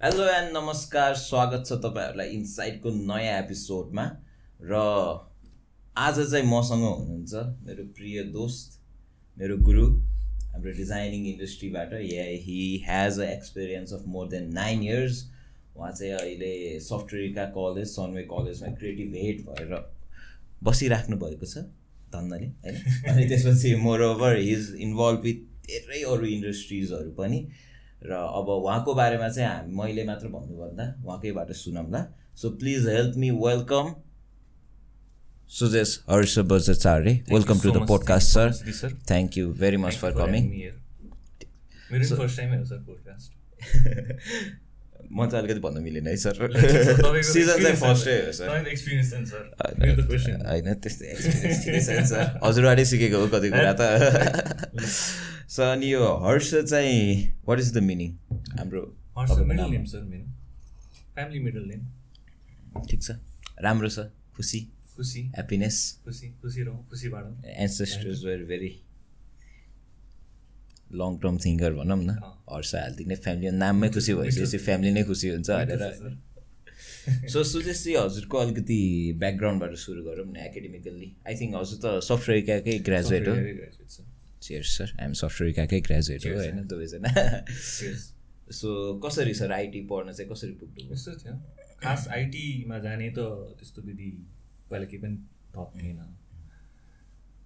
Hello and नमस्कार स्वागत छ तपाईँहरूलाई इन्साइडको नयाँ एपिसोडमा र आज चाहिँ मसँग हुनुहुन्छ मेरो प्रिय दोस्त मेरो गुरु हाम्रो designing इन्डस्ट्रीबाट he has a experience of more than nine years उहाँ चाहिँ अहिले सफ्टवेयरका कलेज सनवे कलेजमा क्रिएटिभ हेड भएर बसिराख्नु भएको छ धन्नले होइन अनि त्यसपछि moreover his involve with धेरै अरू इन्डस्ट्रिजहरू पनि। र अब उहाँको बारेमा चाहिँ हामी मैले मात्र भन्नुभन्दा उहाँकैबाट सुनौँला। So please help me welcome Sujesh Harsha Bajracharya welcome to the podcast sir thank you very much for coming म चाहिँ अलिकति भन्नु मिलेन है सर सिजन चाहिँ फर्स्टै हो सर होइन त्यस्तै एक्सपिरियन्स सर हजुरबाटै सिकेको हो कति कुरा त। सो अनि यो हर्ष चाहिँ वाट इज द मिनिङ हाम्रो ठिक छ। राम्रो छ। खुसी। खुसी। ह्याप्पिनेस खुसी। खुसी रहँ खुसी बाँडौँ। Ancestors were very long term thinker भनौँ न। हर्ष हालिदिने फ्यामिली नाममै खुसी भइसकेपछि फ्यामिली नै खुसी हुन्छ भनेर। सो सुजेशजी हजुरको अलिकति ब्याकग्राउन्डबाट सुरु गरौँ न एकाडेमिकल्ली आई थिङ्क हजुर त सफ्टवेयरकै ग्रेजुएट हो। चेयर्स सर आइएम सफ्टवेयरकै ग्रेजुएट हो होइन. दुवैजना सो कसरी सर आइटी पढ्न चाहिँ कसरी पुग्नु यस्तो थियो। खास आइटीमा जाने त त्यस्तो विधि पहिला केही पनि थप थिएन।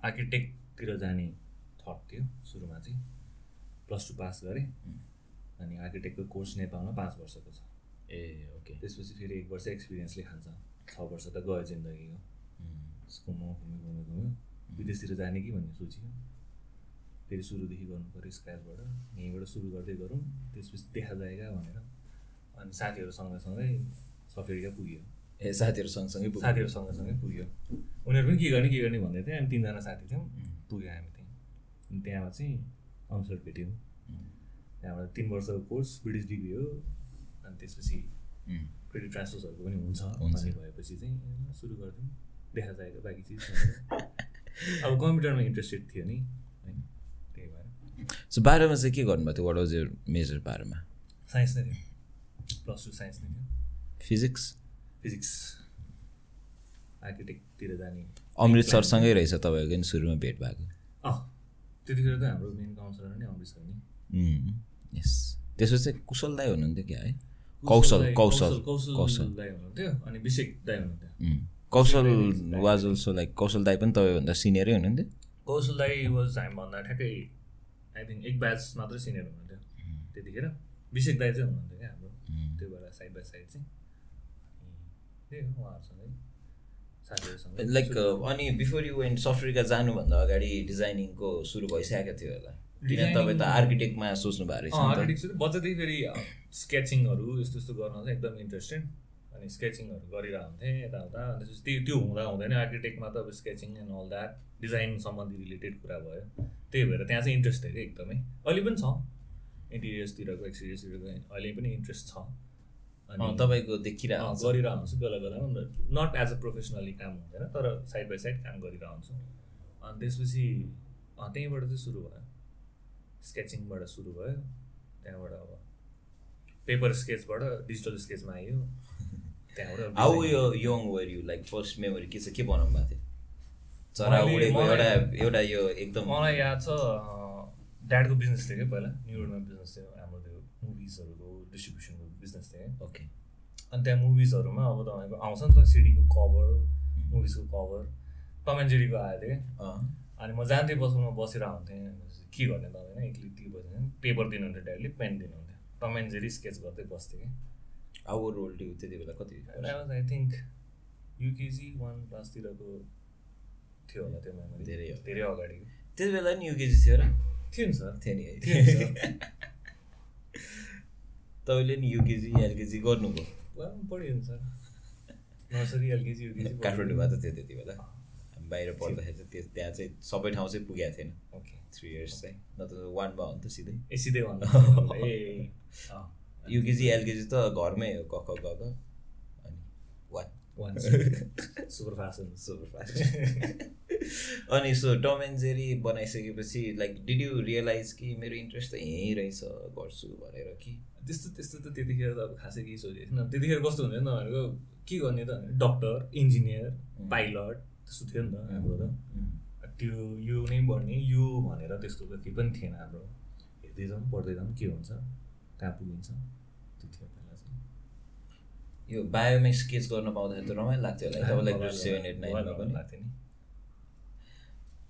आर्किटेक्टतिर जाने थट थियो सुरुमा चाहिँ। प्लस टू पास गरेँ। अनि आर्किटेक्टको कोर्स नेपालमा पाँच वर्षको छ। ए ओके त्यसपछि फेरि एक वर्ष एक्सपिरियन्सले खान्छ छ वर्ष त गयो जिन्दगीको। घुम्यो घुम्यो घुम्यो। घुम्यो विदेशतिर जाने कि भन्ने सोच्यो। फेरि सुरुदेखि गर्नु पऱ्यो स्क्राचबाट यहीँबाट सुरु गर्दै गरौँ त्यसपछि देखा जाएगा भनेर। अनि साथीहरू सँगसँगै सफ्टवेयरका पुग्यो। ए साथीहरू सँगसँगै पुग्नु। साथीहरू सँगसँगै पुग्यो। उनीहरू पनि के गर्ने के गर्ने भन्दै थियो हामी तिनजना साथी थियौँ। पुग्यो हामी त्यहीँ। अनि त्यहाँ चाहिँ अनसर भेट्यौँ। त्यहाँबाट तिन वर्षको कोर्स ब्रिटिस डिग्री हो। अनि त्यसपछि. फेरि ट्रान्सफर्सहरूको पनि हुन्छ। हुन्छ। भएपछि चाहिँ सुरु गरिदिउँ। देखा जाएको बाँकी चिज। अब कम्प्युटरमा इन्ट्रेस्टेड थियो नि। सो बाह्रमा चाहिँ के गर्नुभएको थियो? वाट वाज यर मेजर बाह्रमा? साइन्स नै थियो. प्लस टू साइन्स नै थियो। फिजिक्स फिजिक्स आर्किटेक्टतिर जाने। अमृत सरसँगै रहेछ तपाईँको नि सुरुमा भेट भएको। अँ त्यतिखेर त हाम्रो मेन काउन्सिलर नै अमृत सर नि। यस त्यसो चाहिँ कुशल दाई हुनुहुन्थ्यो क्या है? कौशल कौशल कौशल कौशल दाई हुनुहुन्थ्यो अनि विषेक दाई हुनुहुन्थ्यो. कौशल वाज अल्सो लाइक कौशल दाई पनि तपाईँभन्दा सिनियरै हुनुहुन्थ्यो? कौशल दाई वाज हामीभन्दा ठ्याक्कै आई थिङ्क एक ब्याच मात्रै सिनियर हुनुहुन्थ्यो। त्यतिखेर विषेक दाई चाहिँ हुनुहुन्थ्यो क्या हाम्रो। त्यो भएर साइड बाई साइड चाहिँ। त्यही हो उहाँहरूसँगै साथीहरूसँग। लाइक अनि बिफोर यु वेन्ट सफ्टवेयरका जानुभन्दा अगाडि डिजाइनिङको सुरु भइसकेको थियो होला। किन तपाईँ त आर्किटेक्टमा सोच्नु भएको रहेछ। आर्किटेक्चर बच्चादेखि फेरि स्केचिङहरू यस्तो यस्तो गर्न चाहिँ एकदम इन्ट्रेस्टेड अनि स्केचिङहरू गरिरहेको हुन्थेँ यताउता त्यो त्यो हुँदा हुँदैन। आर्किटेक्टमा त अब sketching and all that design सम्बन्धी रिलेटेड कुरा भयो। त्यही भएर त्यहाँ चाहिँ इन्ट्रेस्ट थियो कि एकदमै। अहिले पनि छ। इन्टिरियर्सतिरको एक्सटिरियर्सतिरको अहिले पनि इन्ट्रेस्ट छ। अँ, तपाईँको देखिरहेको अँ, हुन्छ। गरिरहेको हुन्छु बेला बेलामा नट एज अ प्रोफेसनली काम हुँदैन तर साइड बाई साइड काम गरिरहेको हुन्छु अनि त्यसपछि त्यहीँबाट चाहिँ सुरु भयो। स्केचिङबाट सुरु भयो। त्यहाँबाट अब पेपर स्केचबाट डिजिटल स्केचमा आयो त्यहाँबाट हाउ यो young were you like first memory के छ? के बनाउनु भएको थियो? चरा उडेको एउटा मलाई- एउटा यो एकदम मलाई याद छ ड्याडको बिजनेस थियो क्या पहिला? न्युयोर्कमा बिजनेस थियो। हाम्रो त्यो मुभिजहरूको डिस्ट्रिब्युसनको बिजनेस थियो। क्या ओके अनि त्यहाँ मुभिजहरूमा अब तपाईँको आउँछ नि त सिडीको कभर मुभिजको कभर टम एन्ड जेरीको आएको अँ, अनि म जान्थेँ बसमा बसेर आउँथेँ। के गर्ने तपाईँ एक्लै ती बसेर पेपर दिनुहुन्थ्यो ड्याडीले पेन दिनुहुन्थ्यो। टम एन्ड जेरी स्केच गर्दै बस्थेँ कि। हाउ रोल ड्यु त्यति बेला कति? आई थिङ्क युकेजी वान क्लासतिरको थियो होला त्यो मेमोरी धेरै हो। धेरै अगाडिको त्यति बेला नि युकेजी थियो र थियो नि सर। थियो नि। तपाईँले नि युकेजी एलकेजी गर्नुभयो। पढ्यो नि सर। नर्सरी एलकेजी युकेजी काठमाडौँमा त थियो त्यति बेला। बाहिर पढ्दाखेरि चाहिँ त्यो त्यहाँ चाहिँ सबै ठाउँ चाहिँ पुगेको थिएन। ओके। थ्री इयर्स चाहिँ। न त वानमा हो नि त सिधै। ए सिधै भन्नु ए। युकेजी एलकेजी त घरमै हो क ग one super fast super fast अनि सो टम एन्ड जेरी बनाइसकेपछि लाइक डिड यु रियलाइज कि मेरो इन्ट्रेस्ट त यहीँ रहेछ गर्छु भनेर कि? त्यस्तो त्यस्तो त त्यतिखेर त अब खासै केही सोचेको थिएन त्यतिखेर कस्तो हुन्थ्यो नि भनेको के गर्ने त? डक्टर इन्जिनियर पाइलट त्यस्तो थियो नि त हाम्रो त। त्यो यो नै भन्ने यो भनेर त्यस्तो त केही पनि थिएन हाम्रो। हेर्दै जाउँ पढ्दै जाउँ के हुन्छ कहाँ पुगिन्छ त्यो थियो पहिला चाहिँ यो बायोमा स्केच गर्न पाउँदाखेरि त रमाइलो लाग्थ्यो होला तपाईँलाई ग्रेड सेभेन एट नाइनमा पनि। लाग्थ्यो नि।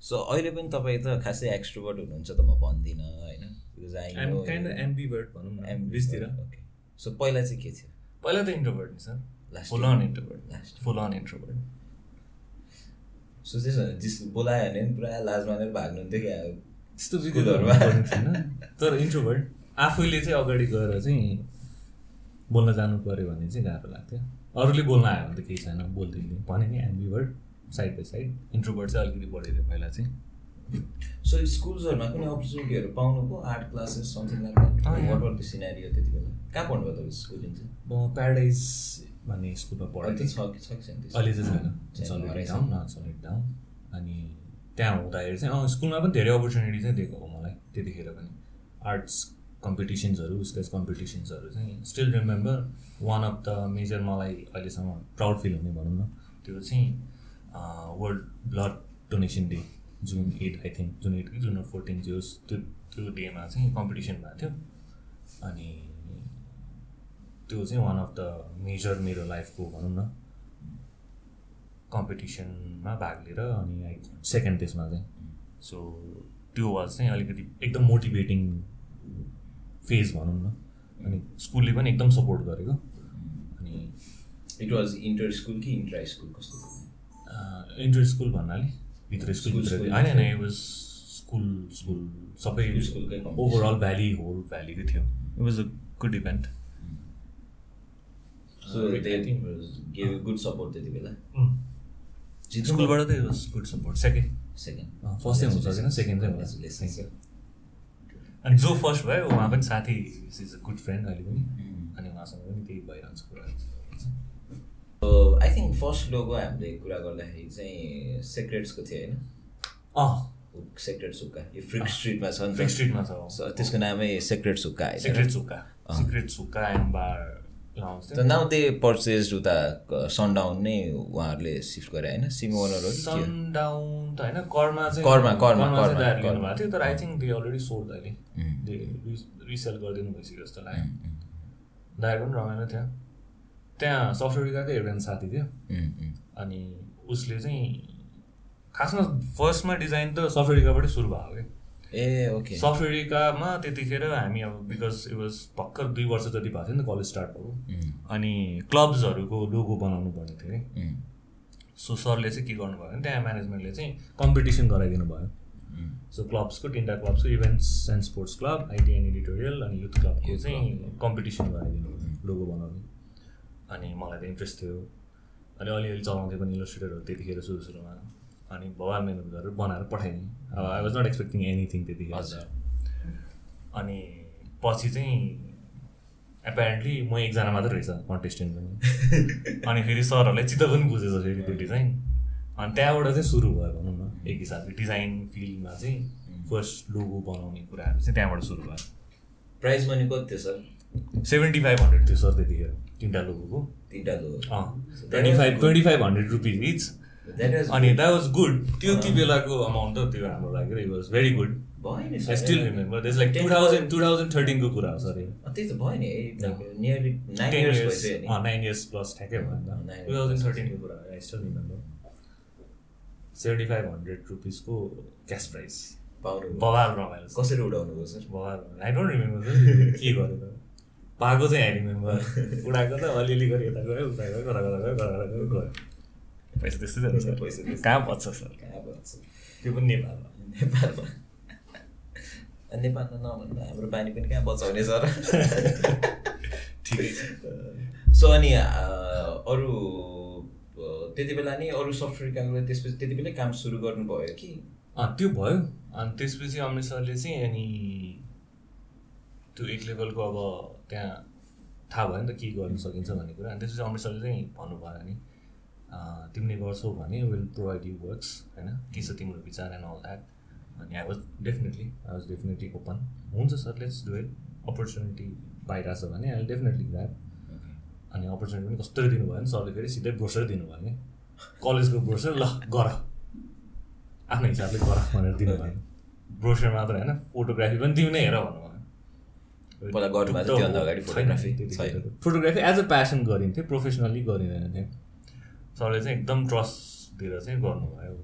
सो अहिले पनि तपाईँ त खासै एक्सट्रोभर्ट हुनुहुन्छ त म भन्दिनँ होइन? बिकज आई काइन्ड एम्बिभर्ट भनौँ न बिचतिर ओके सो पहिला चाहिँ के थियो? पहिला त इन्ट्रोभर्ट नि sir. Last full. On introvert Last full on introvert so त्यसो भने जिस बोलायो भने पनि पुरा लाज मानेर भाग्नुहुन्थ्यो क्या। त्यस्तो थिएन। तर इन्ट्रोभर्ट आफैले चाहिँ अगाडि गएर चाहिँ बोल्न जानु पऱ्यो भने चाहिँ गाह्रो लाग्थ्यो। अरूले बोल्न आयो भने त केही छैन बोलिदिने। भने नि ambivert side by side introvert चाहिँ अलिकति बढी थियो पहिला चाहिँ। सो स्कुल्सहरूमा कुनै अपर्च्युनिटीहरू पाउनु पो art classes something. What the scenario त्यति बेला? कहाँ पढ्नुभयो तपाईँ स्कुलिङ चाहिँ? म प्याराडाइज भन्ने स्कुलमा पढेको त छ कि छ कि छैन? अहिले चाहिँ छैन। डाउन अनि त्यहाँ हुँदाखेरि चाहिँ स्कुलमा पनि धेरै अपर्च्युनिटी चाहिँ दिएको हो मलाई त्यतिखेर पनि। आर्ट्स कम्पिटिसन्सहरू स्केच कम्पिटिसन्सहरू चाहिँ still remember one of the major मलाई अहिलेसम्म प्राउड फिल हुने भनौँ न त्यो चाहिँ वर्ल्ड ब्लड डोनेसन डे जुन एट आई थिङ्क जुन एट जुन फोर्टिन होस् त्यो त्यो डेमा चाहिँ कम्पिटिसन भएको थियो। अनि त्यो चाहिँ वान अफ द मेजर मेरो लाइफको भनौँ न कम्पिटिसनमा भाग लिएर अनि आई सेकेन्ड त्यसमा चाहिँ। सो त्यो वाज चाहिँ अलिकति एकदम मोटिभेटिङ फ़ेज़ भनौँ न अनि स्कुलले पनि एकदम सपोर्ट गरेको। अनि इट वाज इन्टर स्कुल कि इन्ट्रा स्कुल कस्तो? इन्टर स्कुल भन्नाले भित्र स्कुल होइन होइन it was स्कुल स्कुल सबै competition. ओभरअल भ्याली होल भ्यालीकै थियो। It was a good event so Uh, good support त्यति बेला स्कुलबाट it was good support second second first चाहिँ हुन सकेन सेकेन्ड चाहिँ हुन्छ अनि जो फर्स्ट भयो उहाँ पनि साथी इज अ गुड फ्रेन्ड अहिले पनि. अनि उहाँसँग पनि त्यही भइरहन्छ कुरा। आई थिङ्क फर्स्ट लोगो हामीले कुरा गर्दाखेरि चाहिँ सेक्रेट्सको थियो होइन? अँ। सेक्रेट सुक्का यो फ्रिक स्ट्रिटमा छ फ्रिक स्ट्रिटमा छ। त्यसको नामै सेक्रेट सुक्का सिक्रेट सुक्का सिक्रेट सुक्का and bar now they purchase उता सनडाउन नै उहाँहरूले सिफ्ट गरे होइन सिमी ओनर हो? सनडाउन त होइन करमा चाहिँ करमा, करमा, करमा। लिनुभएको थियो तर I think they already sold अहिले. दे रिसेल गरिदिनु भइसक्यो जस्तो लाग्यो दायर पनि रमाइलो थियो त्यहाँ सफ्टवेयरकाकै एउटा साथी थियो. अनि उसले चाहिँ खासमा फर्स्टमा डिजाइन त सफ्टवेयरकाबाटै सुरु भएको क्या ए ओके सफ्टवेयरकामा त्यतिखेर हामी अब बिकज इट वाज भर्खर दुई वर्ष जति भएको थियो नि त कलेज स्टार्ट भएको। अनि क्लब्सहरूको लोगो बनाउनु पर्ने थियो। mm, सो सरले चाहिँ के गर्नुभयो भने त्यहाँ म्यानेजमेन्टले चाहिँ कम्पिटिसन गराइदिनु भयो. सो क्लब्सको तिनवटा क्लब्सको events and sports club ITN editorial अनि युथ क्लबको चाहिँ कम्पिटिसन गराइदिनु भयो लोगो बनाउने। अनि मलाई त इन्ट्रेस्ट थियो। अनि अलिअलि चलाउँथेँ पनि इलस्ट्रेटरहरू त्यतिखेर सुरु सुरुमा। अनि भवाल मेहनत गरेर बनाएर पठाइदिएँ। अब I was not expecting anything त्यतिखेर। हजुर। अनि पछि चाहिँ एपेरेन्टली म एकजना मात्रै रहेछ कन्टेस्टेन्ट पनि। अनि फेरि सरहरूलाई चित्त पनि बुझेछ फेरि त्यो डिजाइन अनि त्यहाँबाट चाहिँ सुरु भयो भनौँ न एक हिसाबले डिजाइन फिल्डमा चाहिँ फर्स्ट लोगो बनाउने कुराहरू चाहिँ त्यहाँबाट सुरु भयो। प्राइज मनी कति थियो सर? सेभेन्टी फाइभ हन्ड्रेड थियो सर त्यतिखेर तिनवटा लोगोको तिनवटा लो अँ twenty five twenty five hundred rupees each अनि द्याट वाज गुड त्यो ती बेलाको अमाउन्ट त त्यो हाम्रो लागि इट वाज भेरी गुड भयो नि I still remember this like two thousand two thousand थर्टिनको कुरा हो सर त्यही त भयो नि nearly nine years years nine plus ठ्याक्कै भयो नि टु थाउजन्ड थर्टिनको कुरा हो I still remember seventy five hundred रुपिसको cash price बवाल रमाइलो। कसरी उडाउनु भयो सर बवाल आई डोन्ट रिमेम्बर के गरेर पाएको चाहिँ आई रिमेम्बर उडाएको त अलिअलि गरी यता गयो उता गयो गरा गयो गरा गयो गयो। पैसा त्यस्तै जान्छ। पैसा त्यस्तै। कहाँ बच्छ सर? कहाँ भन्छ त्यो पनि नेपालमा। नेपालमा। नेपालमा नभन्दा हाम्रो पानी पनि कहाँ बचाउने सर? ठिकै छ। सो अनि अरू त्यति बेला नि अरू सफ्टवेयर काम गरेर त्यसपछि त्यति बेलै काम सुरु गर्नुभयो कि? त्यो भयो। अनि त्यसपछि अमृत सरले चाहिँ अनि त्यो एक लेभलको अब त्यहाँ थाहा भयो नि त के गर्नु सकिन्छ भन्ने कुरा। अनि त्यसपछि अमृत सरले चाहिँ भन्नुभयो नि। तिमीले गर्छौ भने विल प्रोभाइड यु वर्क्स होइन? के छ तिम्रो विचार एन्ड अल द्याट अनि I was definitely I was definitely open हुन्छ sir let's do it opportunity पाइरहेको छ भने आई डेफिनेटली ग्राब अनि अपर्च्युनिटी पनि कस्तो दिनुभयो भने सरले फेरि सिधै ब्रोसर दिनुभयो नि। कलेजको ब्रोसर ल गर। आफ्नो हिसाबले गर भनेर दिनुभयो ब्रोसर मात्र होइन फोटोग्राफी पनि तिमी नै हेर भन्नुभयो। फोटोग्राफी एज अ प्यासन गरिन्थ्यो प्रोफेसनल्ली गरिँदैन थियो। सरले चाहिँ एकदम ट्रस्ट दिएर चाहिँ गर्नुभयो।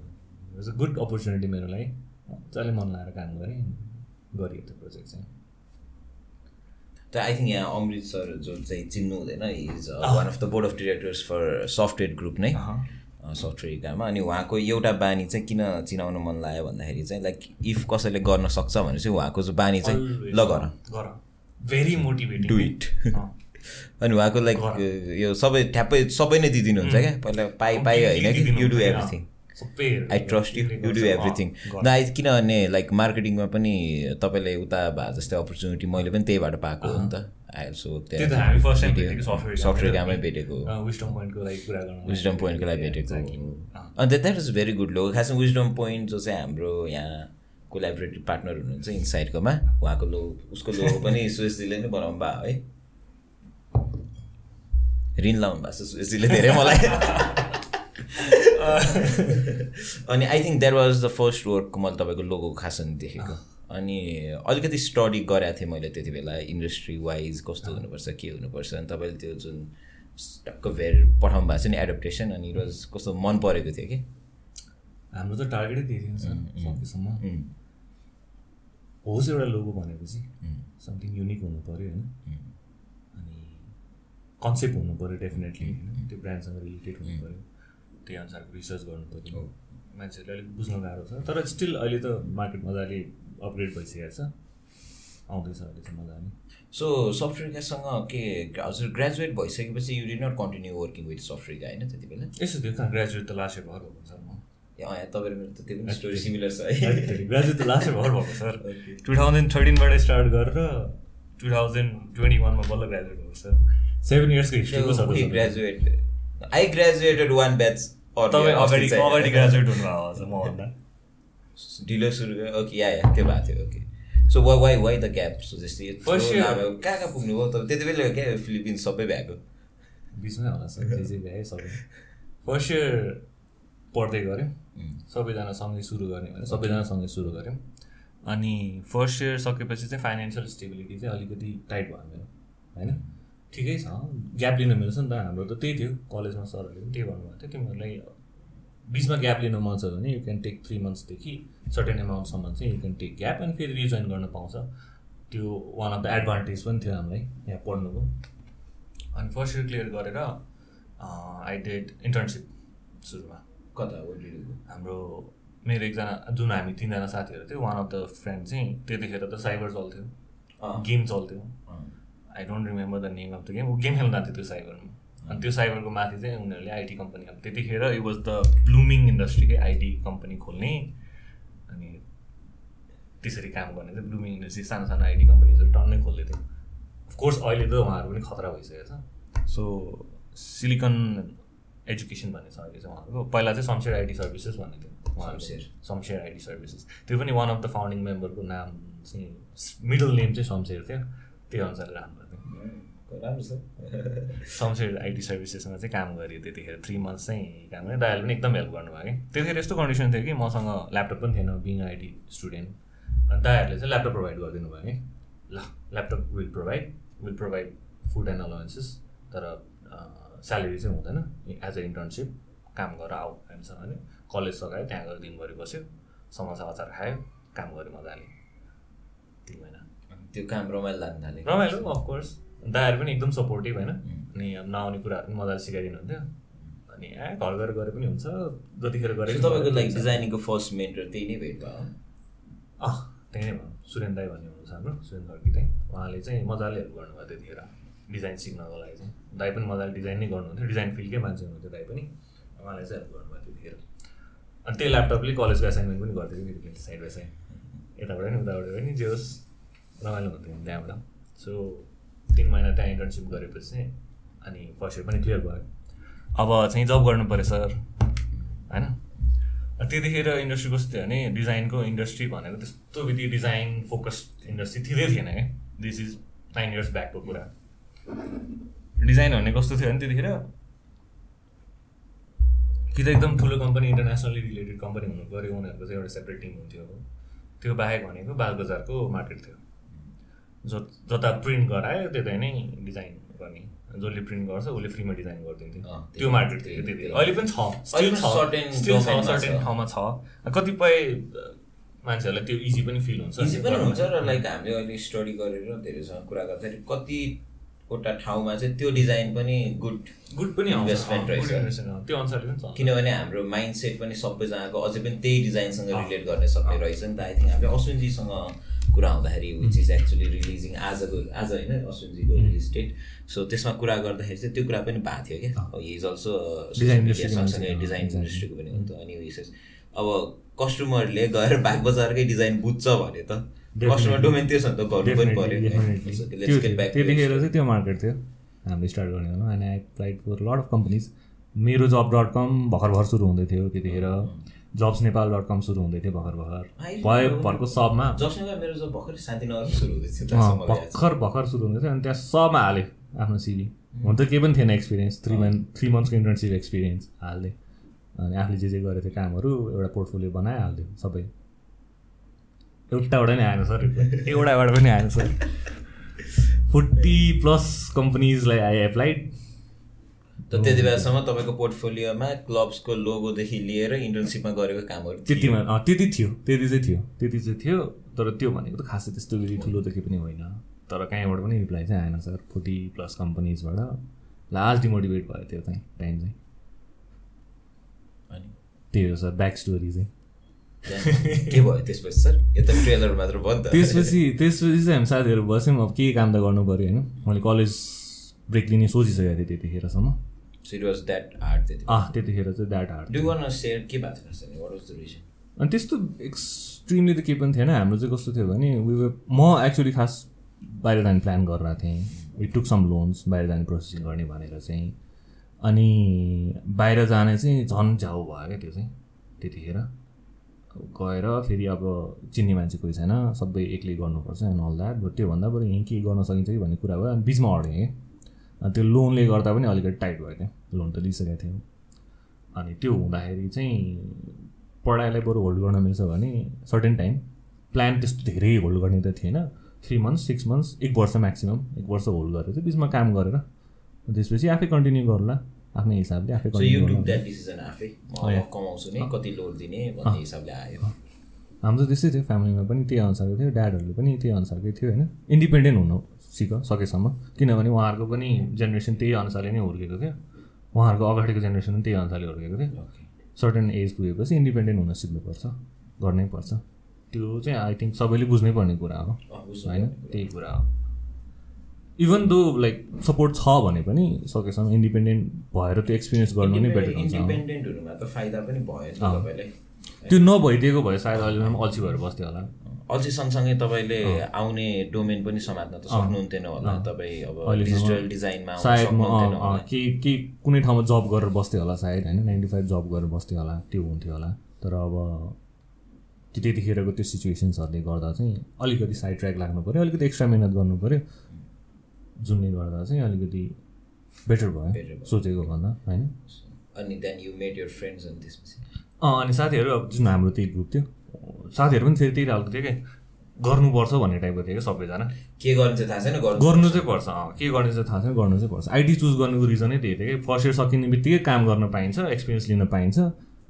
इट्स अ गुड अपर्च्युनिटी मेरो लागि मजाले मन लगाएर काम गरेँ। गरियो त्यो प्रोजेक्ट चाहिँ। त आई थिङ्क यहाँ अमृत सर जो चाहिँ चिन्नु हुँदैन is one of the board of directors for software group नै? सफ्टवेयर काममा अनि उहाँको एउटा बानी चाहिँ किन चिनाउनु मन लाग्यो भन्दाखेरि चाहिँ लाइक इफ कसैले गर्न सक्छ भने चाहिँ उहाँको जो बानी चाहिँ ल गर। भेरी मोटिभेटिङ डु इट अनि उहाँको लाइक यो सबै ठ्याप्पै सबै नै दिइदिनुहुन्छ क्या? पहिला पाइ पाइ होइन कि? You do everything I trust you you do everything न आई किनभने लाइक मार्केटिङमा पनि तपाईँले उता भए जस्तै अपर्च्युनिटी मैले पनि त्यहीबाट पाएको हो नि त। सफ्टवेयर कामै भेटेको विजडम पोइन्टको लागि भेटेको। अन्त द्याट इज भेरी गुड लो खासमा विजडम पोइन्ट जो चाहिँ हाम्रो यहाँ कोलाबोरेटिभ पार्टनर हुनुहुन्छ इन्साइडकोमा उहाँको लो उसको लोगो पनि सुएसजीले नै बनाउनु भयो है। ऋण लाउनु भएको छ सुएसजीले धेरै मलाई। अनि I think that was the first work मैले तपाईँको लोगो खासमा देखेको। अनि अलिकति स्टडी गरेको थिएँ मैले त्यति बेला इन्डस्ट्री वाइज कस्तो हुनुपर्छ के हुनुपर्छ अनि तपाईँले त्यो जुन टक्क भेर पठाउनु भएको छ नि एडप्टेसन अनि वाज कस्तो मन परेको थियो कि? हाम्रो त टार्गेटै त्यही थियो सकेसम्म। होस् एउटा लोगो भनेपछि समथिङ युनिक हुनु पऱ्यो होइन? कन्सेप्ट हुनु पऱ्यो डेफिनेटली होइन? त्यो ब्रान्डसँग रिलेटेड हुनु पऱ्यो। त्यही अनुसारको रिसर्च गर्नु पऱ्यो। मान्छेहरूले अलिक बुझ्न गाह्रो छ। तर स्टिल अहिले त मार्केट मजाले अपग्रेड भइसकेको छ। आउँदैछ अहिले चाहिँ मजाले। सो सफ्टवेयरसँग के हजुर ग्रेजुएट भइसकेपछि you did not continue working with software होइन? त्यति बेला? यसो त्यो कहाँ? ग्रेजुएट त लास्ट भर भएको सर म। यहाँ तपाईँले मेरो त त्यो पनि स्टोरी सिमिलर छ। है ग्रेजुएट त लास्ट भर भएको सर टु थाउजन्ड थर्टिनबाट स्टार्ट गरेर टु थाउजन्ड ट्वेन्टी वानमा बल्ल ग्रेजुएट भएको सर सेभेन इयर्सको हिस्ट्रीको छ graduate I graduated one batch तपाईँ अगाडि अगाडि ग्रेजुएट हुनुभएको छ मभन्दा ढिलो सुरु ओके या या त्यो भएको थियो okay so why why why the gap so जस्तै कहाँ कहाँ पुग्नु भयो तपाईँ त्यति बेला क्या फिलिपिन्स सबै भ्याएको बिचमै होला सबै फर्स्ट इयर पढ्दै गऱ्यौँ सबैजना सँगै सुरु गर्ने भने सबैजना सँगै सुरु गऱ्यौँ अनि फर्स्ट इयर सकेपछि चाहिँ फाइनेन्सियल स्टेबिलिटी चाहिँ अलिकति टाइट भयो मेरो होइन ठिकै छ। ग्याप लिनु मिल्छ नि त हाम्रो त त्यही थियो। कलेजमा सरहरूले पनि त्यही भन्नुभएको थियो तिमीहरूलाई बिचमा ग्याप लिनु मन छ भने यु क्यान टेक थ्री मन्थ्सदेखि सर्टेन एमाउन्टसम्म चाहिँ यु क्यान टेक ग्याप अनि फेरि रिजोइन गर्न पाउँछ। त्यो वान अफ द एडभान्टेज पनि थियो हामीलाई यहाँ पढ्नुको। अनि फर्स्ट इयर क्लियर गरेर आई डेड इन्टर्नसिप सुरुमा। कता हाम्रो मेरो एकजना जुन हामी तिनजना साथीहरू थियो वान अफ द फ्रेन्ड चाहिँ त्यतिखेर त साइबर चल्थ्यो। गेम चल्थ्यो। I don't remember the name of the game ऊ गेम खेल्न जान्थ्यो त्यो साइबरमा अनि त्यो साइबरको माथि चाहिँ उनीहरूले आइटी कम्पनी अब त्यतिखेर इट वाज द ब्लुमिङ इन्डस्ट्रीकै आइटी कम्पनी खोल्ने। अनि त्यसरी काम गर्ने चाहिँ ब्लुमिङ इन्डस्ट्री सानो सानो आइटी कम्पनीहरू टन्नै खोल्दै थियो। अफकोर्स अहिले त उहाँहरू पनि खतरा भइसकेको छ। सो सिलिकन एजुकेसन भन्ने छ अहिले चाहिँ उहाँहरूको। पहिला चाहिँ शमशेर आइटी सर्भिसेस भन्ने थियो। शमशेर। शमशेर आइटी सर्भिसेस त्यो पनि वान अफ द फाउन्डिङ मेम्बरको नाम चाहिँ मिडल नेम चाहिँ शमशेर थियो। त्यही अनुसार राम्रो थियो। राम्रो छ। शमशेर आइटी सर्भिसेसमा चाहिँ काम गरेँ त्यतिखेर। थ्री मन्थ्स चाहिँ काम गरेँ दाइले पनि एकदम हेल्प गर्नुभयो कि। त्यतिखेर यस्तो कन्डिसन थियो कि मसँग ल्यापटप पनि थिएन बिङ आइटी स्टुडेन्ट अनि दाइहरूले चाहिँ ल्यापटप प्रोभाइड गरिदिनु भयो कि। ल laptop will provide will provide food and allowances तर स्यालेरी चाहिँ हुँदैन। एज अ इन्टर्नसिप काम गरेर आऊ हामीसँग भने कलेज सघायो त्यहाँ गएर दिनभरि बस्यो। समोसा अचार खायो काम गऱ्यो मजाले। तिन महिना त्यो काम रमाइलो लाग्न थाल्यो रमाइलो अफकोर्स दाहरू पनि एकदम सपोर्टिभ होइन। अनि अब नआउने कुराहरू पनि मजाले सिकाइदिनुहुन्थ्यो अनि ए घर गएर गरे पनि हुन्छ। जतिखेर गरे तपाईँको लाइक डिजाइनिङको फर्स्ट मेन्टर त्यही नै भेट भयो? अँ त्यही नै भनौँ सुरेन दाई भन्ने हुनुहुन्छ हाम्रो सुरेन खड्की दाई। उहाँले चाहिँ मजाले हेल्प गर्नुभयो त्यतिखेर डिजाइन सिक्नको लागि चाहिँ। दाई पनि मजाले डिजाइन नै गर्नुहुन्थ्यो। डिजाइन फिल्डकै मान्छे हुनुहुन्थ्यो दाई पनि। उहाँले चाहिँ हेल्प गर्नुभयो त्यतिखेर। अनि त्यही ल्यापटपले कलेजको असाइनमेन्ट पनि गरिदिएको त्यतिखेर साइड बाई साइड यताबाट नि उताबाट पनि जे होस्। रमाइलो हुन्थ्यो त्यहाँबाट। सो तिन महिना त्यहाँ इन्टर्नसिप गरेपछि अनि फर्स्ट इयर पनि क्लियर भयो। अब चाहिँ जब गर्नु पऱ्यो सर होइन? त्यतिखेर इन्डस्ट्री कस्तो थियो भने डिजाइनको इन्डस्ट्री भनेको त्यस्तो विधि डिजाइन फोकस इन्डस्ट्री थिँदै थिएन क्या। दिस इज नाइन इयर्स ब्याकको कुरा। डिजाइन भन्ने कस्तो थियो भने त्यतिखेर कि त एकदम ठुलो कम्पनी इन्टरनेसनली रिलेटेड कम्पनी हुनु पऱ्यो। उनीहरूको चाहिँ एउटा सेपरेट टिम हुन्थ्यो। त्यो बाहेक भनेको बालबजारको मार्केट थियो। ज जता प्रिन्ट गरायो त्यतै नै डिजाइन गर्ने। जसले प्रिन्ट गर्छ उसले फ्रीमा डिजाइन गरिदिन्थ्यो। त्यो मार्केट थियो त्यति अहिले पनि छ। Still still certain. ठाउँमा छ। कतिपय मान्छेहरूलाई त्यो इजी पनि फिल हुन्छ। इजी पनि। हुन्छ र लाइक हामीले अहिले स्टडी गरेर धेरैसँग कुरा गर्दाखेरि कतिवटा ठाउँमा चाहिँ त्यो डिजाइन पनि गुड गुड पनि अँ, रहेछ। त्यो अनुसारले पनि किनभने हाम्रो माइन्ड सेट पनि सबैजनाको अझै पनि त्यही डिजाइनसँग रिलेट गर्ने सक्ने रहेछ नि त। आई थिङ्क हामीले अश्विनजीसँग कुरा हुँदाखेरि विच इज एक्चुली रिलिजिङ आजको आज होइन अश्विनजीको रिलिज डेट सो त्यसमा कुरा गर्दाखेरि चाहिँ त्यो कुरा पनि भएको थियो क्या। हि इज अल्सो सँगसँगै डिजाइन. इन्डस्ट्रीको पनि हो नि त अनि विशेष अब कस्टमरले गएर बाग बजारकै डिजाइन बुझ्छ भने त कस्टमर डोमेन त्यो छ नि त गर्नु पनि पऱ्यो त्यो. चाहिँ मार्केट थियो। हामीले स्टार्ट गर्ने बेलामा अनि I applied for lot of companies मेरो जब डट कम भर्खर भर्खर सुरु हुँदै थियो। त्यतिखेर जब्स नेपाल डट कम सुरु हुँदै थियो भर्खर भर्खर। know. भरको सबमा। जसमा मेरो जब भर्खरै। भर्खर। भर्खर सुरु हुँदै थियो अनि त्यहाँ सबमा हालेँ आफ्नो सिभी हुन त केही पनि थिएन एक्सपिरियन्स थ्री मन्थ थ्री मन्थ्सको इन्टर्नसिप एक्सपिरियन्स हाल्दै। अनि आफूले जे जे गरेको थियो कामहरू एउटा पोर्टफोलियो बनायो हालिदियो सबै। एउटाबाट नै आएन सर। एउटाबाट पनि आएन सर। फोर्टी प्लस कम्पनीजलाई आई एप्लाइड त त्यति बेलासम्म तपाईँको पोर्टफोलियोमा क्लब्सको लोगोदेखि लिएर इन्टर्नसिपमा गरेको कामहरू। त्यतिमा त्यति थियो। त्यति चाहिँ थियो। त्यति चाहिँ थियो। तर त्यो भनेको त खासै त्यस्तो बेसी ठुलो केही पनि होइन। तर कहीँबाट पनि रिप्लाई चाहिँ आएन सर। फोर्टी प्लस कम्पनीजबाट लास्ट डिमोटिभेट भयो त्यो चाहिँ टाइम चाहिँ। अनि? त्यही हो सर ब्याक स्टोरी चाहिँ। के भयो त्यसपछि सर? यो त ट्रेलर मात्र भयो नि त। त्यसपछि त्यसपछि चाहिँ हामी साथीहरू बस्यौँ। अब के काम त गर्नु पऱ्यो होइन। मैले कलेज ब्रेक लिने सोचिसकेको थिएँ त्यतिखेरसम्म। इट वाज द्याट हार्ड त्यति अँ त्यतिखेर चाहिँ that hard do want share के भएको थियो sir what was the reason अनि त्यस्तो एक्सट्रिमली त केही पनि थिएन। हाम्रो चाहिँ कस्तो थियो भने were- म एक्चुली खास बाहिर जाने प्लान गरेर थिएँ। वी टुक सम लोन्स बाहिर जाने प्रोसेसिङ गर्ने भनेर चाहिँ। अनि बाहिर जाने चाहिँ झन् झ्याउ भयो क्या त्यो चाहिँ त्यतिखेर। गएर फेरि अब चिन्ने मान्छे कोही छैन। सबै एक्लै गर्नुपर्छ एन्ड अल द्याट बट त्योभन्दा बरु यहीँ के गर्न सकिन्छ कि भन्ने कुरा भयो। अनि बिचमा अड्यो कि अनि त्यो लोनले गर्दा पनि अलिकति टाइट भयो क्या। लोन त लिइसकेको थियो अनि त्यो हुँदाखेरि चाहिँ पढाइलाई बरु होल्ड गर्न मिल्छ भने सर्टेन टाइम प्लान त्यस्तो धेरै होल्ड गर्ने त थिएन। थ्री मन्थ्स सिक्स मन्थ्स एक वर्ष म्याक्सिमम् एक वर्ष होल्ड गरेर चाहिँ बिचमा काम गरेर त्यसपछि आफै कन्टिन्यू गर्ला। आफ्नै हिसाबले आफै हाम्रो त्यस्तै थियो फ्यामिलीमा पनि त्यही अनुसारको थियो ड्याडहरूले पनि त्यही अनुसारकै थियो होइन? इन्डिपेन्डेन्ट हुनु। सिक सकेसम्म। किनभने उहाँहरूको पनि जेनेरेसन त्यही अनुसारले नै हुर्केको थियो उहाँहरूको अगाडिको जेनेरेसन पनि त्यही अनुसारले हुर्केको थियो सर्टेन एज पुगेपछि इन्डिपेन्डेन्ट हुन सिक्नुपर्छ गर्नै पर्छ। त्यो चाहिँ आई थिङ्क सबैले बुझ्नै पर्ने कुरा हो। होइन? त्यही कुरा हो। इभन दो लाइक सपोर्ट छ भने पनि सकेसम्म इन्डिपेन्डेन्ट भएर त्यो एक्सपिरियन्स गर्नु नै बेटर हुन्छ। इन्डिपेन्डेन्ट हुनुमा त फाइदा पनि भयो तपाईँलाई। त्यो नभइदिएको भए सायद अहिले अल्छी भएर बस्थ्यो होला। अझै सँगसँगै तपाईँले आउने डोमेन पनि समात्न त सक्नुहुन्थेन होला। तपाईँ अब डिजिटल डिजाइनमा सायद म केही केही कुनै ठाउँमा जब गरेर बस्थ्यो होला सायद होइन? नाइन्टी फाइभ जब गरेर बस्थ्यो होला त्यो हुन्थ्यो होला। तर अब त्यो त्यतिखेरको त्यो सिचुएसन्सहरूले गर्दा चाहिँ अलिकति साइड ट्र्याक लाग्नु पऱ्यो अलिकति एक्स्ट्रा मिहिनेत गर्नु पऱ्यो जुनले गर्दा चाहिँ अलिकति बेटर भयो। सोचेको भन्दा होइन? अनि then you made your friends अनि त्यसपछि अनि साथीहरू अब जुन हाम्रो त्यही ग्रुप थियो साथीहरू पनि फेरि त्यही खालको थियो कि। गर्नुपर्छ भन्ने टाइपको थियो क्या सबैजना। के गर्ने चाहिँ थाहा छैन गर्नु चाहिँ पर्छ। अँ के गर्ने चाहिँ थाहा छैन गर्नु चाहिँ पर्छ। आइटी चुज गर्नुको रिजनै त्यही थियो कि। फर्स्ट इयर सकिने बित्तिकै काम गर्न पाइन्छ एक्सपिरियन्स लिन पाइन्छ।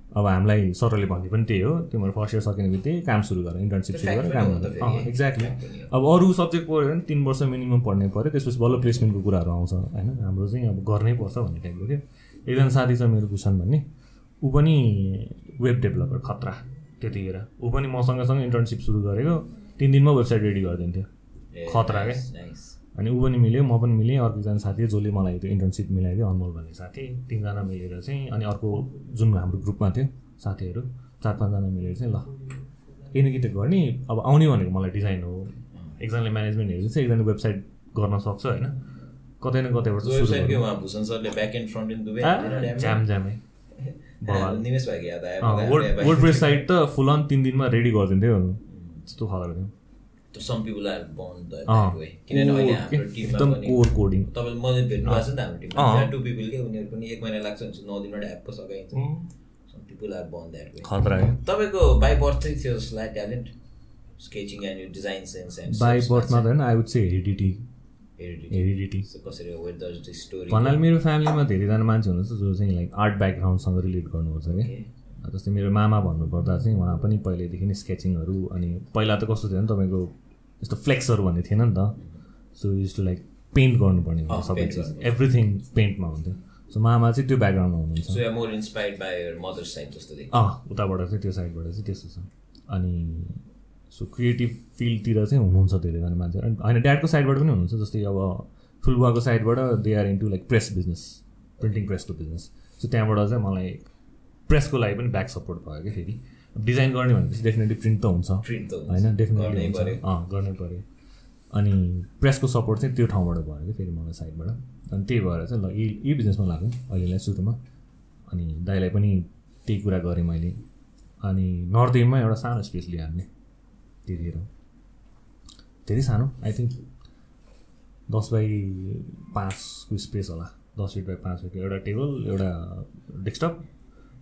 अब हामीलाई सरले भन्ने पनि त्यही हो। तिमीहरू फर्स्ट इयर सकिने बित्तिकै काम सुरु गर इन्टर्नसिप सुरु गरेर काम गर्नु। एक्ज्याक्टली। अब अरू सब्जेक्ट पढ्यो भने तिन वर्ष मिनिमम पढ्नै पऱ्यो त्यसपछि बल्ल प्लेसमेन्टको कुराहरू आउँछ होइन? हाम्रो चाहिँ अब गर्नै पर्छ भन्ने टाइपको थियो। एकजना साथी छ मेरो कुसन भन्ने। ऊ पनि वेब डेभलपर खतरा त्यतिखेर। ऊ पनि मसँग सँगै इन्टर्नसिप सुरु गरेको तिन दिनमा वेबसाइट रेडी गरिदिन्थ्यो। खतरा क्या. अनि ऊ पनि मिल्यो म पनि मिलेँ अर्को एकजना साथी जसले मलाई त्यो इन्टर्नसिप मिलाइदियो अनमोल भन्ने साथी। तिनजना मिलेर चाहिँ अनि अर्को जुन हाम्रो ग्रुपमा थियो साथीहरू चार पाँचजना मिलेर चाहिँ ल। केही न केही त गर्ने अब आउने भनेको मलाई डिजाइन हो। एकजनाले म्यानेजमेन्ट हेर्छ एकजना वेबसाइट गर्न सक्छ होइन। कतै न कतैबाट ज्याम ज्यामै। निमेश भाइको याद आयो वर्ड प्रेस साइट त फुल अन तिन दिनमा रेडी गरिदिन्थ्यो। त्यस्तो खबर थियो। सम पिपल आर किनभने अहिले हाम्रो टिममा कोर कोडिङ। तपाईँले मैले भेट्नु भएको छ नि त हाम्रो टिममा। अँ। टु पिपल के उनीहरू पनि एक महिना लाग्छ भने नौ सकाइन्छ some people are that way खतरा तपाईँको बाई बर्थै थियो जस्तो लाग्यो talent sketching and design sense and by बर्थमा त होइन I would say heredity heredity कसरी वेट द स्टोरी भन्नाले मेरो फ्यामिलीमा धेरैजना मान्छे हुनुहुन्छ जो चाहिँ लाइक आर्ट ब्याकग्राउन्डसँग रिलेट गर्नुहुन्छ कि? जस्तै मेरो मामा भन्नुपर्दा चाहिँ उहाँ पनि पहिल्यैदेखि नै स्केचिङहरू अनि पहिला त कस्तो थियो भने तपाईँको यस्तो फ्लेक्सहरू भन्ने थिएन नि त? So use to like paint गर्नुपर्ने हुन्छ सबै paint चिज। एभ्रिथिङ पेन्टमा हुन्थ्यो। सो मामा चाहिँ त्यो ब्याकग्राउन्डमा हुनुहुन्छ। अँ उताबाट चाहिँ त्यो साइडबाट चाहिँ त्यस्तो छ। अनि सो क्रिएटिभ फिल्डतिर चाहिँ हुनुहुन्छ धेरैजना अनि होइन ड्याडको साइडबाट पनि हुनुहुन्छ जस्तै अब ठुलबुवाको साइडबाट they are into like press business printing प्रेसको business so त्यहाँबाट चाहिँ मलाई प्रेसको लागि पनि ब्याक सपोर्ट भयो कि फेरि। डिजाइन गर्ने भनेपछि डेफिनेटली प्रिन्ट त हुन्छ। होइन डेफिनेटली गर्नै हुन्छ। पऱ्यो। अँ गर्नै पऱ्यो। अनि प्रेसको सपोर्ट चाहिँ त्यो ठाउँबाट भयो कि फेरि मलाई साइडबाट अनि त्यही भएर चाहिँ ल यही यही बिजनेसमा लाग्यो अहिलेलाई सुरुमा। अनि दाइलाई पनि त्यही कुरा गरेँ मैले। अनि नर्देनमा एउटा सानो स्पेस हामीले त्यतिखेर। धेरै सानो आई थिङ्क दस बाई पाँचको स्पेस होला। दस फिट बाई पाँच फिटको एउटा टेबल एउटा डेस्कटप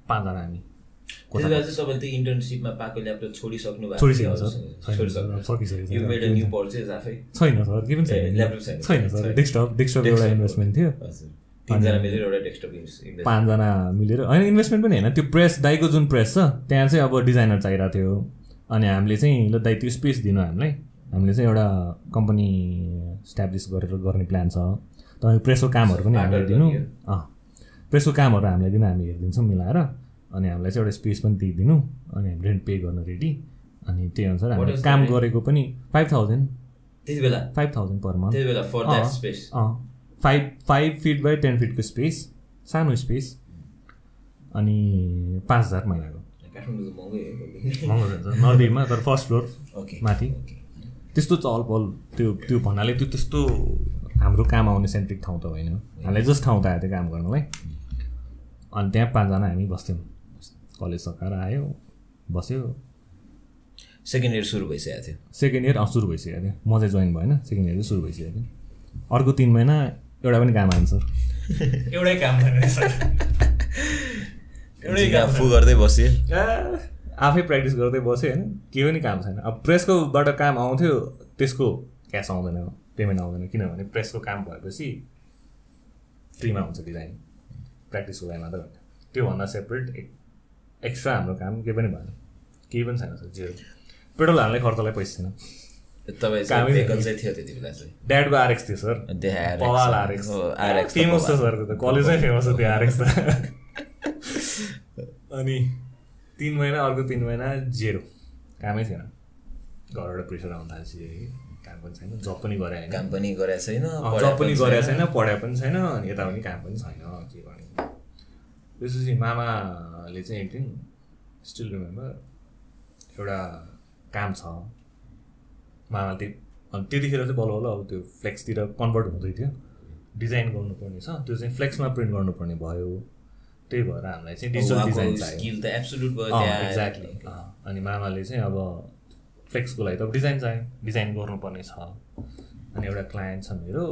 पाँचजना हामी। त्यति बेला चाहिँ तपाईँले त्यो इन्टर्नसिपमा पाएको ल्यापटप छोडिसक्नु भएको छोडिसकेको थियो, छ छैन छोडिसक्नु सर, सकिसकेको छ। You made a new purchase आफै। छैन सर के पनि ए, छैन ल्यापटप छैन। छैन सर छैन। डेस्कटप डेस्कटप एउटा Desktop इन्भेस्टमेन्ट थियो। हजुर। तिनजना मिलेर एउटा डेस्कटप इन्भेस्ट पाँचजना मिलेर। होइन इन्भेस्टमेन्ट पनि होइन। त्यो प्रेस दाइको जुन प्रेस छ त्यहाँ चाहिँ अब डिजाइनर चाहिरहेको थियो। अनि हामीले चाहिँ ल दाइ त्यो स्पेस दिनु हामीलाई। हामीले चाहिँ एउटा कम्पनी इस्टाब्लिस गरेर गर्ने प्लान छ। तपाईँको प्रेसको कामहरू पनि हामीलाई दिनु। अँ प्रेसको कामहरू हामीलाई दिनु हामी हेरिदिन्छौँ मिलाएर। अनि हामीलाई चाहिँ एउटा स्पेस पनि दिइदिनु। अनि हामी रेन्ट पे गर्न रेडी अनि त्यही अनुसार हामीले काम? गरेको पनि फाइभ थाउजन्ड त्यति बेला? फाइभ थाउजन्ड पर मन्थ त्यति बेला फर द्याट अँ, स्पेस अँ five five feet by ten फिटको स्पेस सानो स्पेस अनि पाँच हजार महिनाको। काठमाडौँ महँगै महँगो नर्देमा तर फर्स्ट फ्लोर ओके माथि। त्यस्तो चहल पहल त्यो त्यो भन्नाले त्यो त्यस्तो हाम्रो काम आउने सेन्ट्रिक ठाउँ त होइन। हामीलाई जस्ट ठाउँ त आयो त्यो काम गर्नलाई। अनि त्यहाँ पाँचजना हामी बस्थ्यौँ। कलेज सकाएर आयो बस्यो। सेकेन्ड इयर सुरु भइसकेको थियो। सेकेन्ड इयर अँ सुरु भइसकेको थियो। म चाहिँ जोइन भएन सेकेन्ड इयर चाहिँ सुरु भइसकेको थियो। अर्को तिन महिना एउटा पनि काम आएन सर। एउटै काम एउटै काम गर्दै बसेँ। आफै प्र्याक्टिस गर्दै बस्यो होइन केही पनि काम छैन। अब प्रेसकोबाट काम आउँथ्यो त्यसको क्यास आउँदैन पेमेन्ट आउँदैन। किनभने प्रेसको काम भएपछि फ्रीमा हुन्छ डिजाइन प्र्याक्टिसको लागि मात्रै हुन्छ त्योभन्दा सेपरेट एक्स्ट्रा हाम्रो काम केही पनि भएन। केही पनि छैन सर जिरो पेट्रोल हाल्ने खर्चलाई पैसा छैन। तपाईँ कामै चाहिँ भेकल छैन। चाहिँ थियो त्यति बेला चाहिँ। ड्याडको आरएक्स थियो सर आरएक्स हो, RX त फेमस छ। सर त्यो त। कलेजमै फेमस छ त्यो आरएक्स त। अनि तिन महिना अर्को तिन महिना जेरो। कामै थिएन घरबाट प्रेसर आउनु थाल्छ काम पनि छैन जब पनि गरे काम पनि गरेको छैन जब पनि गरेको छैन। पढाइ पनि छैन अनि यता पनि काम पनि छैन के गर्ने। त्यसपछि मामाले चाहिँ एक दिन स्टिल रिमेम्बर एउटा काम छ। मामा त्यो अनि त्यतिखेर चाहिँ बल्ल बल्ल अब त्यो फ्लेक्सतिर कन्भर्ट हुँदै थियो। डिजाइन गर्नुपर्ने छ। त्यो चाहिँ फ्लेक्समा प्रिन्ट गर्नुपर्ने भयो। त्यही भएर हामीलाई चाहिँ डिजिटल डिजाइन चाहियो। स्किल त एब्सोल्युट भयो त्यहाँ आएर। एक्ज्याक्टली अनि मामाले चाहिँ अब फ्लेक्सको लागि त अब डिजाइन चाहियो। डिजाइन गर्नुपर्ने छ। अनि एउटा क्लायन्ट छ मेरो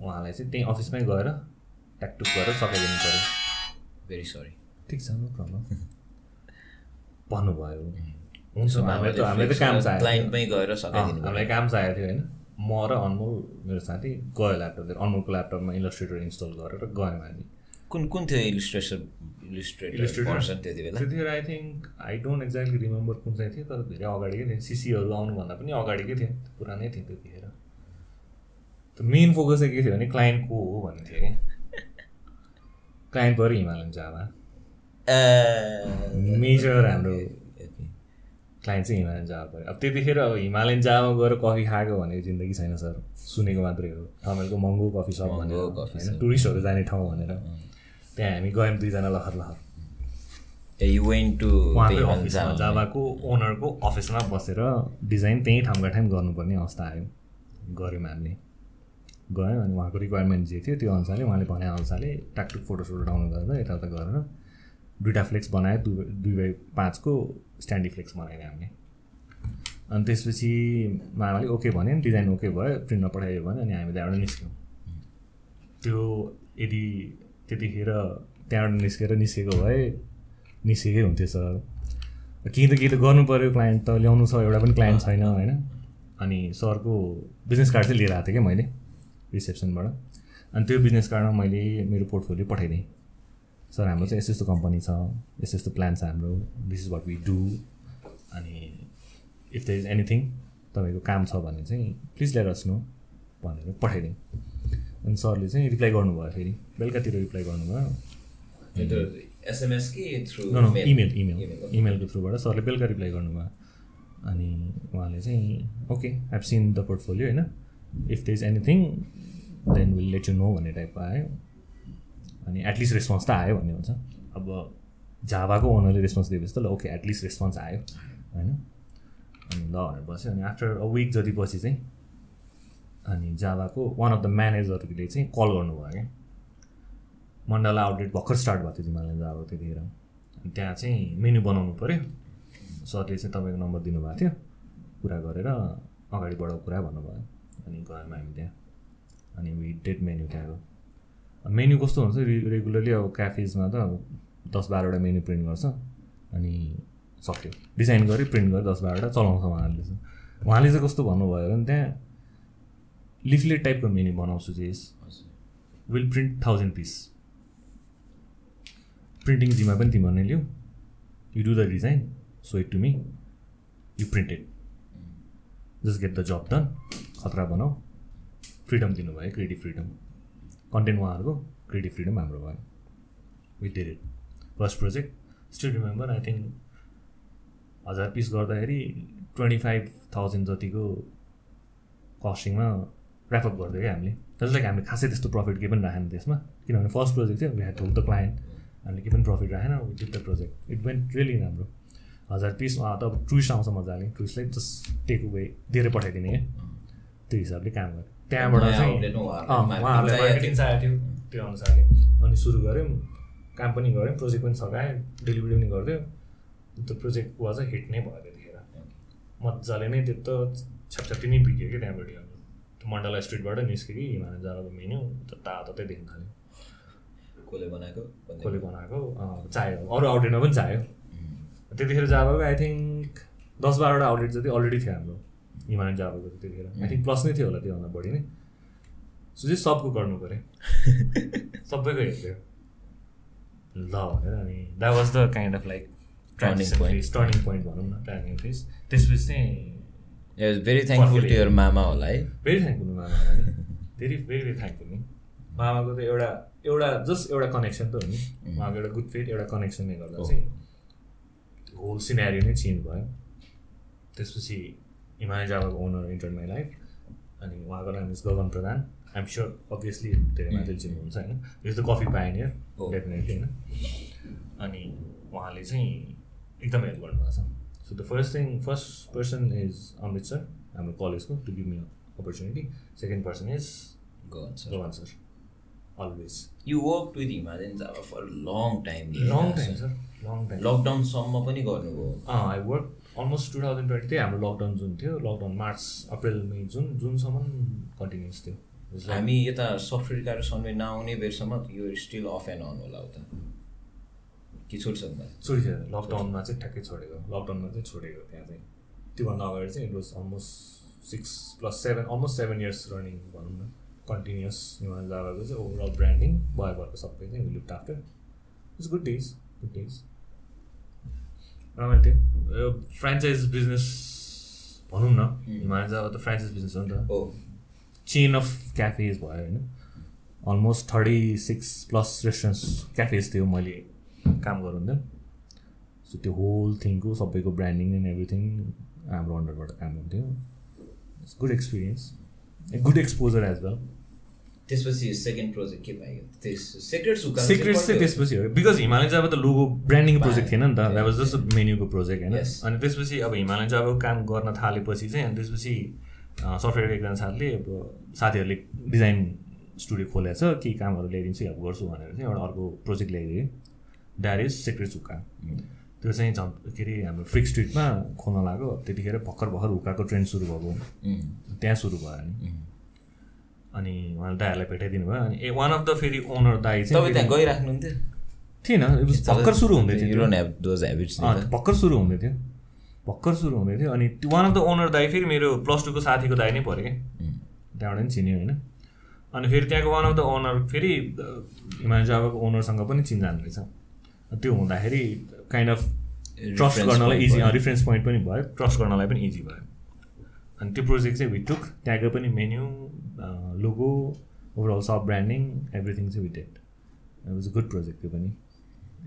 उहाँलाई चाहिँ त्यहीँ अफिसमै गएर ट्याकटुक गरेर सघाइदिनु पऱ्यो। भेरी सरी ठिक छ नो प्रब्लम भन्नुभयो। हुन्छ हामीलाई त हामीलाई त काम चाहियो क्लाइन्टमै गएर अँ, सकाइदिनु हामीलाई काम चाहिएको थियो होइन। म र अनमोल मेरो साथी गयो ल्यापटप अनमोलको ल्यापटपमा इलस्ट्रेटर इन्स्टल गरेर गयौँ हामी। कुन कुन थियो इलिस्ट्रेसन इलिस्ट्रेटर Illustrator? पर्सन त्यति बेला? त्यतिखेर I think I don't exactly remember कुन चाहिँ थियो तर धेरै अगाडिकै थियो सिसीहरू आउनुभन्दा पनि अगाडिकै थियो पुरानै थियो त्यतिखेर। त मेन फोकस चाहिँ के थियो भने क्लाइन्ट को हो भन्ने थियो कि? क्लाइन्ट पऱ्यो हिमालयन जावा मेजर हाम्रो क्लाइन्ट चाहिँ हिमालयन जावा पऱ्यो। अब त्यतिखेर अब हिमालयन जावा गएर कफी खाएको भनेको जिन्दगी छैन सर। सुनेको मात्रै हो। ठमेलको महँगो कफी सप भनेर। टुरिस्टहरू जाने ठाउँ भनेर। त्यहाँ हामी गयौँ दुईजना लहर लहर। यु वेन टु अफिसमा जावाको ओनरको अफिसमा बसेर डिजाइन त्यहीँ ठाउँका ठाउँ गर्नुपर्ने अवस्था आयो। गऱ्यौँ हामीले। गएँ अनि उहाँको रिक्वायरमेन्ट जे थियो त्यो अनुसारले उहाँले भने अनुसारले टाकटुक फोटोसोटो डाउनलोड गरेर यताउता गरेर दुइटा फ्लेक्स बनायो दुई दुई बाई पाँचको स्ट्यान्डी फ्लेक्स बनायो हामीले। अनि त्यसपछि मामाले ओके भन्यो डिजाइन ओके भयो प्रिन्टमा पठाइयो भने अनि हामी त्यहाँबाट निस्क्यौँ। त्यो यदि त्यतिखेर त्यहाँबाट निस्केर निस्केको भए निस्केकै हुन्थ्यो सर। केही त केही त गर्नु पऱ्यो क्लाइन्ट त ल्याउनु छ एउटा पनि क्लाइन्ट छैन होइन। अनि सरको बिजनेस कार्ड चाहिँ लिएर आएको थिएँ क्या मैले रिसेप्सनबाट अनि त्यो बिजनेस कार्डमा मैले मेरो पोर्टफोलियो पठाइदिएँ। सर हाम्रो चाहिँ यस्तो यस्तो कम्पनी छ यस्तो यस्तो प्लान छ हाम्रो this is what we do अनि इफ द इज एनिथिङ तपाईँको काम छ भने चाहिँ प्लिज लेट अस नो भनेर पठाइदिएँ। अनि सरले चाहिँ रिप्लाई गर्नुभयो फेरि। बेलुकातिर रिप्लाई गर्नुभयो। एसएमएस कि थ्रु इमेल इमेल इमेलको थ्रुबाट सरले बेलुका रिप्लाई गर्नुभयो। अनि उहाँले चाहिँ okay I've seen the portfolio होइन? If there is anything then will let you know भन्ने टाइपको आयो। अनि एटलिस्ट रेस्पोन्स त आयो भन्ने हुन्छ। अब झाभाको ओनरले रेस्पोन्स दिएपछि त ल ओके एटलिस्ट रेस्पोन्स आयो। होइन? अनि ल भनेर बस्यो। अनि आफ्टर अ विक जति पछि चाहिँ अनि जाभाको वान अफ द म्यानेजरले चाहिँ कल गर्नुभयो क्या। मण्डला आउटलेट भर्खर स्टार्ट भएको थियो हिमालयन जाभाको त्यतिखेर। अनि त्यहाँ चाहिँ मेन्यु बनाउनु पऱ्यो सरले चाहिँ तपाईँको नम्बर दिनुभएको थियो। कुरा गरेर अगाडि बढाउ कुरा भन्नुभयो। अनि गयौँ हामी त्यहाँ। अनि वी डेट मेन्यु त्यहाँको। मेन्यु कस्तो हुन्छ? रेगुलरली अब क्याफेजमा त अब दस बाह्रवटा मेन्यु प्रिन्ट गर्छ। अनि सक्यो। डिजाइन गऱ्यो प्रिन्ट गरेर दस बाह्रवटा चलाउँछ उहाँहरूले चाहिँ। उहाँले चाहिँ कस्तो भन्नुभयो भने त्यहाँ लिफलेट टाइपको मेन्यु बनाउँछु चाहिँ will print thousand piece printing जिम्मा पनि तिमीहरूले लिऊ you do the design show it to me you printed just get the job done खतरा बनाऊ फ्रिडम दिनुभयो क्रिएटिभ फ्रिडम कन्टेन्ट उहाँहरूको क्रिएटिभ फ्रिडम हाम्रो भयो। With did it first project still remember I think हजार पिस गर्दाखेरि twenty five thousand जतिको कस्टिङमा ऱ्यापअप गरिदियो क्या हामीले। जस्ट लाइक हामीले खासै त्यस्तो प्रफिट केही पनि राखेन त्यसमा। किनभने फर्स्ट प्रोजेक्ट थियो ह्याड टोल द क्लाइन्ट हामीले केही पनि प्रफिट राखेन we did the project it went really राम्रो। हजार पिस त अब टुरिस्ट आउँछ मजाले टुरिस्टलाई जस्ट टेक वे दिएर पठाइदिने क्या। त्यो हिसाबले काम गरेँ त्यहाँबाट चाहिँ त्यो अनुसारले। अनि सुरु गऱ्यौँ। काम पनि गऱ्यौँ। प्रोजेक्ट पनि सघाएँ। डेलिभरी पनि गरिदियो त्यो प्रोजेक्ट वाज हिट नै भयो त्यतिखेर। मजाले नै त्यो त छ्यापछ्याप्ती नै बिग्यो क्या त्यहाँबाट। मण्डला स्ट्रिटबाट निस्क्यो कि हिमालय जाँदाको मेन्यु त तातो देख्न थाल्यो कसले बनाएको? कसले बनाएको? चाहियो अरू आउटलेटमा पनि चाहियो त्यतिखेर जाबाको आई थिङ्क दस बाह्रवटा आउटलेट जति अलरेडी थियो हाम्रो हिमालयन जाबाको त्यतिखेर आई थिङ्क प्लस नै थियो होला त्योभन्दा बढी नै। सो चाहिँ सबको गर्नु पऱ्यो। सबैको हेर्थ्यो ल भनेर अनि that was the kind of like Turning point. Turning point भनौँ न टर्निङ फेस त्यसपछि चाहिँ भेरी थ्याङ्कफुल टु यर मामा होला है। भेरी थ्याङ्कफुल नि भेरी भेरी थ्याङ्कफुल नि मामाको त एउटा एउटा जस्ट एउटा कनेक्सन त हो नि। उहाँको एउटा गुड फिट एउटा कनेक्सनले गर्दा चाहिँ होल सिनेरियो नै चेन्ज भयो। त्यसपछि हिमालय जाबाको ओनर इन्टर माई लाइफ अनि उहाँको नाम is Gagan Pradhan I'm sure obviously धेरै मान्छेले चिन्नुहुन्छ होइन? Is the coffee pioneer. Definitely होइन? अनि उहाँले चाहिँ एकदमै हेल्प गर्नुभएको छ। So the first thing first person is Amrit sir हाम्रो कलेजको to give me opportunity second person is Gagan sir always you work with Himalayan Java for long time long time sir long time लकडाउनसम्म पनि गर्नुभयो। I work almost two thousand twenty त्यही हाम्रो lockdown जुन थियो. Lockdown March April मे जुन जुनसम्म continuous थियो. हामी यता सफ्टवेयर कार्य सन्वे नआउने बेरसम्म यो स्टिल अफ एन्ड अन होला उता। कि छुट्छ छोडिसक्यो लकडाउनमा चाहिँ ठ्याक्कै छोडेको। लकडाउनमा चाहिँ छोडेको त्यहाँ चाहिँ। त्योभन्दा अगाडि चाहिँ it was almost six plus seven almost seven years running भनौँ न। कन्टिन्युस हिमालय जाबाको चाहिँ ओभरअल ब्रान्डिङ भयो भएको सबै चाहिँ looked after it's good days good days रमाइलो थियो फ्रेन्चाइज बिजनेस भनौँ न हिमालय जाबा त फ्रेन्चाइज बिजनेस हो नि त। हो। चेन अफ क्याफेज भयो होइन। Almost thirty six plus restaurants cafes थियो मैले। काम गराउँदा सो त्यो होल थिङको सबैको ब्रान्डिङ एन्ड एभ्रिथिङ हाम्रो अन्डरबाट काम हुन्थ्यो। It's good experience a good exposure as well त्यसपछि सेकेन्ड प्रोजेक्ट के पाइयो सेक्रेट सिक्रेट्स चाहिँ त्यसपछि हो। बिकज हिमालयन चाहिँ त लोगो ब्रान्डिङको प्रोजेक्ट थिएन नि त। द्याट वाज जस्ट मेन्युको प्रोजेक्ट होइन. अनि त्यसपछि अब हिमालयन चाहिँ अब काम गर्न थालेपछि चाहिँ अनि त्यसपछि सफ्टवेयरको एकजना साथले अब साथीहरूले डिजाइन स्टुडियो खोलेको छ केही कामहरू ल्याइदिन्छु हेल्प गर्छु भनेर चाहिँ एउटा अर्को प्रोजेक्ट ल्याइदिएँ इज सेक्रेट हुक्का त्यो चाहिँ झन् के अरे हाम्रो फ्रिक स्ट्रिटमा खोल्न लाग्यो त्यतिखेर भर्खर भर्खर हुक्काको ट्रेन्ड सुरु भएको। त्यहाँ सुरु भयो नि। अनि उहाँले दाईहरूलाई भेटाइदिनु भयो अनि ए वान अफ द फेरि ओनर दाई तपाईँ चाहिँ त्यहाँ गइराख्नुहुन्थ्यो? थिएन भर्खर सुरु हुँदै थियो। भर्खर सुरु हुँदै थियो। भर्खर सुरु हुँदै थियो अनि वान अफ द ओनर दाई फेरि मेरो प्लस टूको साथीको दाई नै पऱ्यो क्या उम्. त्यहाँबाट नि चिन्यो होइन। अनि फेरि त्यहाँको वान अफ द ओनर फेरि हिमालय जावाको ओनरसँग पनि चिन्जान रहेछ त्यो हुँदाखेरि काइन्ड अफ ट्रस्ट गर्नलाई इजी। रिफरेन्स पोइन्ट पनि भयो। ट्रस्ट गर्नलाई पनि इजी भयो। अनि त्यो प्रोजेक्ट चाहिँ विटुक त्यहाँको पनि मेन्यु लोगो ओभरअल सब ब्रान्डिङ एभ्रिथिङ चाहिँ we did it was a good project त्यो पनि।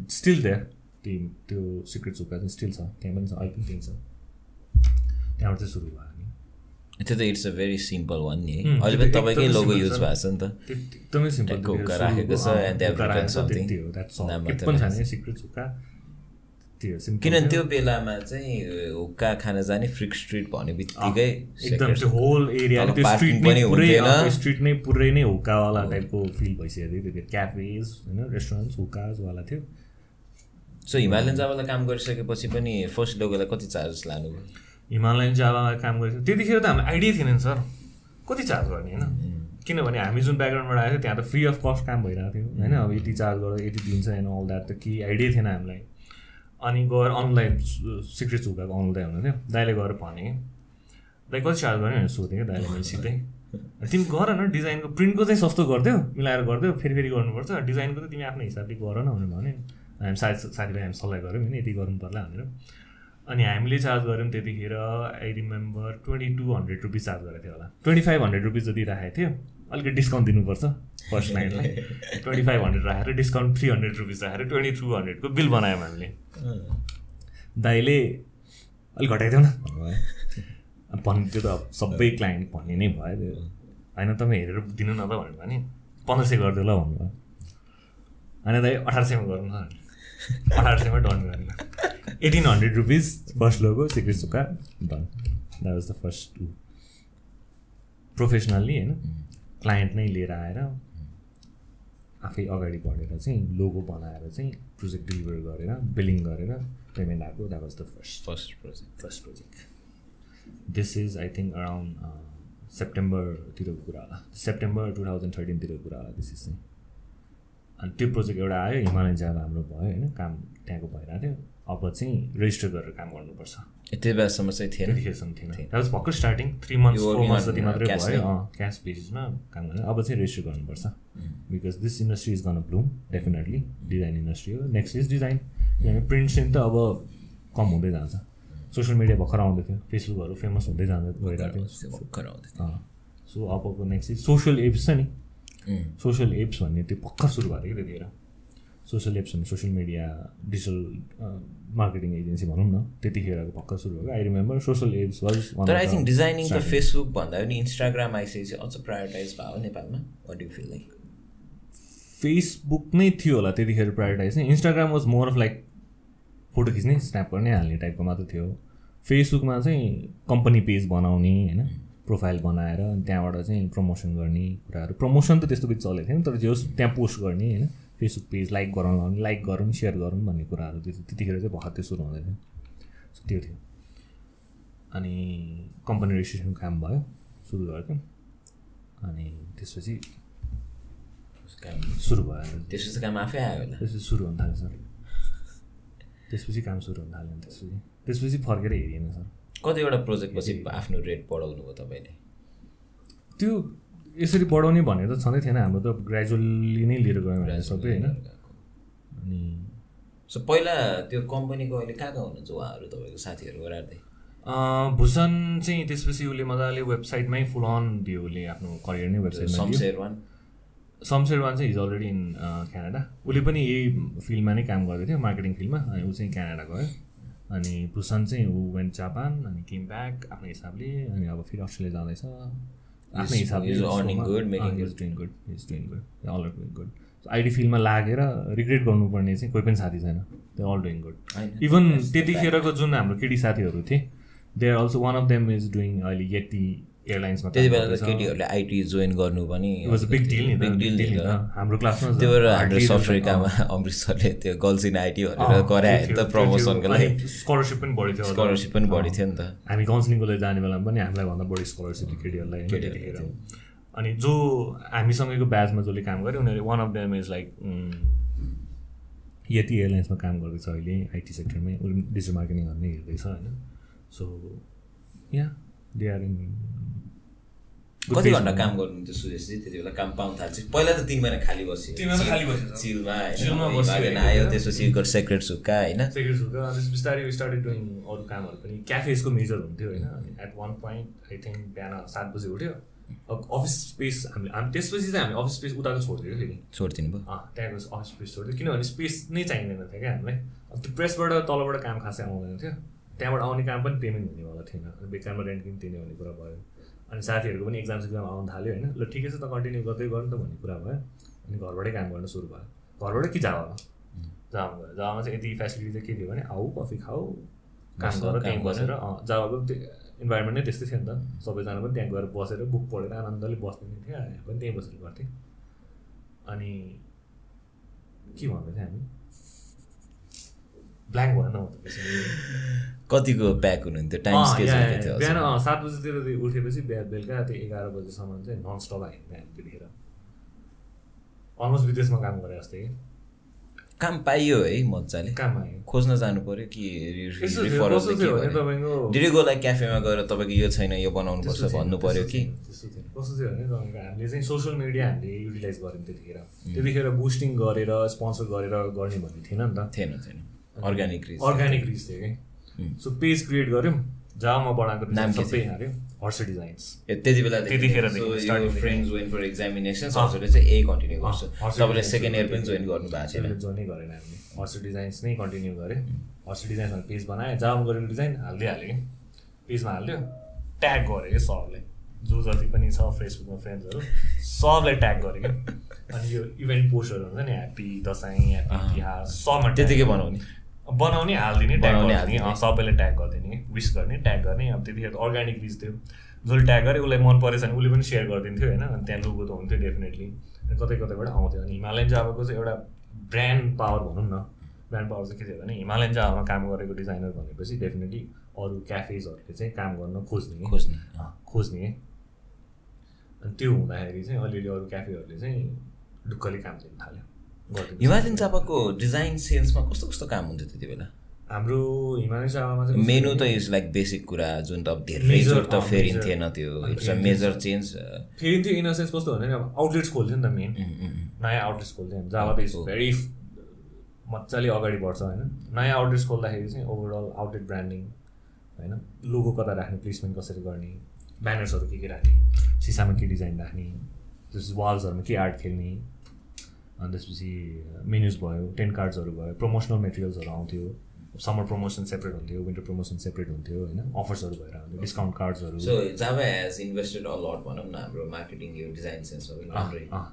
स्टिल देयर त्यो त्यो सिक्रेट सुक्का चाहिँ स्टिल छ त्यहाँ पनि छ अहिले पनि त्यही छ। त्यहाँबाट चाहिँ सुरु भयो। त्यो त it's a very simple one नि है अहिले पनि तपाईँकै लोगो युज। भएको छ नि त। एकदमै सिम्पल हुक्का राखेको छ, किनभने। त्यो बेलामा चाहिँ हुक्का खान जाने फ्रिक स्ट्रिट भन्ने बित्तिकै एकदम त्यो होल एरिया पनि नै पुरै हुन्थेन। अँ, त्यो स्ट्रिट नै पुरै नै हुक्कावाला टाइपको फिल भइसकेको थियो। त्यो क्याफेज होइन रेस्टुरेन्ट्स हुक्काजवाला थियो। सो हिमालयन जाबालाई काम गरिसकेपछि पनि फर्स्ट लोगोलाई कति चार्ज लानुभयो? हिमालयन जावामा काम गरेको त्यतिखेर त हामीलाई आइडिया थिएन नि सर। कति चार्ज गर्ने होइन? किनभने हामी जुन ब्याकग्राउन्डबाट आएको थियो त्यहाँ त फ्री अफ कस्ट काम भइरहेको थियो होइन? अब यति चार्ज गरेर यति दिन्छ होइन? अल द्याट त केही आइडिया थिएन हामीलाई। अनि गएर अनलाइन सिक्रेट हुकाको अनलाइन हुनुहुन्थ्यो दाइले गएर भने दाइ कति चार्ज गर्ने? भनेर सोधेँ क्या दाइले मैले सिधै। तिमी गर न डिजाइनको प्रिन्टको चाहिँ सस्तो गरिदेऊ मिलाएर गरिदेऊ फेरि फेरि गर्नुपर्छ। डिजाइनको त तिमी आफ्नो हिसाबले गर न भनेर भने हामी साथी साथीभाइ हामी सल्लाह गऱ्यौँ होइन? यति गर्नु पर्ला भनेर। अनि हामीले चार्ज गऱ्यौँ त्यतिखेर I remember twenty two hundred rupees charge गरेको थियो होला। ट्वेन्टी फाइभ हन्ड्रेड रुपिस जति राखेको थियो अलिकति डिस्काउन्ट दिनुपर्छ फर्स्ट नाइटलाई ट्वेन्टी फाइभ हन्ड्रेड राखेर डिस्काउन्ट थ्री हन्ड्रेड रुपिस राखेर ट्वेन्टी टू हन्ड्रेडको बिल बनायौँ हामीले। दाइले अलिक घटाइदेऊ न। भन्नुभयो अब भन् त्यो त सबै क्लाइन्ट भन्ने नै भयो त्यो। होइन तपाईँ हेरेर दिनु न त भनेर भने पन्ध्र सय गरिदियो ल भन्नुभयो। होइन दाइ अठार सयमा गर्नु न। अठार सयमा डन गरेर eighteen hundred rupees first logo secret सुक्का done that was the first professionally होइन क्लाइन्ट नै लिएर आएर आफै अगाडि बढेर चाहिँ लोगो बनाएर चाहिँ प्रोजेक्ट डेलिभर गरेर बिलिङ गरेर पेमेन्ट आएको that was the first first project first project this is I think around सेप्टेम्बरतिरको कुरा होला. सेप्टेम्बर टु थाउजन्ड थर्टिनतिरको कुरा होला दिस इज चाहिँ. अनि त्यो प्रोजेक्ट एउटा आयो हिमालयन जाँदा हाम्रो भयो होइन काम त्यहाँको भइरहेको थियो। अब चाहिँ रेजिस्टर गरेर काम गर्नुपर्छ। यति बेलासम्म चाहिँ थिएन। त्यतिखेरसम्म थिएन। वाज भर्खर starting three months You four months on, जति मात्रै भयो? अँ क्यास बेसिसमा काम गर्ने। अब चाहिँ रेजिस्टर गर्नुपर्छ। Because this industry is gonna bloom definitely design industry हो। नेक्स्ट इज डिजाइन किनभने प्रिन्ट सिन त अब कम हुँदै जान्छ। सोसियल मिडिया भर्खर आउँदै थियो। फेसबुकहरू फेमस हुँदै जाँदै गइरहेको थियो। भर्खर आउँदै थियो। सो अबको नेक्स्ट इज सोसियल एप्स छ नि. सोसियल एप्स भन्ने त्यो भर्खर सुरु भएको थियो त्यतिखेर। सोसियल एप्स भन्ने social media digital marketing agency भनौँ न त्यतिखेरको भर्खर सुरु भएको। I remember social apps was तर आई थिङ्क डिजाइनिङ त फेसबुक भन्दा पनि इन्स्टाग्राम आइसकेपछि अझ प्रायोरिटाइज भयो नेपालमा। What you feel like Facebook नै थियो होला त्यतिखेर प्रायोरिटाइज नै। Instagram was more of like photo खिच्ने स्न्याप गर्ने हाल्ने टाइपको मात्र थियो। फेसबुकमा चाहिँ कम्पनी पेज बनाउने होइन? प्रोफाइल बनाएर त्यहाँबाट चाहिँ प्रमोसन गर्ने कुराहरू। प्रमोसन त त्यस्तो केही चलेको थिएन तर जे होस् त्यहाँ पोस्ट गर्ने होइन? फेसबुक पेज लाइक गराउनु लाइक गरौँ सेयर गरौँ भन्ने कुराहरू त्यो त्यतिखेर चाहिँ भर्खर त्यो सुरु हुँदै थियो So त्यो थियो। अनि कम्पनी रेजिस्ट्रेसन काम भयो सुरु गरेको अनि त्यसपछि काम सुरु भयो। त्यसपछि काम आफै आयो होला। त्यसपछि सुरु हुन थाल्यो सर। त्यसपछि काम सुरु हुन थाल्यो त्यसपछि। त्यसपछि फर्केर हेरिएन सर। कतिवटा प्रोजेक्ट पछि आफ्नो रेट बढाउनु भयो तपाईँले? त्यो यसरी बढाउने भन्ने त छँदै थिएन हाम्रो त ग्रेजुअली नै लिएर गयौँ हामी सबै होइन? अनि सो पहिला त्यो कम्पनीको अहिले कहाँ कहाँ हुनुहुन्छ उहाँहरू तपाईँको साथीहरू ओरार्दै? भूषण चाहिँ त्यसपछि उसले मजाले वेबसाइटमै फुल अन दियो उसले आफ्नो करियर नै वेबसाइटमा वान शमशेर वान चाहिँ हिज अलरेडी इन क्यानाडा उसले पनि यही फिल्डमा नै काम गर्दै थियो मार्केटिङ फिल्डमा अनि ऊ चाहिँ क्यानाडा गयो। अनि भूषण चाहिँ ऊ वेन्ट जापान अनि केम ब्याक आफ्नो हिसाबले अनि अब फेरि अस्ट्रेलिया जाँदैछ। आफ्नै हिसाबले earning good, making good. Doing good is doing good all are doing good IT फिल्डमा लागेर रिग्रेट गर्नुपर्ने चाहिँ कोही पनि साथी छैन। They all doing good even त्यतिखेरको जुन हाम्रो केटी साथीहरू थिए they are also one of them is doing अहिले यति एयरलाइन्समा त्यति बेला त केटीहरूले आइटी जोइन गर्नु पनि बिग डिल नि बिग डिल नि त। हाम्रो क्लासमा त्यो भएर हाम्रो सफ्टवेयर काम अमृतसरले त्यो गर्ल्स इन आइटी भनेर गरायो नि त प्रमोसनको लागि? स्कलरसिप पनि बढी थियो स्कलरसिप पनि बढी थियो नि त। हामी काउन्सिलिङको लागि जाने बेलामा पनि हामीलाई भन्दा बढी स्कलरसिप थियो केटीहरूलाई। अनि जो हामीसँगैको ब्याचमा जसले काम गर्यो उनीहरूले one of them is like यति एयरलाइन्समा काम गर्दैछ अहिले आइटी सेक्टरमै उसले डिजिटल मार्केटिङ गर्ने हेर्दैछ होइन। So yeah they are in कति घन्टा काम गर्नुहुन्थ्यो सुरेशजी? त्यति बेला काम पाउनु थाल्छ पहिला त तिन महिना खाली बस्यो। तिन महिना खाली बसेको छ। चिलमा होइन। आयो त्यसपछि सेक्रेट सुक्का होइन? सेकेन्ड सुका अनि बिस्तारै स्टार्टेड डुइङ अरू कामहरू पनि। क्याफेजको मेजर हुन्थ्यो होइन? At one point I think बिहान सात बजी उठ्यो। अब अफिस स्पेस हामीले हामी त्यसपछि चाहिँ हामी अफिस स्पेस उताको छोडिदियो फेरि। छोडिदिनु भयो। अँ त्यहाँको अफिस स्पेस छोडिदियो। किनभने स्पेस नै चाहिँदैन थियो क्या हामीलाई। अब त्यो प्रेसबाट तलबाट काम खासै आउँदैन थियो। त्यहाँबाट आउने काम पनि पेमेन्ट हुनेवाला थिएन। बेकारमा रेन्ट किन तिर्ने भन्ने कुरा भयो। अनि साथीहरूको पनि एक्जाम सेक्जाम आउनु थाल्यो होइन। ल ठिकै छ त कन्टिन्यू गर्दै गर्नु त भन्ने कुरा भयो। अनि घरबाटै काम गर्न सुरु भयो। घरबाटै कि जावामा? जावामा गयो जावामा चाहिँ यति फेसिलिटी चाहिँ के थियो भने आऊ कफी खाऊ काम गर त्यहीँ गर। बसेर जावाको इन्भाइरोमेन्ट नै त्यस्तै थियो नि त। सबैजना पनि त्यहाँ गएर बसेर बुक पढेर आनन्दले बस्ने नै थियो हामी पनि त्यहीँ बसेर गर्थेँ अनि के भन्दै थियो हामी? ब्ल्याङ्क भएन कतिको प्याक हुनुहुन्थ्यो? टाइम थियो बिहान सात बजीतिर उठेपछि बिहा बेलुका त्यो एघार बजीसम्म चाहिँ नन स्टप आयो बिहान त्यतिखेर अलमोस्ट विदेशमा काम गरे जस्तै। काम पाइयो है मजाले। काम आयो। खोज्न जानु पर्यो कि थियो थियो लाइक क्याफेमा गएर तपाईँको यो छैन यो बनाउनु पर्छ भन्नु पर्यो त्यस्तो कि? त्यस्तो थिएन कस्तो थियो भने तपाईँको हामीले चाहिँ सोसियल मिडिया हामीले युटिलाइज गऱ्यौँ त्यतिखेर। त्यतिखेर बुस्टिङ गरेर स्पोन्सर गरेर गर्ने भन्ने थिएन नि त। थिएन थिएन। अर्ग्यानिक रिच अर्ग्यानिक रिच थियो कि? सो पेज क्रिएट गऱ्यौँ जामा बनाएको नाम सबै हाल्यो हर्स डिजाइन्स त्यति बेला देखि। फ्रेन्ड्स वेन फर एक्जामिनेसन हजुरले चाहिँ यही कन्टिन्यू गर्छ। तपाईँले सेकेन्ड इयर पनि जोइन गर्नु भएको छैन। जोइनै गरेन हामीले। हर्स डिजाइन्स नै कन्टिन्यू गरेँ हर्स डिजाइन्समा पेज बनाएँ जामा गरेको डिजाइन हाल्दै हालेँ कि पेजमा हालिदियो ट्याग गरेँ कि सबले जो जति पनि छ फेसबुकमा फ्रेन्ड्सहरू सबलाई ट्याग गरेँ कि। अनि यो इभेन्ट पोस्टहरू हुन्छ नि ह्याप्पी दसैँ ह्याप्पी। तिहार सबमा त्यतिकै। बनाउने। बनाउने हालिदिने ट्याग गरिदिने। अँ, सबैले ट्याग गरिदिने विस गर्ने ट्याग गर्ने। अब त्यतिखेर अर्ग्यानिक रिच थियो। जसले ट्याग गरे उसलाई मन परेछ भने उसले पनि सेयर गरिदिन्थ्यो होइन? अनि त्यहाँ लोगो त हुन्थ्यो डेफिनेटली कतै कतैबाट आउँथ्यो। अनि हिमालयन जाबाको चाहिँ एउटा ब्रान्ड पावर भनौँ न। ब्रान्ड पावर चाहिँ के थियो भने हिमालयन जाबामा काम गरेको डिजाइनर भनेपछि डेफिनेटली अरू क्याफेजहरूले चाहिँ काम गर्न खोज्ने। खोज्ने खोज्ने। अनि त्यो हुँदाखेरि चाहिँ अलिअलि अरू क्याफेहरूले चाहिँ ढुक्कले काम दिनु थाल्यो। हिमालयन चापाको डिजाइन सेन्समा कस्तो कस्तो काम हुन्थ्यो त्यति बेला? हाम्रो हिमालयन जाबामा चाहिँ मेनु त इज लाइक बेसिक कुरा जुन त अब धेरै जोड त अँ, फेरि major. थिएन त्यो। It's a major. चेन्ज फेरि त्यो इन सेन्स कस्तो भने अब आउटलेट्स खोल्थ्यो नि त मेन नयाँ आउटलेट्स खोल्थ्यो। जावा त इज। भेरी मजाले अगाडि बढ्छ होइन? नयाँ आउटलेट्स खोल्दाखेरि चाहिँ ओभरअल आउटलेट ब्रान्डिङ होइन? लोगो कता राख्ने प्लेसमेन्ट कसरी गर्ने ब्यानर्सहरू के के राख्ने सिसामा के डिजाइन राख्ने वाल्सहरूमा के आर्ट खेल्ने। अनि त्यसपछि मेन्युज भयो टेन कार्ड्सहरू भयो प्रमोसनल मेटेरियल्सहरू आउँथ्यो। समर प्रमोसन सेपरेट हुन्थ्यो विन्टर प्रमोसन सेपरेट हुन्थ्यो होइन? अफर्सहरू भएर आउँथ्यो discount कार्ड्सहरू so Java has invested a lot भनौँ न हाम्रो मार्केटिङ यो डिजाइन सेन्समा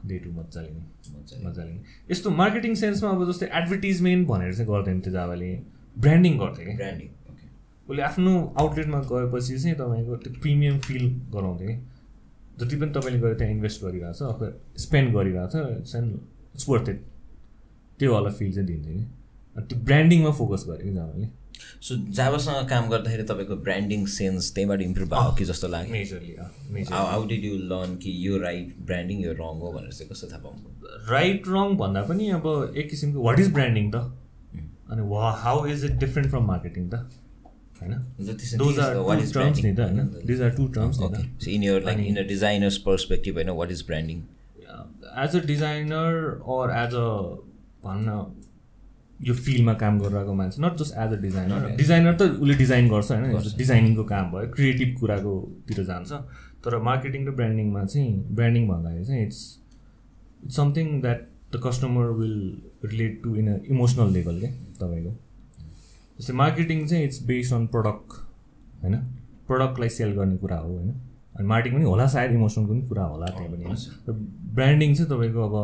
डे टु मजाले नै। मजाले। नै। यस्तो मार्केटिङ सेन्समा अब जस्तै एडभर्टिजमेन्ट भनेर चाहिँ गर्दैन थियो जाबाले ब्रान्डिङ गर्थ्यो कि ब्रान्डिङ उसले आफ्नो आउटलेटमा गएपछि चाहिँ तपाईँको त्यो प्रिमियम फिल गराउँथ्यो कि जति पनि तपाईँले गएर त्यहाँ इन्भेस्ट गरिरहेको छ अथवा स्पेन्ड गरिरहेको छ एन्ड इट्स वर्थ इट त्यो वाला फिल चाहिँ दिन्थ्यो कि। अनि त्यो ब्रान्डिङमा फोकस गरेँ कि जाबाले सो जाबासँग काम गर्दाखेरि तपाईँको ब्रान्डिङ सेन्स त्यहीँबाट इम्प्रुभ भयो कि जस्तो लाग्यो? डिड यु लर्न कि यो राइट ब्रान्डिङ यो रङ हो भनेर चाहिँ कस्तो थाहा पाउनु? राइट रङ भन्दा पनि अब एक किसिमको वाट इज ब्रान्डिङ त? अनि वा how is it different from marketing त? होइन? In your like in a designer's perspective होइन? What is branding as a designer or as a भन्न यो फिल्डमा काम गरिरहेको मान्छे not just as a designer designer त उसले डिजाइन गर्छ होइन डिजाइनिङको काम भयो क्रिएटिभ कुराकोतिर जान्छ। तर मार्केटिङ र ब्रान्डिङमा चाहिँ ब्रान्डिङ भन्दाखेरि चाहिँ it's it's something that the customer will relate to in a emotional level क्या तपाईँको। जस्तै मार्केटिङ चाहिँ इट्स बेस्ड अन प्रडक्ट होइन? प्रडक्टलाई सेल गर्ने कुरा हो होइन? अनि मार्केटिङ पनि होला सायद इमोसनको पनि कुरा होला त्यहाँ पनि ब्रान्डिङ चाहिँ तपाईँको अब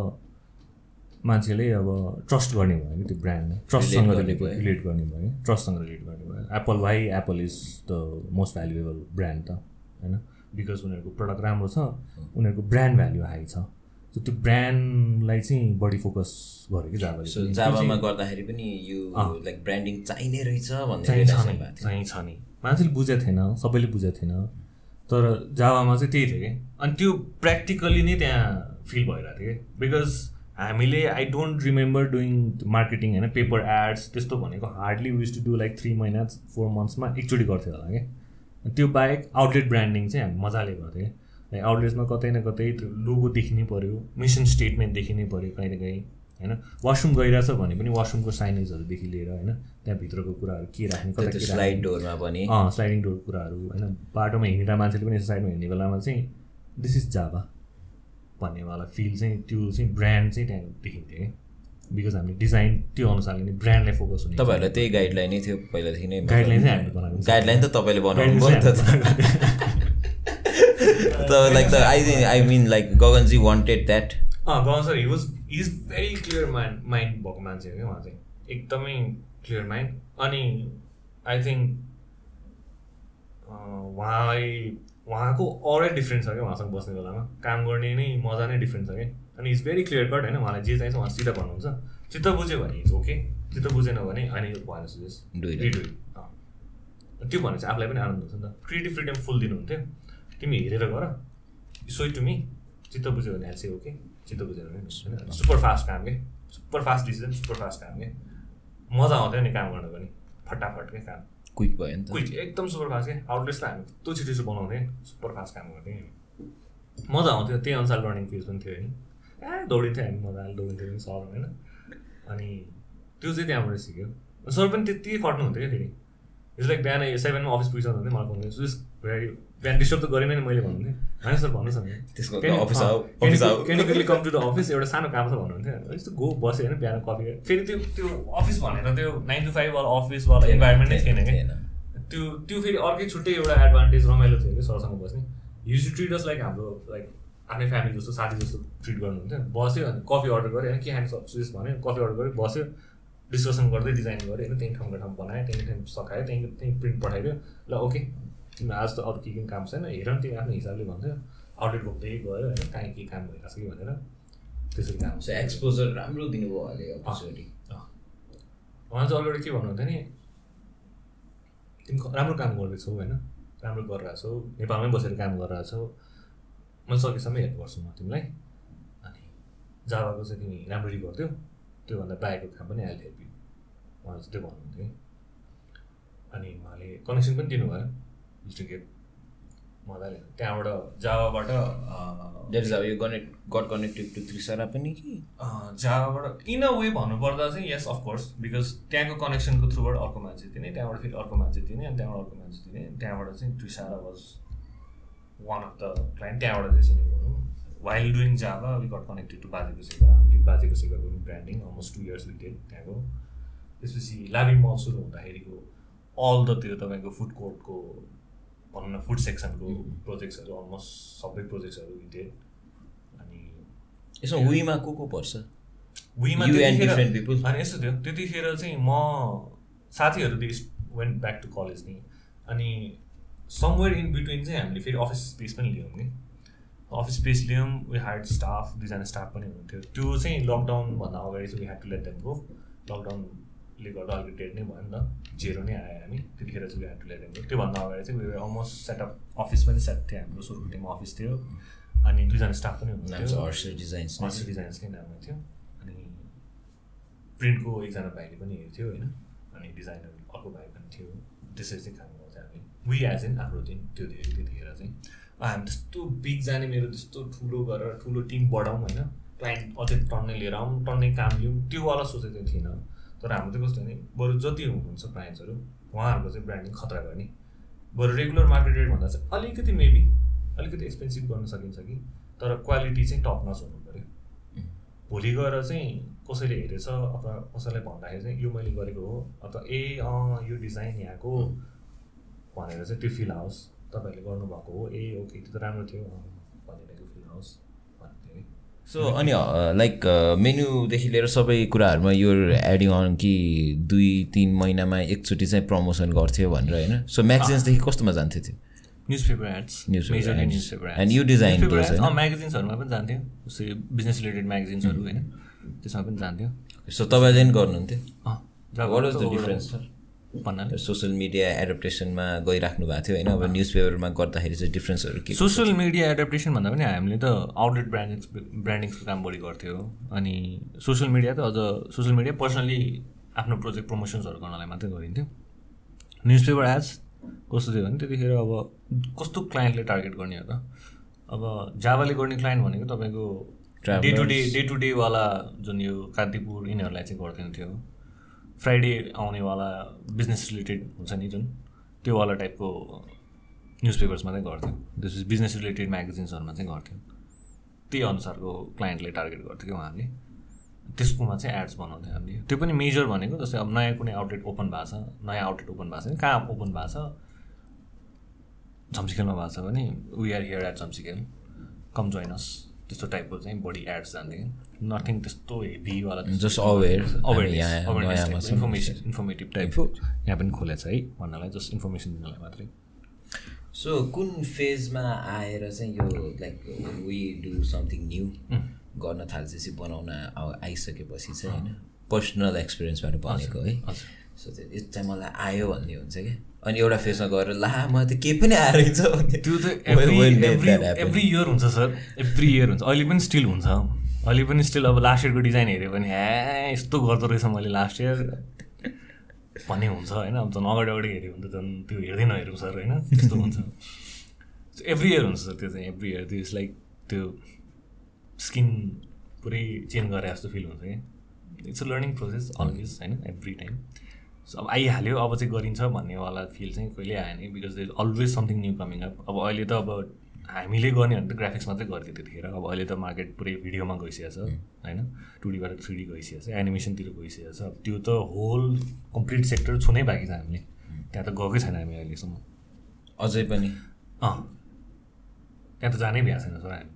मान्छेले अब ट्रस्ट गर्ने भयो कि त्यो ब्रान्डलाई? ट्रस्टसँग रिलेट गर्ने भयो ट्रस्टसँग रिलेट गर्ने भयो। Apple why Apple is the most valuable brand त होइन? बिकज उनीहरूको प्रडक्ट राम्रो छ उनीहरूको ब्रान्ड भ्याल्यु हाई छ। सो त्यो ब्रान्डलाई चाहिँ बढी फोकस गर्यो कि सो जाभामा चाहिँ गर्दाखेरि पनि यो लाइक ब्रान्डिङ चाहिने रहेछ भन्ने। चाहिँ छ नि। मान्छेले बुझेको थिएन सबैले बुझेको थिएन। तर जावामा चाहिँ त्यही थियो कि। अनि त्यो प्र्याक्टिकली नै त्यहाँ फिल भइरहेको थियो कि। बिकज हामीले I don't remember doing marketing होइन पेपर एड्स त्यस्तो भनेको hardly was to do like three महिना फोर मन्थ्समा एकचोटि गर्थ्यो होला कि। त्यो बाहेक आउटलेट ब्रान्डिङ चाहिँ हामी मजाले गर्थ्यो लाइक आउटलेट्समा कतै न कतै त्यो लोगो देखिनै पऱ्यो मिसन स्टेटमेन्ट देखिनै पऱ्यो कहीँ न कहीँ। होइन? वासरुम गइरहेछ भने पनि वासरुमको साइनेजहरूदेखि लिएर होइन त्यहाँभित्रको कुराहरू के राख्ने कता स्लाइड डोरमा पनि। अँ स्लाइडिङ डोर कुराहरू होइन? बाटोमा हिँडेर मान्छेले पनि यसो साइडमा हिँड्ने बेलामा चाहिँ दिस इज जाभा भन्नेवाला फिल चाहिँ त्यो चाहिँ ब्रान्ड चाहिँ त्यहाँ देखिन्थ्यो कि बिकज हामीले डिजाइन त्यो अनुसारले नै ब्रान्डलाई फोकस हुने तपाईँहरूलाई त्यही गाइडलाइन थियो पहिलादेखि नै गाइडलाइन चाहिँ हामीले बनाएको गाइडलाइन त तपाईँले बनाउनु नि त आई आई मिन लाइक गगनजी wanted that uh gown sir he was is very clear mind mind भएको मान्छे हो क्या उहाँ चाहिँ एकदमै क्लियर माइन्ड अनि आई थिङ्क उहाँलाई उहाँको अरै डिफ्रेन्ट छ क्या उहाँसँग बस्ने बेलामा काम गर्ने नै मजा नै डिफ्रेन्ट छ कि अनि इज भेरी क्लियर कट होइन उहाँलाई जे चाहिन्छ उहाँ सिधा भन्नुहुन्छ चित्त बुझ्यो भने इट्स ओके चित्त बुझेन भने अनि भएन. रिडु त्यो भने चाहिँ आफूलाई पनि आनन्द हुन्छ नि त क्रिएटिभ फ्रिडम फुल दिनुहुन्थ्यो तिमी हेरेर गर सो टु मी चित्त बुझ्यो भने चाहिँ ओके चित्त बुझेन भने होइन। सुपर फास्ट काम के? Super fast decision super fast काम के? मजा आउँथ्यो नि काम गर्नु पनि। फटाफट क्या काम? क्विक भयो नि त। क्विक एकदम सुपर फास्ट क्या आउटलेट्स त हामी त्यो छिटो छिटो बनाउँथेँ सुपर फास्ट काम गर्थ्यौँ मजा आउँथ्यो त्यही अनुसार लर्निङ फिज पनि थियो होइन ए दौडिन्थ्यो हामी मजाले दौडिन्थ्यो पनि सर होइन। अनि त्यो चाहिँ त्यहाँबाट सिक्यो। सर पनि त्यति खट्नुहुन्थ्यो क्या फेरि। लाइक बिहान सेभेनमा अफिस पुगिसक्नु हुन्थ्यो मलाई फोन गर्छु बिहान डिस्टर्ब त गरेन नि मैले भन्नुहुन्थ्यो। होइन सर भन्नुहोस् न त्यसको अफिस आऊ अफिस आऊ। क्यानिकली कम टु द अफिस एउटा सानो काम छ भन्नुहुन्थ्यो। यस्तो गो बस्यो होइन बिहान कफी फेरि त्यो त्यो अफिस भनेर त्यो नाइन टु फाइभ वाला अफिस वाला इन्भाइरोमेन्ट नै थिएन क्या। त्यो त्यो फेरि अर्कै छुट्टै एउटा एडभान्टेज रमाइलो थियो कि सरसँग बस्ने। युज ट्रिट अस लाइक हाम्रो लाइक आफ्नै फ्यामिली जस्तो साथी जस्तो ट्रिट गर्नुहुन्थ्यो। बस्यो अनि कफी अर्डर गऱ्यो होइन के खाने सुजेस भन्यो। कफी अर्डर गऱ्यो बस्यो। डिस्कसन गर्दै डिजाइन गऱ्यो होइन त्यहीँ ठाउँको ठाउँ बनायो त्यहीँ ठाउँ सकायो त्यहीँ त्यहीँ प्रिन्ट पठाइदियो। ल ओके तिमी आज त अरू के के काम छैन हेर तिमी आफ्नो हिसाबले भन्थ्यो आउटलेट घुम्दै गयो होइन कहीँ के काम भइरहेको छ कि भनेर। त्यसरी काम सो एक्सपोजर राम्रो दिनुभयो अहिले अपर्च्युनिटी उहाँ चाहिँ अगाडि के भन्नुहुन्थ्यो नि तिमी राम्रो काम गर्दैछौ होइन राम्रो गरिरहेछौ नेपालमै बसेर काम गरिरहेछौ। मैले सकेसम्म हेल्प गर्छु म तिमीलाई। अनि जाभाको चाहिँ तिमी राम्ररी गर्थ्यौ त्योभन्दा बाहेकको काम पनि अहिले हेल्प यु उहाँले चाहिँ त्यो भन्नुहुन्थ्यो कि। अनि उहाँले कनेक्सन पनि दिनुभयो। गेट मजाले त्यहाँबाट जाभाबाट अँ, द्याट इज अब यो connect got connected to Trisara पनि कि? जाभाबाट इन अ वे भन्नुपर्दा चाहिँ यस अफकोर्स बिकज त्यहाँको कनेक्सनको थ्रुबाट अर्को मान्छे दिने त्यहाँबाट फेरि अर्को मान्छे दिने अनि त्यहाँबाट अर्को मान्छे दिने त्यहाँबाट चाहिँ Trisara was one of the client त्यहाँबाट चाहिँ भनौँ while doing Java we got connected to बाजेको सेवा हामीले बाजेको पनि branding almost two years with त्यहाँको। त्यसपछि लाभिङ मल सुरु हुँदाखेरिको अल द त्यो तपाईँको फुड कोर्टको भनौँ न फुड सेक्सनको प्रोजेक्ट्सहरू अलमोस्ट सबै प्रोजेक्ट्सहरू विथ अनि यसमा विमा को को पर्छ? विमा. अनि यस्तो थियो त्यतिखेर चाहिँ म साथीहरू वेन्ट ब्याक टु कलेज नि। अनि समवेयर इन बिट्विन चाहिँ हामीले फेरि अफिस स्पेस पनि लियौँ कि अफिस स्पेस लियौँ वी हार्ड स्टाफ दुईजना स्टाफ पनि हुनुहुन्थ्यो। त्यो चाहिँ लकडाउनभन्दा अगाडि चाहिँ we had to let them go लकडाउनले गर्दा अलिकति डेट नै भयो नि त। जेरो नै आयो हामी त्यतिखेर चाहिँ ह्याड टु लेट त्योभन्दा अगाडि चाहिँ वी अलमोस्ट सेटअप अफिस पनि सेट थियो हाम्रो सुरुको टाइममा अफिस थियो। अनि दुईजना स्टाफ पनि हुनुहुन्थ्यो। हर्ष डिजाइन्स मास्टर डिजाइन्सकै नाममा थियो। अनि प्रिन्टको एकजना भाइले पनि हेर्थ्यो होइन। अनि डिजाइनर अर्को भाइ पनि थियो। त्यसरी चाहिँ काम गर्थ्यो हामी। वी एज इन आफ्नो दिन त्यो धेरै त्यतिखेर चाहिँ। हामी त्यस्तो बिग जाने मेरो त्यस्तो ठुलो गरेर ठुलो टिम बढाउँ होइन। क्लाइन्ट अझै टन्नै लिएर आउँ टन्नै काम लिउँ त्योवाला सोचेको थिएन। तर हाम्रो चाहिँ कस्तो भने बरु जति हुनुहुन्छ क्लाइन्ट्सहरू उहाँहरूको चाहिँ ब्रान्डिङ खतरा गर्ने। बरु रेगुलर मार्केट रेटभन्दा चाहिँ अलिकति मेबी अलिकति एक्सपेन्सिभ गर्न सकिन्छ कि तर क्वालिटी चाहिँ टप नच हुनु पऱ्यो। भोलि गएर चाहिँ कसैले हेरेछ अथवा कसैलाई भन्दाखेरि चाहिँ यो मैले गरेको हो अथवा ए अँ यो डिजाइन यहाँको भनेर चाहिँ त्यो फिल आओस्। तपाईँहरूले गर्नुभएको हो ए ओके त्यो त राम्रो थियो भनेर त्यो फिल आओस्। सो अनि लाइक मेन्युदेखि लिएर सबै कुराहरूमा यो एडिङ अन कि दुई तिन महिनामा एकचोटि चाहिँ प्रमोसन गर्थ्यो भनेर होइन? सो म्यागजिन्सदेखि कस्तोमा जान्थ्यो त्यो? Newspaper ads. Newspaper design those, होइन? म्यागजिन्सहरूमा पनि जान्थ्यो। जस्तै बिजनेस रिलेटेड म्यागजिन्सहरू होइन? त्यसमा पनि जान्थ्यो। सो तपाईँले गर्नुहुन्थ्यो? What was the difference sir भन्नाले। सोसियल मिडिया एडप्टेसनमा गइराख्नु भएको थियो होइन? अब न्युज पेपरमा गर्दाखेरि चाहिँ डिफ्रेन्सहरू के सोसियल मिडिया एडप्टेसन भन्दा पनि हामीले त आउटलेट ब्रान्डिङ ब्रान्डिङको काम बढी गर्थ्यो। अनि सोसियल मिडिया त अझ सोसियल मिडिया पर्सनली आफ्नो प्रोजेक्ट प्रमोसन्सहरू गर्नलाई मात्रै गरिन्थ्यो। न्युज पेपर एड्स कस्तो थियो भने त्यतिखेर अब कस्तो क्लाइन्टले टार्गेट गर्ने हो त? अब जावाले गर्ने क्लाइन्ट भनेको तपाईँको day to day day to डेवाला जुन यो कान्तिपुर यिनीहरूलाई चाहिँ गर्दैन थियो फ्राइडे आउनेवाला बिजनेस रिलेटेड हुन्छ नि जुन त्योवाला टाइपको न्युज पेपर्समा चाहिँ गर्थ्यो। इज बिजनेस रिलेटेड म्यागजिन्सहरूमा चाहिँ गर्थ्यो। त्यही अनुसारको क्लाइन्टले टार्गेट गर्थ्यो कि उहाँहरूले। त्यसकोमा चाहिँ एड्स बनाउँथ्यो हामीले। त्यो पनि मेजर भनेको जस्तै अब नयाँ कुनै आउटलेट ओपन भएको छ नयाँ आउटलेट ओपन भएको छ भने कहाँ ओपन भएको छ? झम्सिखेलमा भएको छ भने we are here at Jhamsikhel come join us त्यस्तो टाइपको चाहिँ बढी एड्स जान्थ्यो कि नथिङ त्यस्तो हेभीवाला यहाँ नयाँमा छौँ। इन्फर्मेसन इन्फर्मेटिभ टाइपको यहाँ पनि खोलेको छ है भन्नलाई जस्ट इन्फर्मेसन दिनलाई मात्रै। सो कुन फेजमा आएर चाहिँ यो like we do something new गर्न थाल्छेपछि बनाउन आइसकेपछि चाहिँ होइन? पर्सनल एक्सपिरियन्सबाट भनेको है। सो त्यो यो चाहिँ मलाई आयो भन्ने हुन्छ क्या? अनि एउटा फेजमा गएर ला म त केही पनि आएर त्यो त एभ्री इयर हुन्छ सर एभ्री इयर हुन्छ. अहिले पनि स्टिल हुन्छ। अहिले पनि स्टिल अब लास्ट इयरको डिजाइन हेऱ्यो भने ह्या यस्तो गर्दो रहेछ मैले लास्ट इयर भन्ने हुन्छ होइन? अब झन् अगाडि अगाडि हेऱ्यो भने त झन् त्यो हेर्दै नहेरौँ सर होइन? त्यस्तो हुन्छ। एभ्री इयर हुन्छ सर त्यो चाहिँ एभ्री इयर त्यो इज लाइक त्यो स्किन पुरै चेन्ज गरे जस्तो फिल हुन्छ कि it's a learning process always होइन? एभ्री टाइम अब आइहाल्यो अब चाहिँ गरिन्छ भन्नेवाला फिल चाहिँ कहिले आएन because there always something new coming up अब अहिले त अब हामीले गर्ने भने त ग्राफिक्स मात्रै गर्थ्यो त्यतिखेर। अब अहिले त मार्केट पुरै भिडियोमा गइसकेको छ होइन? टु डीबाट थ्री डी गइसकेको छ एनिमेसनतिर गइसकेको छ। अब त्यो त होल कम्प्लिट सेक्टर छुनै बाँकी छ हामीले। त्यहाँ त गएकै छैन हामी अहिलेसम्म। अझै पनि? अँ। त्यहाँ त जानै भ्याएको छैन सर हामी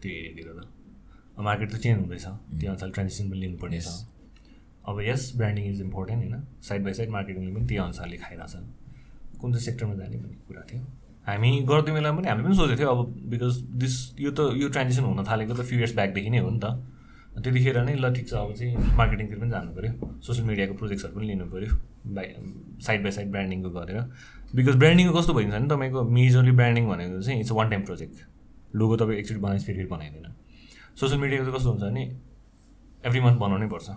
त्यो एरियातिर त। मार्केट त चेन्ज हुँदैछ। त्यो अनुसार ट्रान्जेक्सन पनि लिनुपर्ने छ अब यस ब्रान्डिङ इज इम्पोर्टेन्ट होइन? साइड बाई साइड मार्केटिङले पनि त्यही अनुसारले खाइरहेछ कुन चाहिँ सेक्टरमा जाने भन्ने कुरा थियो। हामी गर्दै बेला पनि हामीले पनि सोचेको थियो। अब बिकज दिस यो त यो ट्रान्जेक्सन हुन थालेको त फ्यु इयर्स ब्याकदेखि नै हो नि त। त्यतिखेर नै ल ठिक छ अब चाहिँ मार्केटिङतिर पनि जानु पऱ्यो। सोसियल मिडियाको प्रोजेक्ट्सहरू पनि लिनु पऱ्यो। बाई साइड बाई साइड ब्रान्डिङको गरेर। बिकज ब्रान्डिङको कस्तो भइन्छ भने तपाईँको मेजरली ब्रान्डिङ भनेको चाहिँ it's one time project logo तपाईँ एकचोटि बनाएपछि फेरि फेरि बनाइँदैन। सोसियल मिडियाको चाहिँ कस्तो हुन्छ भने एभ्री मन्थ बनाउनै पर्छ।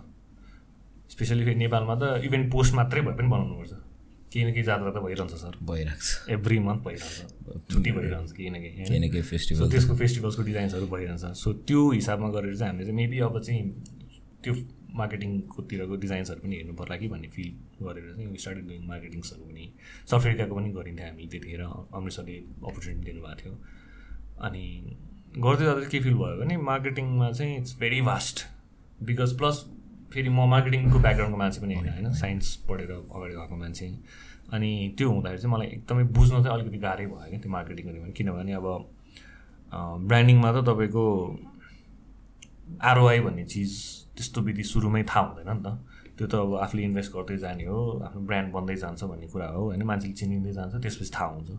स्पेसली फेरि नेपालमा त इभेन पोस्ट मात्रै भए पनि बनाउनुपर्छ केही न केही जात्रा त भइरहन्छ सर। भइरहेको छ। एभ्री मन्थ भइरहन्छ। छुट्टी भइरहन्छ केही न केही केही? न केही फेस्टिभल त्यसको फेस्टिभल्सको डिजाइन्सहरू भइरहन्छ। सो त्यो हिसाबमा गरेर चाहिँ हामीले चाहिँ मेबी अब चाहिँ त्यो मार्केटिङकोतिरको डिजाइन्सहरू पनि हेर्नु पर्ला कि भन्ने फिल गरेर चाहिँ स्टार्टेड डुइङ मार्केटिङ्सहरू पनि। अफ्रिकाको पनि गरिन्थ्यो हामीले त्यतिखेर। अमृतसरले अपर्च्युनिटी दिनुभएको थियो। अनि गर्दै जाँदा के फिल भयो भने मार्केटिङमा चाहिँ it's very vast because plus फेरि म मार्केटिङको ब्याकग्राउन्डको मान्छे पनि होइन होइन? साइन्स पढेर अगाडि गएको मान्छे। अनि त्यो हुँदाखेरि चाहिँ मलाई एकदमै बुझ्न चाहिँ अलिकति गाह्रै भयो क्या त्यो मार्केटिङ गर्ने भने। किनभने अब ब्रान्डिङमा त तपाईँको आरओआई भन्ने चिज त्यस्तो विधि सुरुमै थाहा हुँदैन नि त। त्यो त अब आफूले इन्भेस्ट गर्दै जाने हो आफ्नो ब्रान्ड बन्दै जान्छ भन्ने कुरा हो होइन? मान्छेले चिनिँदै जान्छ त्यसपछि थाहा हुन्छ।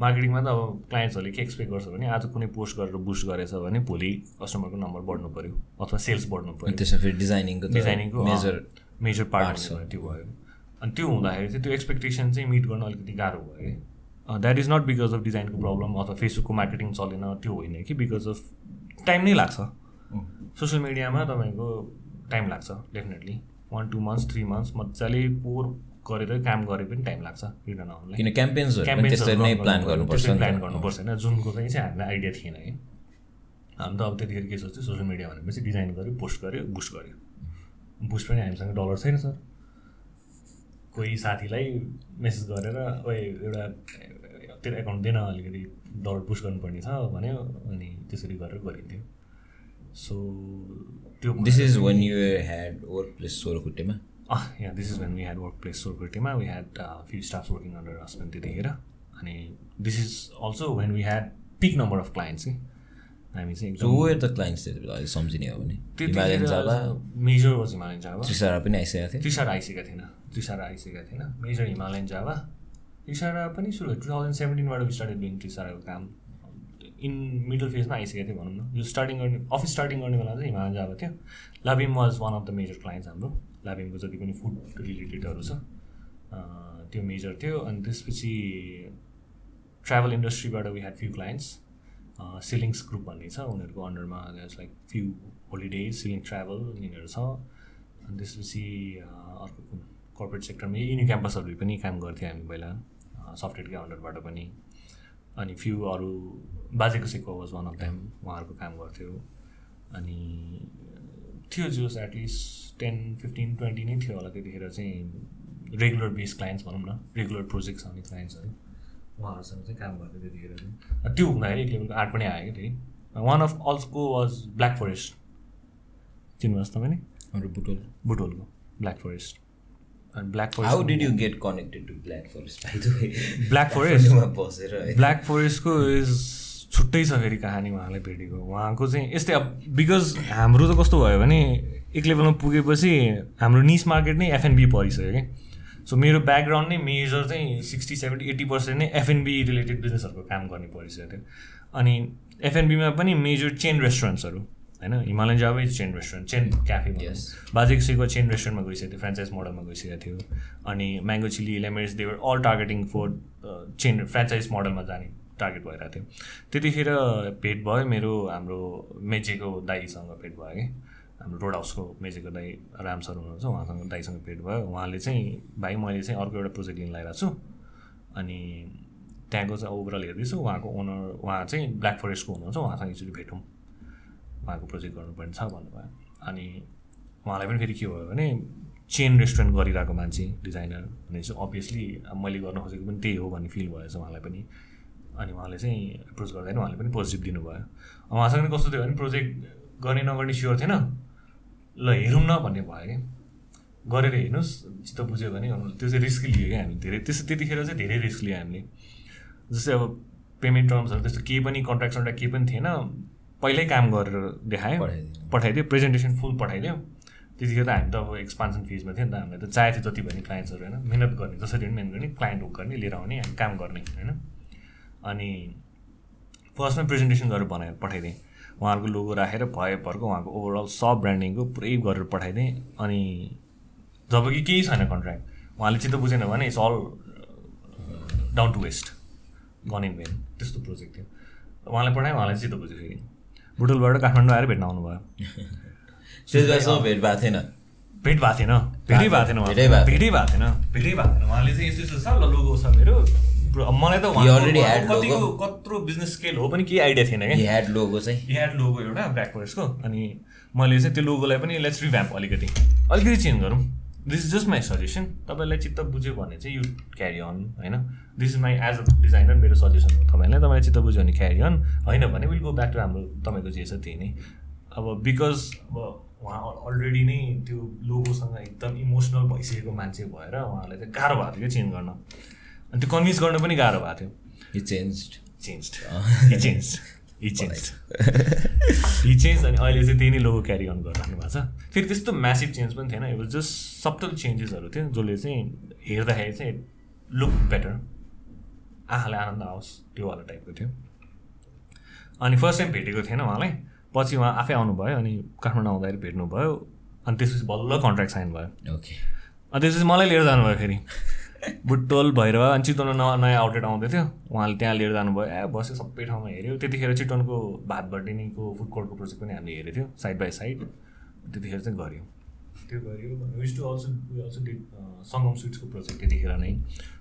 मार्केटिङमा त अब क्लाइन्ट्सहरूले के एक्सपेक्ट गर्छ भने आज कुनै पोस्ट गरेर बुस्ट गरेछ भने भोलि कस्टमरको नम्बर बढ्नु पऱ्यो अथवा सेल्स बढ्नु पऱ्यो त्यसमा फेरि डिजाइनिङको डिजाइनिङको मेजर मेजर पार्ट त्यो भयो। अनि त्यो हुँदाखेरि चाहिँ त्यो एक्सपेक्टेसन चाहिँ मिट गर्न अलिकति गाह्रो भयो कि that is not because of डिजाइनको प्रब्लम अथवा फेसबुकको मार्केटिङ चलेन त्यो होइन कि बिकज अफ टाइम नै लाग्छ। सोसियल मिडियामा तपाईँको टाइम लाग्छ definitely. One two months three months मजाले पोर गरेर काम गरे पनि टाइम लाग्छ रिटर्न आउनलाई। किन क्याम्पेन्सहरू त्यसरी नै प्लान गर्नु गर्नुपर्छ प्लान। गर्नुपर्छ होइन। जुनको चाहिँ चाहिँ हामीलाई आइडिया थिएन कि हामी त अब त्यतिखेर के सोच्थ्यो सोसियल मिडिया भनेपछि डिजाइन गऱ्यो पोस्ट गऱ्यो बुस्ट गऱ्यो बुस्ट पनि हामीसँग डलर छैन सर कोही साथीलाई मेसेज गरेर ओ एउटा तेरो एकाउन्ट दिएन अलिकति डलर पुस्ट गर्नुपर्ने छ भन्यो अनि त्यसरी गरेर गरिन्थ्यो। सो त्यो this is one you had workplace सोरखुट्टेमा yeah, this is when we had workplace Sorkurtima. We had uh, few staffs working under us when त्यतिखेर अनि this is also when we had peak number of clients कि हामी चाहिँ एकदम where the clients अहिले सम्झिने हो भने major was Himalayan Java Trisara पनि आइसकेको थियो त्रिसार आइसकेका थिएन त्रिसार आइसकेका थिएन मेजर हिमालयन जावा टिसारा पनि सुरु टु थाउजन्ड सेभेन्टिनबाट स्टार्टेड डुइङ टिसाराको काम इन मिडल फेजमा आइसकेको थियो भनौँ न। यो स्टार्टिङ गर्ने अफिस स्टार्टिङ गर्ने बेला चाहिँ हिमालय जाएको थियो। लाभिम was one of the major clients हाम्रो। लाभिमको जति पनि फुड रिलेटेडहरू छ त्यो मेजर थियो। अनि त्यसपछि ट्राभल इन्डस्ट्रीबाट we had few clients सिलिङ्स group भन्ने छ। उनीहरूको अन्डरमा like few holidays ceiling travel यिनीहरू छ। अनि त्यसपछि अर्को कर्पोरेट सेक्टरमा युनि क्याम्पसहरू पनि काम गर्थ्यौँ हामी पहिला। सफ्टवेयरकै अन्डरबाट पनि। अनि फ्यु अरू बाजेको सेको वाज वान अफ देम उहाँहरूको काम गर्थ्यो। अनि थियो जोस् एटलिस्ट टेन फिफ्टिन ट्वेन्टी नै थियो होला त्यतिखेर चाहिँ रेगुलर बेस क्लाइन्ट्स भनौँ न रेगुलर प्रोजेक्ट्स आउने क्लाइन्ट्सहरू उहाँहरूसँग चाहिँ काम गर्थ्यो त्यतिखेर चाहिँ। त्यो हुँदाखेरि एक लेभलको आर्ट पनि आयो क्या फेरि वान अफ अल्सको वाज ब्ल्याक फरेस्ट चिन्नुहोस् तपाईँले अरू बुटोल। बुटोलको ब्ल्याक फरेस्ट अनि black how forest did you get connected to Black Forest via the Black Forest बसेर ब्ल्याक फरेस्टको इज छुट्टै छ फेरि कहानी उहाँलाई भेटेको उहाँको चाहिँ यस्तै अब बिकज हाम्रो त कस्तो भयो भने एक लेभलमा पुगेपछि हाम्रो निस मार्केट नै एफएनबी परिसक्यो कि। सो मेरो ब्याकग्राउन्ड नै मेजर चाहिँ सिक्सटी सेभेन्टी एट्टी पर्सेन्ट नै एफएनबी रिलेटेड बिजनेसहरूको काम गर्ने परिसकेको थियो अनि एफएनबीमा पनि मेजर चेन रेस्टुरेन्ट्सहरू होइन? हिमालयन जाबै चेन रेस्टुरेन्ट चेन क्याफे. बाजेको सिको चेन रेस्टुरेन्टमा गइसकेको थियो फ्रेन्चाइज मोडलमा गइसकेको थियो। अनि Mango Chilli लेमेट्स they were all targeting for chain franchise मोडलमा जाने टार्गेट भइरहेको थियो। त्यतिखेर भेट भयो मेरो हाम्रो मेचेको दाईसँग भेट भयो कि हाम्रो रोड हाउसको मेचेको दाई राम सर हुनुहुन्छ उहाँसँग दाईसँग भेट भयो। उहाँले चाहिँ भाइ मैले चाहिँ अर्को एउटा प्रोजेक्ट लिन लगाइरहेको छु। अनि त्यहाँको चाहिँ ओभरअल हेर्दैछु उहाँको ओनर उहाँ चाहिँ ब्ल्याक फरेस्टको हुनुहुन्छ उहाँसँग एकचोटि भेटौँ। उहाँको प्रोजेक्ट गर्नुपर्ने छ भन्नुभयो। अनि उहाँलाई पनि फेरि के भयो भने चेन रेस्टुरेन्ट गरिरहेको मान्छे डिजाइनर भनेपछि अभियसली मैले गर्न खोजेको पनि त्यही हो भन्ने फिल भएछ उहाँलाई पनि। अनि उहाँले चाहिँ एप्रोच गर्दैन उहाँले पनि पोजिटिभ दिनुभयो। उहाँसँग पनि कस्तो थियो भने प्रोजेक्ट गर्ने नगर्ने स्योर थिएन। ल हेरौँ न भन्ने भयो कि गरेर हेर्नुहोस् चित्त बुझ्यो भने त्यो चाहिँ रिस्क लियो क्या हामी धेरै। त्यस्तो त्यतिखेर चाहिँ धेरै रिस्क लियो हामीले। जस्तै अब पेमेन्ट टर्म्सहरू त्यस्तो केही पनि कन्ट्र्याक्ट सन्ट्र्याक्ट केही पनि थिएन। पहिल्यै काम गरेर देखायो पठाइदियो। प्रेजेन्टेसन फुल पठाइदियो। त्यतिखेर त हामी त अब एक्सपान्सन फेजमा थियो नि त हामीलाई त चाहिएको थियो जति पनि क्लाइन्ट्सहरू होइन। मिहिनेत गर्ने जसरी पनि मिहिनेत गर्ने क्लाइन्ट हुक गर्ने लिएर आउने हामी काम गर्ने होइन। अनि फर्स्टमा प्रेजेन्टेसन गरेर बनाएर पठाइदिएँ। उहाँहरूको लोगो राखेर भए भरको उहाँको ओभरअल सब ब्रान्डिङको पुरै गरेर पठाइदिएँ। अनि जब कि केही छैन कन्ट्र्याक्ट उहाँले चित्त बुझेन भने it's all down to waste gone in vain त्यस्तो प्रोजेक्ट थियो। उहाँलाई पठाएँ उहाँलाई चित्त बुझ्यो फेरि। बुटोलबाट काठमाडौँ आएर भेट्न आउनुभयो। सुजभाइसँग भेट भएको थिएन। भेट भएको थिएन। भेटै भएको थिएन भेटै भएको भेटै भएको थिएन। भेटै भएको थिएन। उहाँले चाहिँ यस्तो यस्तो छ ल लोगो छ मेरो। मलाई त उहाँको कतिको? कत्रो बिजनेस स्केल हो पनि केही आइडिया थिएन क्या। ह्याड लोगो चाहिँ। ह्याड लोगो एउटा ब्ल्याक फरेस्टको अनि मैले चाहिँ त्यो लोगोलाई पनि लेट्स रिभ्याम्प अलिकति। अलिकति चेन्ज गरौँ। This is just my suggestion तपाईँलाई चित्त बुझ्यो भने चाहिँ यु क्यारी अन होइन? This is my as a designer मेरो सजेसन हो तपाईँलाई। तपाईँलाई चित्त बुझ्यो भने क्यारी अन होइन भने विल गो ब्याक टु हाम्रो तपाईँको जे छ त्यही नै। अब बिकज अब उहाँ अलरेडी नै त्यो लोगोसँग एकदम इमोसनल भइसकेको मान्छे भएर उहाँलाई चाहिँ गाह्रो भएको थियो क्या चेन्ज गर्न। अनि त्यो कन्भिन्स गर्न पनि गाह्रो भएको थियो। He change changed. He changed. he changed अनि अहिले चाहिँ त्यही नै लोगो क्यारी अन गरिराख्नु भएको छ। फेरि त्यस्तो म्यासिभ चेन्ज पनि थिएन। इट वाज जस्ट सप्टल चेन्जेसहरू थियो जसले चाहिँ हेर्दाखेरि चाहिँ लुक बेटर आँखालाई आनन्द आओस् त्यो वाला टाइपको थियो। अनि फर्स्ट टाइम भेटेको थिएन उहाँलाई। पछि उहाँ आफै आउनुभयो अनि काठमाडौँ आउँदाखेरि भेट्नुभयो। अनि त्यसपछि बल्ल कन्ट्र्याक्ट साइन भयो। ओके अनि त्यसपछि मलाई लिएर जानुभयो फेरि। बुटोल भैरवा अनि चितवनमा नयाँ नयाँ आउटलेट आउँदै थियो। उहाँले त्यहाँ लिएर जानुभयो। ए बस्यो सबै ठाउँमा हेऱ्यो। त्यतिखेर चितवनको भात भटिनीको फुड कोर्टको प्रोजेक्ट पनि हामीले हेरेको थियो साइड बाई साइड त्यतिखेर चाहिँ गऱ्यौँ। त्यो गऱ्यो which to also also did Sangam स्विट्सको project त्यतिखेर नै।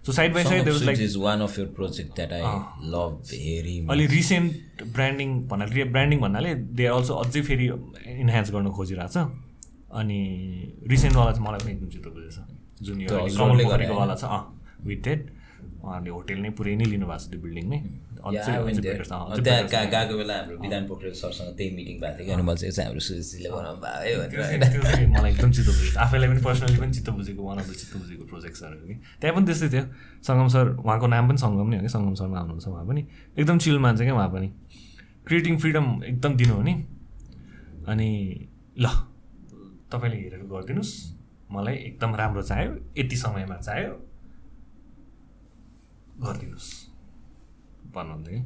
So side by side like is one of your project that I love very अलि रिसेन्ट ब्रान्डिङ भन्नाले ब्रान्डिङ भन्नाले दे आर अल्सो अझै फेरि इन्हान्स गर्न खोजिरहेको छ अनि रिसेन्टवाला चाहिँ मलाई पनि एकदम चित्त बुझेछ। जुन यो पोखरीकोवाला छ अँ विथ डेट उहाँहरूले होटेल नै पुरै नै लिनुभएको छ त्यो बिल्डिङ नै त्यहाँ गएको बेला हाम्रो विधान पोखरेल सरसँग त्यही मिटिङ भएको थियो कि अनि मैले चाहिँ हाम्रो सुजीले बनाउनु भयो है। मलाई एकदम चित्त बुझेको। आफैलाई पनि पर्सनली पनि चित्त बुझेको वान अफ द चित्त बुझेको प्रोजेक्ट्सहरू कि। त्यहाँ पनि त्यस्तै थियो। सङ्गम सर उहाँको नाम पनि सङ्गम नै हो कि? सङ्गम शर्मा आउनुहुन्छ उहाँ पनि। एकदम चिल मान्छे क्या उहाँ पनि। क्रिएटिङ फ्रिडम एकदम दिनु हो नि। अनि ल तपाईँले हेरेर गरिदिनुहोस्। मलाई एकदम राम्रो चाहियो यति समयमा चाहियो। गरिदिनुहोस्। भन्नुहुन्थ्यो कि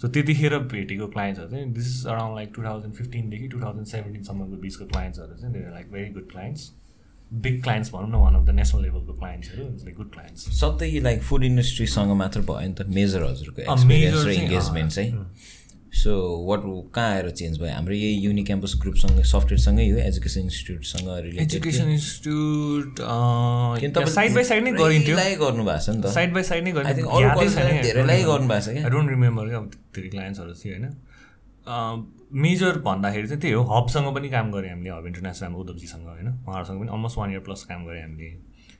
सो त्यतिखेर भेटेको क्लाइन्ट्सहरू चाहिँ this is around like two thousand फिफ्टिनदेखि two thousand सेभेन्टिनसम्मको बिचको क्लाइन्ट्सहरू चाहिँ there like very good clients big clients भनौँ न वान अफ द नेसनल लेभलको क्लाइन्ट्सहरू लाइक गुड क्लाइन्ट्स सबै लाइक फुड इन्डस्ट्रीसँग मात्र भयो नि त मेजर हजुरको अँ, एक्सपिरियन्स major र चाहिँ, इङ्गेजमेन्ट चाहिँ। सो वाट कहाँ आएर चेन्ज भयो? हाम्रो यही युनि क्याम्पस ग्रुपसँग सफ्टवेयरसँगै हो education इन्स्टिट्युटसँग related education institute side by side नै गरिन्थ्यो। गर्नु भएको छ नि त। साइड बाई साइड नै गरिन्थ्यो। धेरैलाई गर्नुभएको छ क्या। डोन्ट रिमेम्बर क्या धेरै क्लाइन्ट्सहरू थियो होइन। मेजर भन्दाखेरि चाहिँ त्यही हो। हबसँग पनि काम गऱ्यौँ हामीले हब इन्टरनेसनल उद्धवजीसँग होइन। उहाँहरूसँग पनि अलमोस्ट वान इयर प्लस काम गऱ्यौँ हामीले।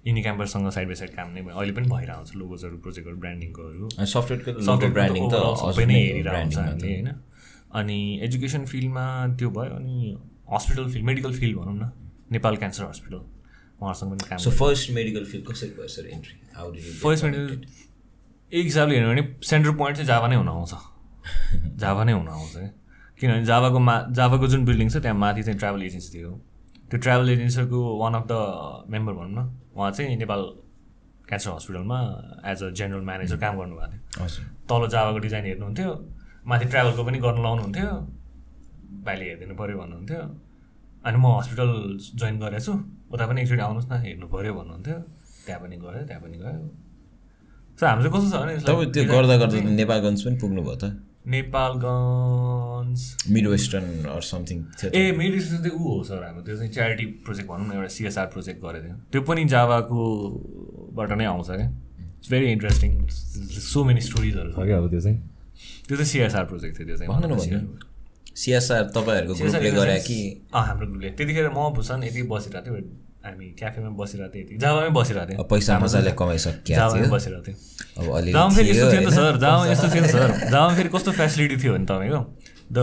युनि क्याम्पससँग साइड बाई साइड काम नै भयो. अहिले पनि भइरहेको छ लोगोजहरू प्रोजेक्टहरू ब्रान्डिङकोहरू सफ्टवेयरको सफ्टवेयर ब्रान्डिङ त सबै नै हेरिरहेको हुन्छ ब्रान्डिङ हामीले होइन? अनि एजुकेसन फिल्डमा त्यो भयो अनि हस्पिटल फिल्ड मेडिकल फिल्ड भनौँ न। नेपाल क्यान्सर हस्पिटल उहाँहरूसँग पनि काम सो फर्स्ट मेडिकल फिल्ड कसरी भयो सर इन्ट्री फर्स्ट मेडिकल एक हिसाबले हेर्नु भने सेन्टर पोइन्ट चाहिँ जावा नै हुन आउँछ। जावा नै हुन आउँछ है। किनभने जावाको मा जावाको जुन बिल्डिङ छ त्यहाँ माथि चाहिँ ट्राभल एजेन्सी थियो। त्यो ट्राभल एजेन्सीको वान अफ द मेम्बर भनौँ न उहाँ चाहिँ नेपाल क्यान्सर हस्पिटलमा एज अ जेनरल म्यानेजर काम गर्नुभएको थियो। तल जावाको डिजाइन हेर्नुहुन्थ्यो माथि ट्राभलको पनि गर्नु लाउनुहुन्थ्यो भाइले हेरिदिनु पऱ्यो भन्नुहुन्थ्यो अनि म हस्पिटल जोइन गरेको छु उता पनि एकचोटि आउनुहोस् न हेर्नु पऱ्यो भन्नुहुन्थ्यो त्यहाँ पनि गयो त्यहाँ पनि गयो। सो हाम्रो चाहिँ कस्तो छ भने तपाईँ त्यो गर्दा गर्दा नेपालगञ्ज पनि पुग्नु भयो त? Nepalgunj mid western or something a medicine चाहिँ ऊ हो सर हाम्रो त्यो चाहिँ च्यारिटी प्रोजेक्ट भनौँ न एउटा सिएसआर प्रोजेक्ट गरेको थियो। त्यो पनि जावाकोबाट नै आउँछ क्या। It's very interesting so many स्टोरिजहरू छ। क्या अब त्यो चाहिँ। त्यो चाहिँ सिएसआर प्रोजेक्ट थियो त्यो चाहिँ। सिएसआर तपाईँहरूको ग्रुपले गरे कि? हाम्रो ग्रुपले। त्यतिखेर म भूषण यति बसिरहेको थियो हामी क्याफेमा बसिरहेको थियो यति। जावामै बसिरहेको थियो। पैसा मजाले कमाइसक्यो जावामै बसिरहेको थियो। अब जामा फेरि यस्तो थियो नि त सर जामा यस्तो थियो नि सर। जामा फेरि कस्तो फेसिलिटी थियो भने तपाईँको द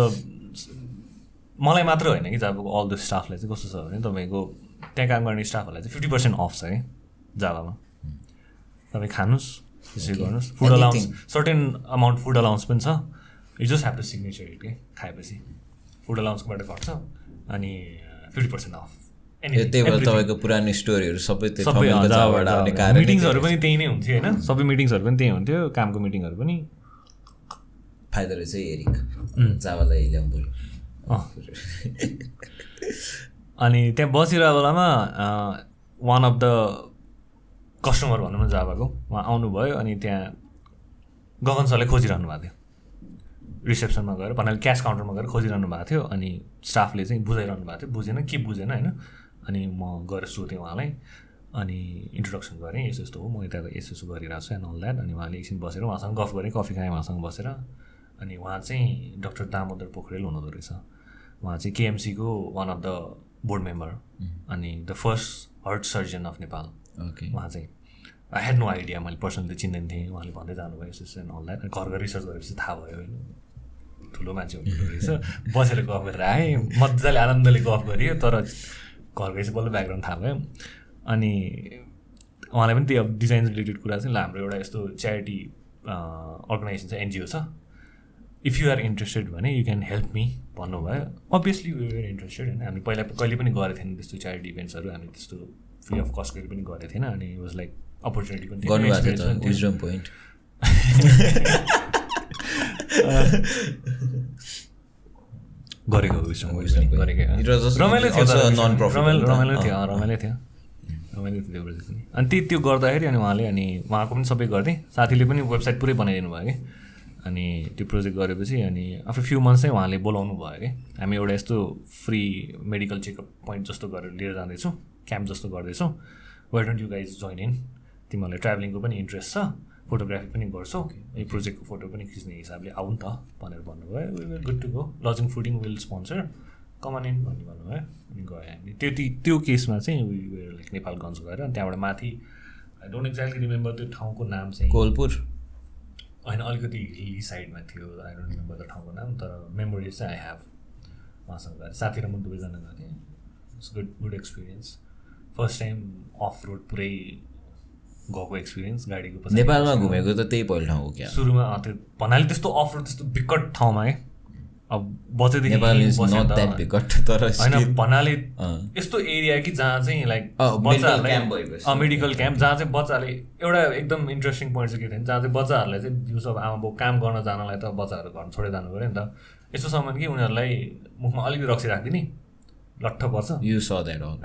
मलाई मात्र होइन कि जाबाको अल द स्टाफलाई चाहिँ कस्तो छ भने तपाईँको त्यहाँ काम गर्ने स्टाफहरूलाई चाहिँ फिफ्टी पर्सेन्ट अफ छ कि जाबामा तपाईँ खानुहोस् त्यसरी गर्नुहोस्। Food allowance certain amount food allowance पनि छ। You just have to signature it के खाएपछि। फुड अलाउन्सबाट घट्छ। अनि फिफ्टी पर्सेन्ट अफ त्यही भएर तपाईँको पुरानो स्टोरीहरू सबै त्यो मिटिङ्सहरू पनि त्यही नै हुन्थ्यो होइन? सबै मिटिङ्सहरू पनि त्यही हुन्थ्यो कामको मिटिङहरू पनि। फाइदा रहेछ एरिक जावालाई ल्याउनु। अनि त्यहाँ बसिरहेको बेलामा वान अफ द कस्टमर भनौँ न जाबाको उहाँ आउनुभयो अनि त्यहाँ गगन सरले खोजिरहनु भएको थियो। रिसेप्सनमा गएर भन्नाले क्यास काउन्टरमा गएर खोजिरहनु भएको थियो अनि स्टाफले चाहिँ बुझाइरहनु भएको थियो। बुझेन के बुझेन होइन? अनि म गएर सोधेँ उहाँलाई अनि इन्ट्रोडक्सन गरेँ यस्तो यस्तो हो म यता यस्तो यस्तो गरिरहेको छु एन्ड अल द्याट अनि उहाँले एकछिन बसेर उहाँसँग गफ गरेँ कफी खाएँ उहाँसँग बसेर अनि उहाँ चाहिँ डक्टर दामोदर पोखरेल हुनुहुँदो रहेछ। उहाँ चाहिँ केएमसीको one of the board member अनि the first heart surgeon of Nepal okay उहाँ चाहिँ आई हेड नो आइडिया मैले पर्सनली चिन्दैन थिएँ उहाँले भन्दै जानुभयो यस्तो यस्तो अल द्याट घर घर रिसर्च गरेपछि थाहा भयो होइन। ठुलो मान्छे हुनुहुँदो रहेछ। बसेर गफ गरेर आएँ मजाले आनन्दले गफ गरियो तर घर गएपछि बल्ल ब्याकग्राउन्ड थाहा भयो। अनि उहाँलाई पनि त्यही अब डिजाइन रिलेटेड कुरा चाहिँ ल हाम्रो एउटा यस्तो च्यारिटी अर्गनाइजेसन छ एनजिओ छ। इफ यु आर इन्ट्रेस्टेड भने यु क्यान हेल्प मी भन्नुभयो। अभियसली वी आर इन्ट्रेस्टेड होइन हामी पहिला कहिले पनि गरेको थिएन त्यस्तो च्यारिटी इभेन्ट्सहरू हामी त्यस्तो फ्री अफ कस्ट कहिले पनि गरेको थिएन अनि वाज लाइक अपर्च्युनिटी पनि गरेको रमाइलो थियो रमाइलो थियो रमाइलो थियो रमाइलो थियो। त्यो प्रोजेक्ट पनि। अनि त्यो त्यो गर्दाखेरि अनि उहाँले अनि उहाँको पनि सबै गरिदिएँ। साथीले पनि वेबसाइट पुरै बनाइदिनु भयो कि। अनि त्यो प्रोजेक्ट गरेपछि अनि आफ्टर फ्यु मन्थ्स चाहिँ उहाँले बोलाउनु भयो कि। हामी एउटा यस्तो फ्री मेडिकल चेकअप पोइन्ट जस्तो गरेर लिएर जाँदैछौँ। क्याम्प जस्तो गर्दैछौँ। Why don't you guys join in तिमीहरूलाई ट्राभलिङको पनि इन्ट्रेस्ट छ। फोटोग्राफी पनि गर्छौ। यो प्रोजेक्टको फोटो पनि खिच्ने हिसाबले आऊ नि त भनेर भन्नुभयो। We will good to go lodging fooding will sponsor come on in भन्नुभयो। अनि गयो हामी। त्यो ती- त्यो केसमा चाहिँ वी लाइक नेपालगञ्ज गएर अनि त्यहाँबाट माथि आई डोन्ट एक्ज्याक्टली रिमेम्बर त्यो ठाउँको नाम चाहिँ। कोलपुर। होइन अलिकति हिली साइडमा थियो। आई डोन्ट रिमेम्बर द ठाउँको नाम तर मेमोरिज चाहिँ आई हेभ उहाँसँग गएर। साथी र म दुवैजना गएको थिएँ it's good good experience first time off road पुरै गएको एक्सपिरियन्स गाडीको नेपालमा घुमेको त त्यही पहिलो ठाउँ हो क्या? सुरुमा त्यो भन्नाले त्यस्तो अफ रोड त्यस्तो विकट ठाउँमा है। अब बचेदेखि द्याट। बिकट तर होइन भन्नाले यस्तो एरिया कि जहाँ चाहिँ लाइक बच्चाहरूलाई। मेडिकल क्याम्प जहाँ चाहिँ बच्चाले एउटा एकदम इन्ट्रेस्टिङ पोइन्ट चाहिँ के थियो भने जहाँ चाहिँ बच्चाहरूलाई चाहिँ दिउँसो आमा बाउ काम गर्न जानलाई त बच्चाहरू घर छोडेर जानु पऱ्यो नि त। यस्तोसम्म कि उनीहरूलाई मुखमा अलिकति रक्सी राखिदिने। लट्ठ पर्छ। You saw that all.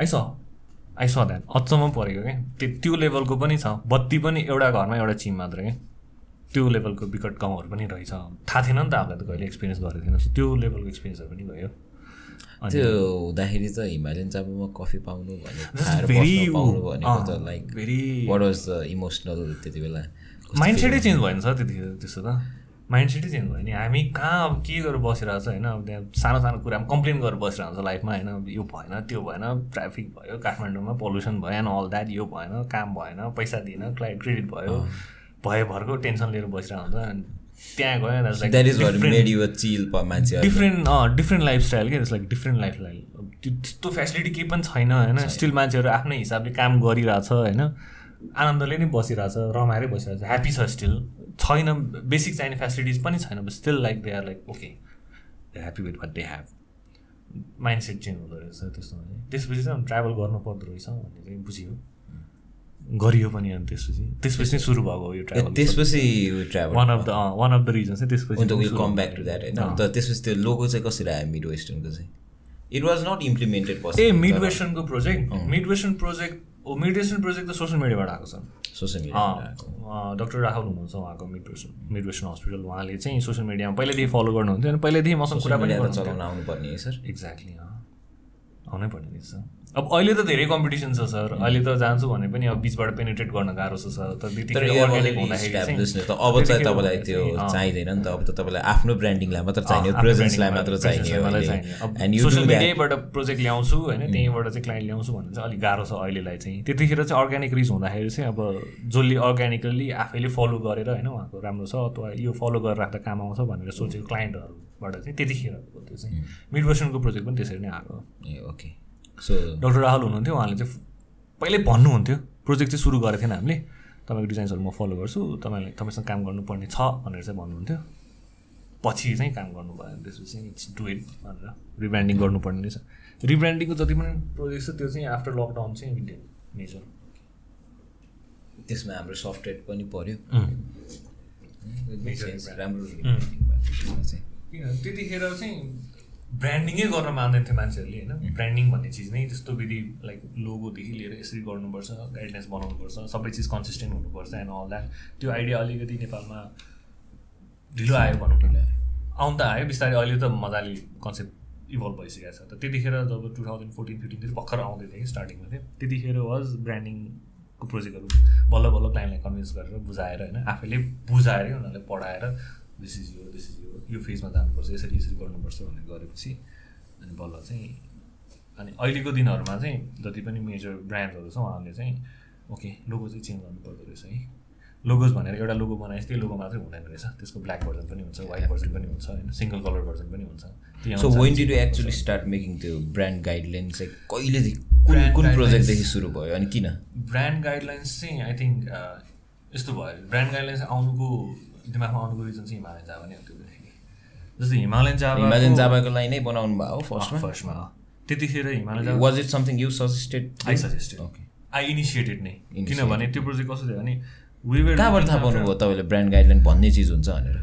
Ice ice that अचम्म परेको क्या? त्यो त्यो लेभलको पनि छ। बत्ती पनि एउटा घरमा एउटा चिम मात्र क्या। त्यो लेभलको विकट गाउँहरू पनि रहेछ। थाहा थिएन नि त हामीलाई त कहिले एक्सपिरियन्स गरेको थिएन त्यो लेभलको एक्सपिरियन्सहरू पनि भयो। त्यो हुँदाखेरि त हिमालयन चापामा कफी पाउनु भनेको like what was the emotional त्यति बेला माइन्ड सेटै? चेन्ज भयो नि सर त्यतिखेर त्यसो त। माइन्ड सेटै चेन्ज भयो नि। हामी कहाँ अब के गरेर बसिरहेको छ होइन अब त्यहाँ सानो सानो कुरामा कम्प्लेन गरेर बसिरहेको छ लाइफमा होइन अब यो भएन त्यो भएन ट्राफिक भयो काठमाडौँमा पल्युसन भयो एन्ड अल द्याट यो भएन काम भएन पैसा दिएन क्लाइ क्रेडिट भयो भयो भरको टेन्सन लिएर बसिरहेको हुन्छ अनि त्यहाँ गयो डिफ्रेन्ट डिफ्रेन्ट लाइफस्टाइल क्या लाइक डिफ्रेन्ट लाइफस्टाइल त्यो त्यस्तो फेसिलिटी केही पनि छैन होइन। स्टिल मान्छेहरू आफ्नै हिसाबले काम गरिरहेछ होइन। आनन्दले नै बसिरहेछ रमाएरै बसिरहेछ ह्याप्पी छ स्टिल छैन बेसिक चाहिने फेसिलिटिज पनि छैन but still like they are like okay they happy with what they have mindset change हुँदो रहेछ त्यस्तो त्यसपछि चाहिँ ट्राभल गर्नु पर्दो रहेछ भन्ने चाहिँ बुझियो। गरियो पनि अनि त्यसपछि। त्यसपछि चाहिँ सुरु भएको यो ट्राभल त्यसपछि travel one of the one of the reason चाहिँ त्यसपछि कम ब्याक टु। द्याट होइन। अन्त त्यसपछि त्यो लोगो चाहिँ कसरी आयो? मिड वेस्टर्नको चाहिँ। It was not implemented a mid वेस्टर्नको project mid western project mid western project त सोसियल मिडियाबाट आएको छ। सोसियल मिडिया डक्टर राहुल हुनुहुन्छ उहाँको mid western mid western hospital उहाँले चाहिँ सोसियल मिडियामा पहिल्यैदेखि फलो गर्नुहुन्थ्यो अनि पहिल्यैदेखि मसँग कुरा पनि चलाउन आउनुपर्ने है सर एक्ज्याक्टली आउनै पर्ने रहेछ अब अहिले त धेरै कम्पिटिसन छ सर अहिले त जान्छु भने पनि अब बिचबाट पेनिट्रेट गर्न गाह्रो छ सर त त्यतिखेर अब चाहिँ त्यतिखेर तपाईँलाई त्यो चाहिँदैन नि त। अब त तपाईँलाई आफ्नो ब्रान्डिङलाई मात्र चाहिने प्रेजेन्सलाई मात्र चाहिने प्रोजेक्ट ल्याउँछु होइन त्यहीँबाट चाहिँ क्लाइन्ट ल्याउँछु भन्ने चाहिँ अलिक गाह्रो छ अहिलेलाई चाहिँ। त्यतिखेर चाहिँ अर्ग्यानिक रिच हुँदाखेरि चाहिँ अब जसले अर्ग्यानिकली आफैले फलो गरेर होइन उहाँको राम्रो छ अथवा यो फलो गरेर राख्दा काम आउँछ भनेर सोचेको क्लाइन्टहरूबाट चाहिँ त्यतिखेरको त्यो चाहिँ मिड भर्सनको प्रोजेक्ट पनि त्यसरी नै आएको ए ओके डक्टर राहुल हुनुहुन्थ्यो उहाँले चाहिँ पहिल्यै भन्नुहुन्थ्यो। प्रोजेक्ट चाहिँ सुरु गरेको थिएन हामीले। तपाईँको डिजाइन्सहरू म फलो गर्छु। तपाईँलाई तपाईँसँग काम गर्नुपर्ने छ भनेर चाहिँ भन्नुहुन्थ्यो। पछि चाहिँ काम गर्नुभयो। त्यसपछि इट्स डु इट भनेर रिब्रान्डिङ गर्नुपर्ने रहेछ। रिब्रान्डिङको जति पनि प्रोजेक्ट छ त्यो चाहिँ आफ्टर लकडाउन चाहिँ मेजर त्यसमा हाम्रो सफ्टवेयर पनि पऱ्यो राम्रो किन? त्यतिखेर चाहिँ ब्रान्डिङै गर्न मान्दैन थियो मान्छेहरूले होइन? ब्रान्डिङ भन्ने चिज नै त्यस्तो विधि लाइक लोगोदेखि लिएर यसरी गर्नुपर्छ गाइडलाइन्स बनाउनुपर्छ सबै चिज कन्सिस्टेन्ट हुनुपर्छ एन्ड अल द्याट त्यो आइडिया अलिकति नेपालमा ढिलो आयो भनौँ न। आउनु त आयो बिस्तारै अहिले त मजाले कन्सेप्ट इभल्भ भइसकेको छ। त त्यतिखेर जब टु थाउजन्ड फोर्टिन फिफ्टिनतिर भर्खर आउँदै थियो कि स्टार्टिङमा थियो त्यतिखेर वाज ब्रान्डिङको प्रोजेक्टहरू बल्ल बल्ल क्लाइन्टलाई कन्भिन्स गरेर बुझाएर होइन? आफैले बुझाएरै उनीहरूलाई पढाएर दिस इज यो दिस इज यो फेजमा जानुपर्छ यसरी यसरी गर्नुपर्छ भनेर गरेपछि अनि बल्ल चाहिँ अनि अहिलेको दिनहरूमा चाहिँ जति पनि मेजर ब्रान्डहरू छ उहाँहरूले चाहिँ ओके लोगो चाहिँ चेन्ज गर्नुपर्दो रहेछ है। लोगोज भनेर एउटा लोगो बनाएपछि त्यही लोगो मात्रै हुँदैन रहेछ। त्यसको ब्ल्याक भर्जन पनि हुन्छ व्हाइट भर्जन पनि हुन्छ होइन? सिङ्गल कलर भर्जन पनि हुन्छ। So when did you actually start making त्यो ब्रान्ड गाइडलाइन चाहिँ कहिलेदेखि कुन कुन प्रोजेक्टदेखि सुरु भयो अनि किन? ब्रान्ड गाइडलाइन्स चाहिँ आई थिङ्क यस्तो भयो। ब्रान्ड गाइडलाइन्स आउनुको दिमागमा आउनुको रिजन चाहिँ हिमालयन जाभा नै हो त्यो जस्तै हिमालयन जाभा हिमालयन जाबाको लागि नै बनाउनु भयो हो फर्स्टमा फर्स्टमा त्यतिखेर Himalayan Java was it something you suggested I suggested okay I initiated नै. किनभने त्यो प्रोजेक्ट कस्तो थियो भने were कहाँबाट थाहा पाउनुभयो तपाईँले ब्रान्ड गाइडलाइन भन्ने चिज हुन्छ भनेर?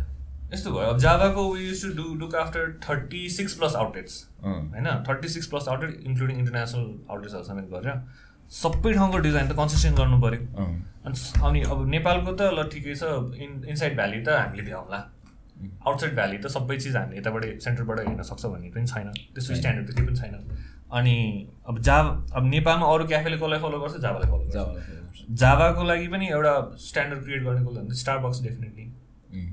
यस्तो भयो। अब जाभाको we use to do look after thirty six plus outlets. होइन? Thirty six plus outlet including international आउटलेट्सहरू समेत गरेर सबै ठाउँको डिजाइन त कन्सिस्टेन्ट गर्नु पऱ्यो अनि अब नेपालको त ल ठिकै छ इन इनसाइड भ्याली त हामीले भ्याउँला। आउटसाइड भ्याली त सबै चिज हामीले यताबाट सेन्टरबाट हेर्न सक्छ भन्ने पनि छैन। त्यस्तो स्ट्यान्डर्ड त केही पनि छैन। अनि अब जा अब नेपालमा अरू क्याफेले कसलाई फलो गर्छ? जाभालाई फलो गर्छ। जाभाको लागि पनि एउटा स्ट्यान्डर्ड क्रिएट गरेको भने स्टारबक्स डेफिनेटली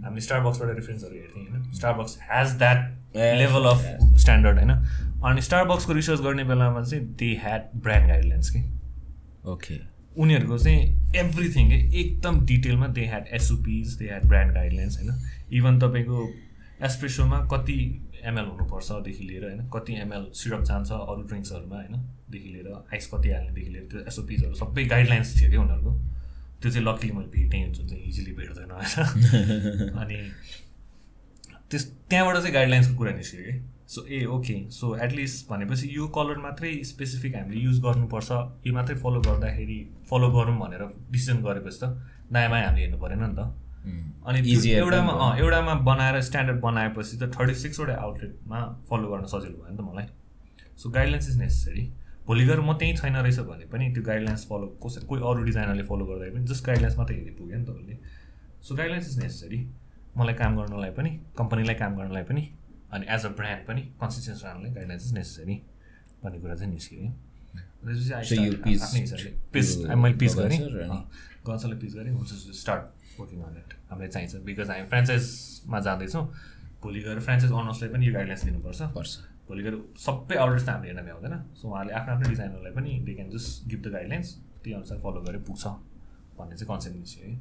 हामीले स्टारबक्सबाट रेफरेन्सहरू हेर्थ्यौँ होइन? Starbucks has that level of. Standard होइन? अनि स्टारबक्सको रिसर्च गर्ने बेलामा चाहिँ दे ह्याड ब्रान्ड गाइडलाइन्स कि ओके उनीहरूको चाहिँ एभ्रिथिङ एकदम डिटेलमा they had SOPs they had brand guidelines होइन? इभन तपाईँको एस्प्रेसोमा कति एमएल हुनुपर्छदेखि लिएर होइन? कति एमएल सिरप जान्छ अरू ड्रिङ्क्सहरूमा होइनदेखि लिएर आइस कति हाल्नेदेखि लिएर त्यो एसओपिजहरू सबै गाइडलाइन्स थियो कि उनीहरूको। त्यो चाहिँ लकिली मैले भेटेँ जुन चाहिँ इजिली भेट्दैन होइन? अनि त्यस त्यहाँबाट चाहिँ गाइडलाइन्सको कुरा निस्क्यो कि? So ah okay so at least भनेपछि यो कलर मात्रै स्पेसिफिक हामीले युज गर्नुपर्छ। यो मात्रै फलो गर्दाखेरि फलो गरौँ भनेर डिसिजन गरेपछि त दायाँ बायाँ हामीले हेर्नु परेन नि त। अनि एउटामा अँ एउटामा बनाएर स्ट्यान्डर्ड बनाएपछि त थर्टी सिक्सवटा आउटलेटमा फलो गर्न सजिलो भयो नि त मलाई। सो गाइडलाइन्स इज नेसेसरी भोलि गएर म त्यहीँ छैन रहेछ भने पनि त्यो गाइडलाइन्स फलो कसै कोही अरू डिजाइनरले फलो गर्दाखेरि पनि जस्ट गाइडलाइन्स मात्रै हेरि पुग्यो नि त उसले। सो गाइडलाइन्स इज नेसेसरी मलाई काम गर्नलाई पनि कम्पनीलाई काम गर्नलाई पनि अनि एज अ ब्रान्ड पनि कन्सिस्टेन्स रहनलाई गाइडलाइन्स इज नेसेसरी भन्ने कुरा चाहिँ निस्क्यो है। मैले पिच गरेँ। Gonsal र अनि? गन्सलले पिच गरेँ हुन्छ स्टार्ट वर्किङ अन इट हामीलाई चाहिन्छ बिकज हामी फ्रेन्चाइजमा जाँदैछौँ भोलि गएर फ्रेन्चाइज अनर्सलाई पनि यो गाइडलाइन्स दिनुपर्छ। पर्छ। भोलि गएर सबै आउटलेट्स त हामीले हेर्न भ्याउँदैन। सो उहाँले आफ्नो आफ्नो डिजाइनरलाई पनि they can just give the guidelines त्यही अनुसार फलो गरेर पुग्छ भन्ने चाहिँ कन्सेप्ट निस्क्यो है।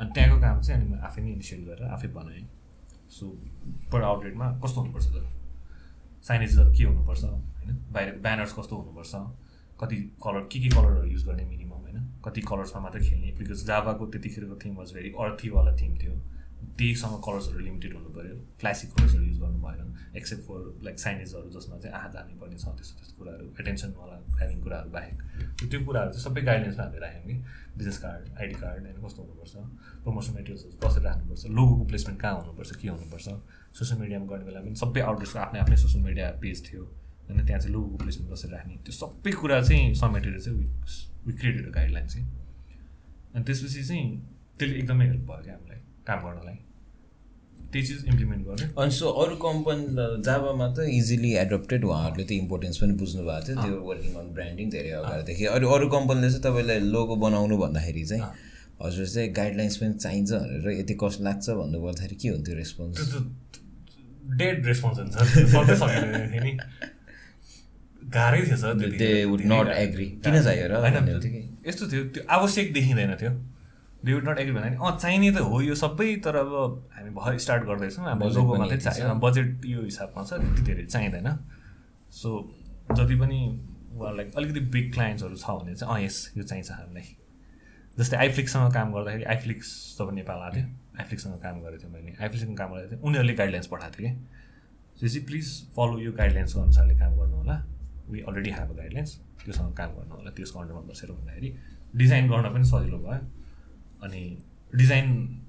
अनि त्यहाँको काम चाहिँ अनि म आफै नै इनिसिएट गरेर आफै बनाएँ। सो पर आउटलेटमा कस्तो हुनुपर्छ त? साइनेजेसहरू के हुनुपर्छ होइन? बाहिर ब्यानर्स कस्तो हुनुपर्छ? कति कलर के के कलरहरू युज गर्ने मिनिमम होइन? कति कलर्समा मात्रै खेल्ने? बिकज जाभाको त्यतिखेरको थिम वाज भेरी अर्थीवाला थिम थियो। त्यहीसँग कलर्सहरू लिमिटेड हुनु पऱ्यो। फ्ल्यासी कलर्सहरू युज गर्नु भएन। एक्सेप्ट फर लाइक साइनेजहरू जसमा चाहिँ आँखा जाने पर्ने छ त्यस्तो त्यस्तो कुराहरू एटेन्सनवाला ह्याभिङ कुराहरू बाहेक। त्यो कुराहरू चाहिँ सबै गाइडलाइन्समा हामीले राख्यौँ कि बिजनेस कार्ड आइडी कार्ड होइन कस्तो हुनुपर्छ प्रमोसन मेटेरियल्सहरू कसरी राख्नुपर्छ लोगोको प्लेसमेन्ट कहाँ हुनुपर्छ के हुनुपर्छ सोसियल मिडियामा गर्ने बेला पनि सबै आउटलेट्सको आफ्नै आफ्नै सोसियल मिडिया पेज थियो होइन त्यहाँ चाहिँ लोगोको प्लेसमेन्ट कसरी राख्ने त्यो सबै कुरा चाहिँ समेटेर चाहिँ वी क्रिएटेड गाइडलाइन चाहिँ। अनि त्यसपछि चाहिँ त्यसले एकदमै हेल्प भयो क्या हामीलाई काम गर्नलाई। त्यही चिज इम्प्लिमेन्ट गर्यो अनि सो अरू कम्पनी जाबामा त इजिली एडप्टेड उहाँहरूले त्यो इम्पोर्टेन्स पनि बुझ्नु भएको थियो त्यो वर्किङ अन ब्रान्डिङ धेरै अगाडिदेखि। अरू अरू कम्पनीले चाहिँ तपाईँलाई लोगो बनाउनु भन्दाखेरि चाहिँ हजुर चाहिँ गाइडलाइन्स पनि चाहिन्छ भनेर यति कस्ट लाग्छ भन्नु पर्दाखेरि के हुन्थ्यो रेस्पोन्स डेड रेस्पोन्स हुन्छ। नि गाह्रै थियो सर नट। एग्री किन चाहियो र यस्तो थियो त्यो आवश्यक देखिँदैन थियो। दे वुड नट एग्री भन्दा अँ चाहिने त हो यो सबै तर अब हामी भर्खर स्टार्ट गर्दैछौँ। हाम्रो लोगो मात्रै चाहियो। बजेट यो हिसाबमा छ त्यति धेरै चाहिँदैन। सो जति पनि लाइक अलिकति बिग क्लाइन्ट्सहरू छ भने चाहिँ अँ यस यो चाहिन्छ हामीलाई। जस्तै आइफ्लिक्ससँग काम गर्दाखेरि आइफ्लिक्स जब नेपाल आएको थियो आइफ्लिक्ससँग काम गरेको थियो मैले। आइफ्लिक्ससँग काम गरेको थिएँ। उनीहरूले गाइडलाइन्स पठाएको थियो कि? चाहिँ प्लिज फलो यो गाइडलाइन्सको अनुसारले काम गर्नु होला we already have a guidelines त्योसँग काम गर्नु होला त्यसको अन्डरमा बसेर भन्दाखेरि। डिजाइन गर्न पनि सजिलो भयो। अनि डिजाइन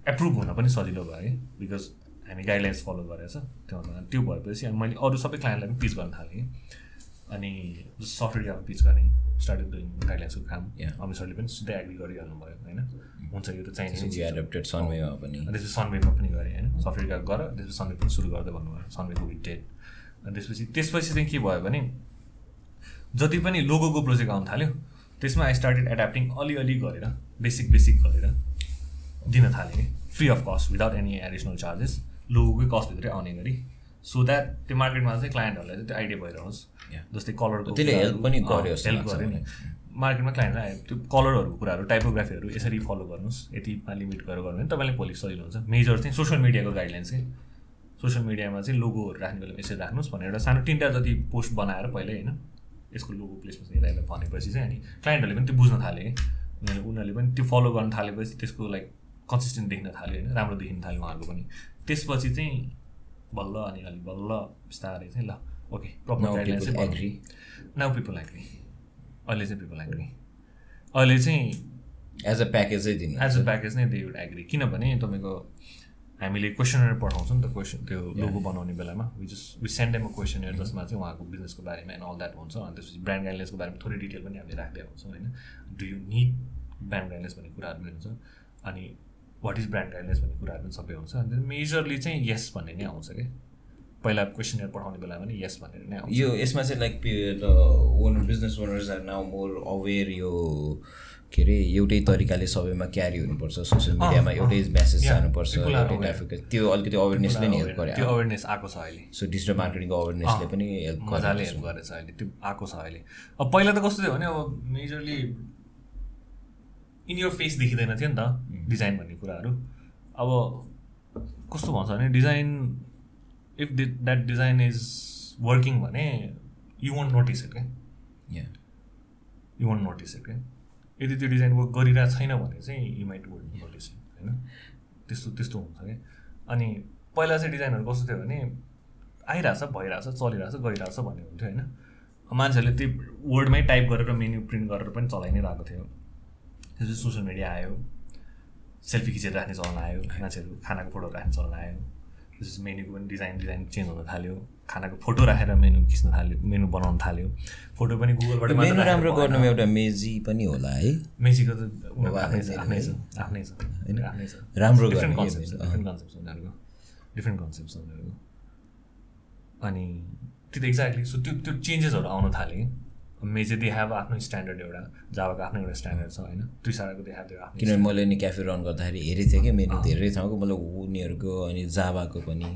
एप्रुभ हुन पनि सजिलो भयो कि बिकज हामी गाइडलाइन्स फलो गरेछ त्यो अनुसार त्यो भएपछि अनि मैले अरू सबै क्लाइन्टलाई पनि पिच गर्न थालेँ। अनि सफ्टवेयर पिच गरेँ स्टार्टेड डुइङ गाइडलाइन्सको काम। Yeah. अमित सरले पनि सिधै एग्री गरिहाल्नु भयो होइन? हुन्छ यो त चाहिने नै चिज हो। एडप्टेड सनवेमा पनि। अनि त्यसपछि सनवेमा पनि गरेँ होइन? सफ्टवेयर गर त्यसपछि सनवे पनि सुरु गर्दै भन्नुभयो सनवेको विथ डेट अनि त्यसपछि त्यसपछि चाहिँ के भयो भने जति पनि लोगोको प्रोजेक्ट आउनु थाल्यो त्यसमा आई स्टार्टेड एड्याप्टिङ अलिअलि गरेर बेसिक बेसिक गरेर दिन थालेँ। कि free of cost without any additional charges लोगोकै कस्टभित्रै आउने गरी। सो द्याट त्यो मार्केटमा चाहिँ क्लाइन्टहरूलाई चाहिँ त्यो आइडिया भइरहोस् Yeah. जस्तै कलरको त्यसले help पनि गर्यो हेल्प गर्यो नि। मार्केटमा क्लाइन्टलाई आयो त्यो कलरहरूको कुराहरू टाइपोग्राफीहरू यसरी फलो गर्नुहोस्। यतिमा लिमिट गरेर गर्नु भने तपाईँलाई भोलि सजिलो हुन्छ। मेजर चाहिँ सोसियल मिडियाको गाइडलाइन्स चाहिँ सोसियल मिडियामा चाहिँ लोगोहरू राख्ने बेला यसरी राख्नुहोस् भनेर एउटा सानो तिनवटा जति पोस्ट बनाएर पहिल्यै होइन? यसको लोगो प्लेसमेन्ट यता भनेपछि चाहिँ अनि क्लाइन्टहरूले पनि त्यो बुझ्न थाले। कि उनीहरूले पनि त्यो फलो गर्न थालेपछि त्यसको लाइक कन्सिस्टेन्ट देख्न थाल्यो होइन राम्रो देखिन थाल्यो उहाँहरूको पनि। त्यसपछि चाहिँ बल्ल अनि अलिक बल्ल बिस्तारै चाहिँ ल ओके चाहिँ agree. नाउ पिपल एग्री अहिले चाहिँ पिपल एग्री अहिले चाहिँ एज अ प्याकेजै दिनु। एज अ प्याकेज नै दे वुड एग्री किनभने तपाईँको हामीले क्वेसनर पठाउँछौँ नि त क्वेसन त्यो लोगो बनाउने बेलामा। We just we send em a questionnaire जसमा चाहिँ उहाँको बिजनेसको बारेमा एन्ड अल द्याट हुन्छ। अनि त्यसपछि ब्रान्ड गाइडलाइन्सको बारेमा थोरै डिटेल पनि हामीले राख्दै हुन्छौँ होइन? Do you need brand guidelines भन्ने कुराहरू पनि हुन्छ। अनि वाट इज ब्रान्ड गाइडलाइन्स भन्ने कुराहरू पनि सबै हुन्छ। अनि मेजरली चाहिँ यस भन्ने नै आउँछ कि? पहिला क्वेसनर पठाउने बेलामा पनि यस भनेर नै आउँछ। यो यसमा चाहिँ like owner business owners are now more aware यो के अरे एउटै तरिकाले सबैमा क्यारी हुनुपर्छ सोसियल मिडियामा एउटै मेसेज जानुपर्छ एउटै. ट्राफिक त्यो अलिकति अवेरनेसले नि हेल्प त्यो गरे। अवेरनेस आएको छ अहिले। सो डिजिटल मार्केटिङको अवेरनेसले पनि हेल्प मजाले गरेको हेल्प गरेछ अहिले त्यो आएको छ अहिले। अब पहिला त कस्तो थियो भने अब मेजरली इन यर फेस देखिँदैन थियो नि त डिजाइन भन्ने कुराहरू। अब कस्तो भन्छ भने design if that design is working भने यु वन्ट नोटिस इट क्या. यु वन्ट नोटिस इट क्या यदि त्यो डिजाइन वर्क गरिरहेको छैन भने चाहिँ यु माइट नोटिस इट होइन? त्यस्तो त्यस्तो हुन्छ क्या। अनि पहिला चाहिँ डिजाइनहरू कस्तो थियो भने आइरहेछ भइरहेछ चलिरहेछ गइरहेछ भन्ने हुन्थ्यो होइन? मान्छेहरूले त्यो वर्डमै टाइप गरेर मेन्यु प्रिन्ट गरेर पनि चलाइ नै रहेको थियो। त्यसपछि सोसियल मिडिया आयो। सेल्फी खिचेर राख्ने चलन आयो। मान्छेहरू खानाको फोटो राख्ने चलन आयो। त्यसपछि मेन्यूको पनि डिजाइन डिजाइन चेन्ज हुन थाल्यो। खानाको फोटो राखेर मेनु खिच्न थाल्यो मेनु बनाउन थाल्यो। फोटो पनि गुगलबाट मेनु राम्रो। गर्नुमा एउटा मेजी पनि होला है। मेसीको त आफ्नै छ आफ्नै छ आफ्नै छ आफ्नै छ। राम्रो डिफ्रेन्ट कन्सेप्ट छ डिफ्रेन्ट कन्सेप्ट छ उनीहरूको। डिफ्रेन्ट कन्सेप्ट छ उनीहरूको। अनि त्यो त एक्ज्याक्टली सो त्यो त्यो चेन्जेसहरू आउन थाले। मेजे दे हेभ आफ्नो स्ट्यान्डर्ड एउटा जावाको आफ्नो एउटा स्ट्यान्डर्ड छ होइन? त्रिसाराको दे हेभ आफ्नो किनभने मैले नि क्याफे रन गर्दाखेरि हेरेको थिएँ कि मेनु धेरै ठाउँको मतलब उनीहरूको अनि जाबाको पनि।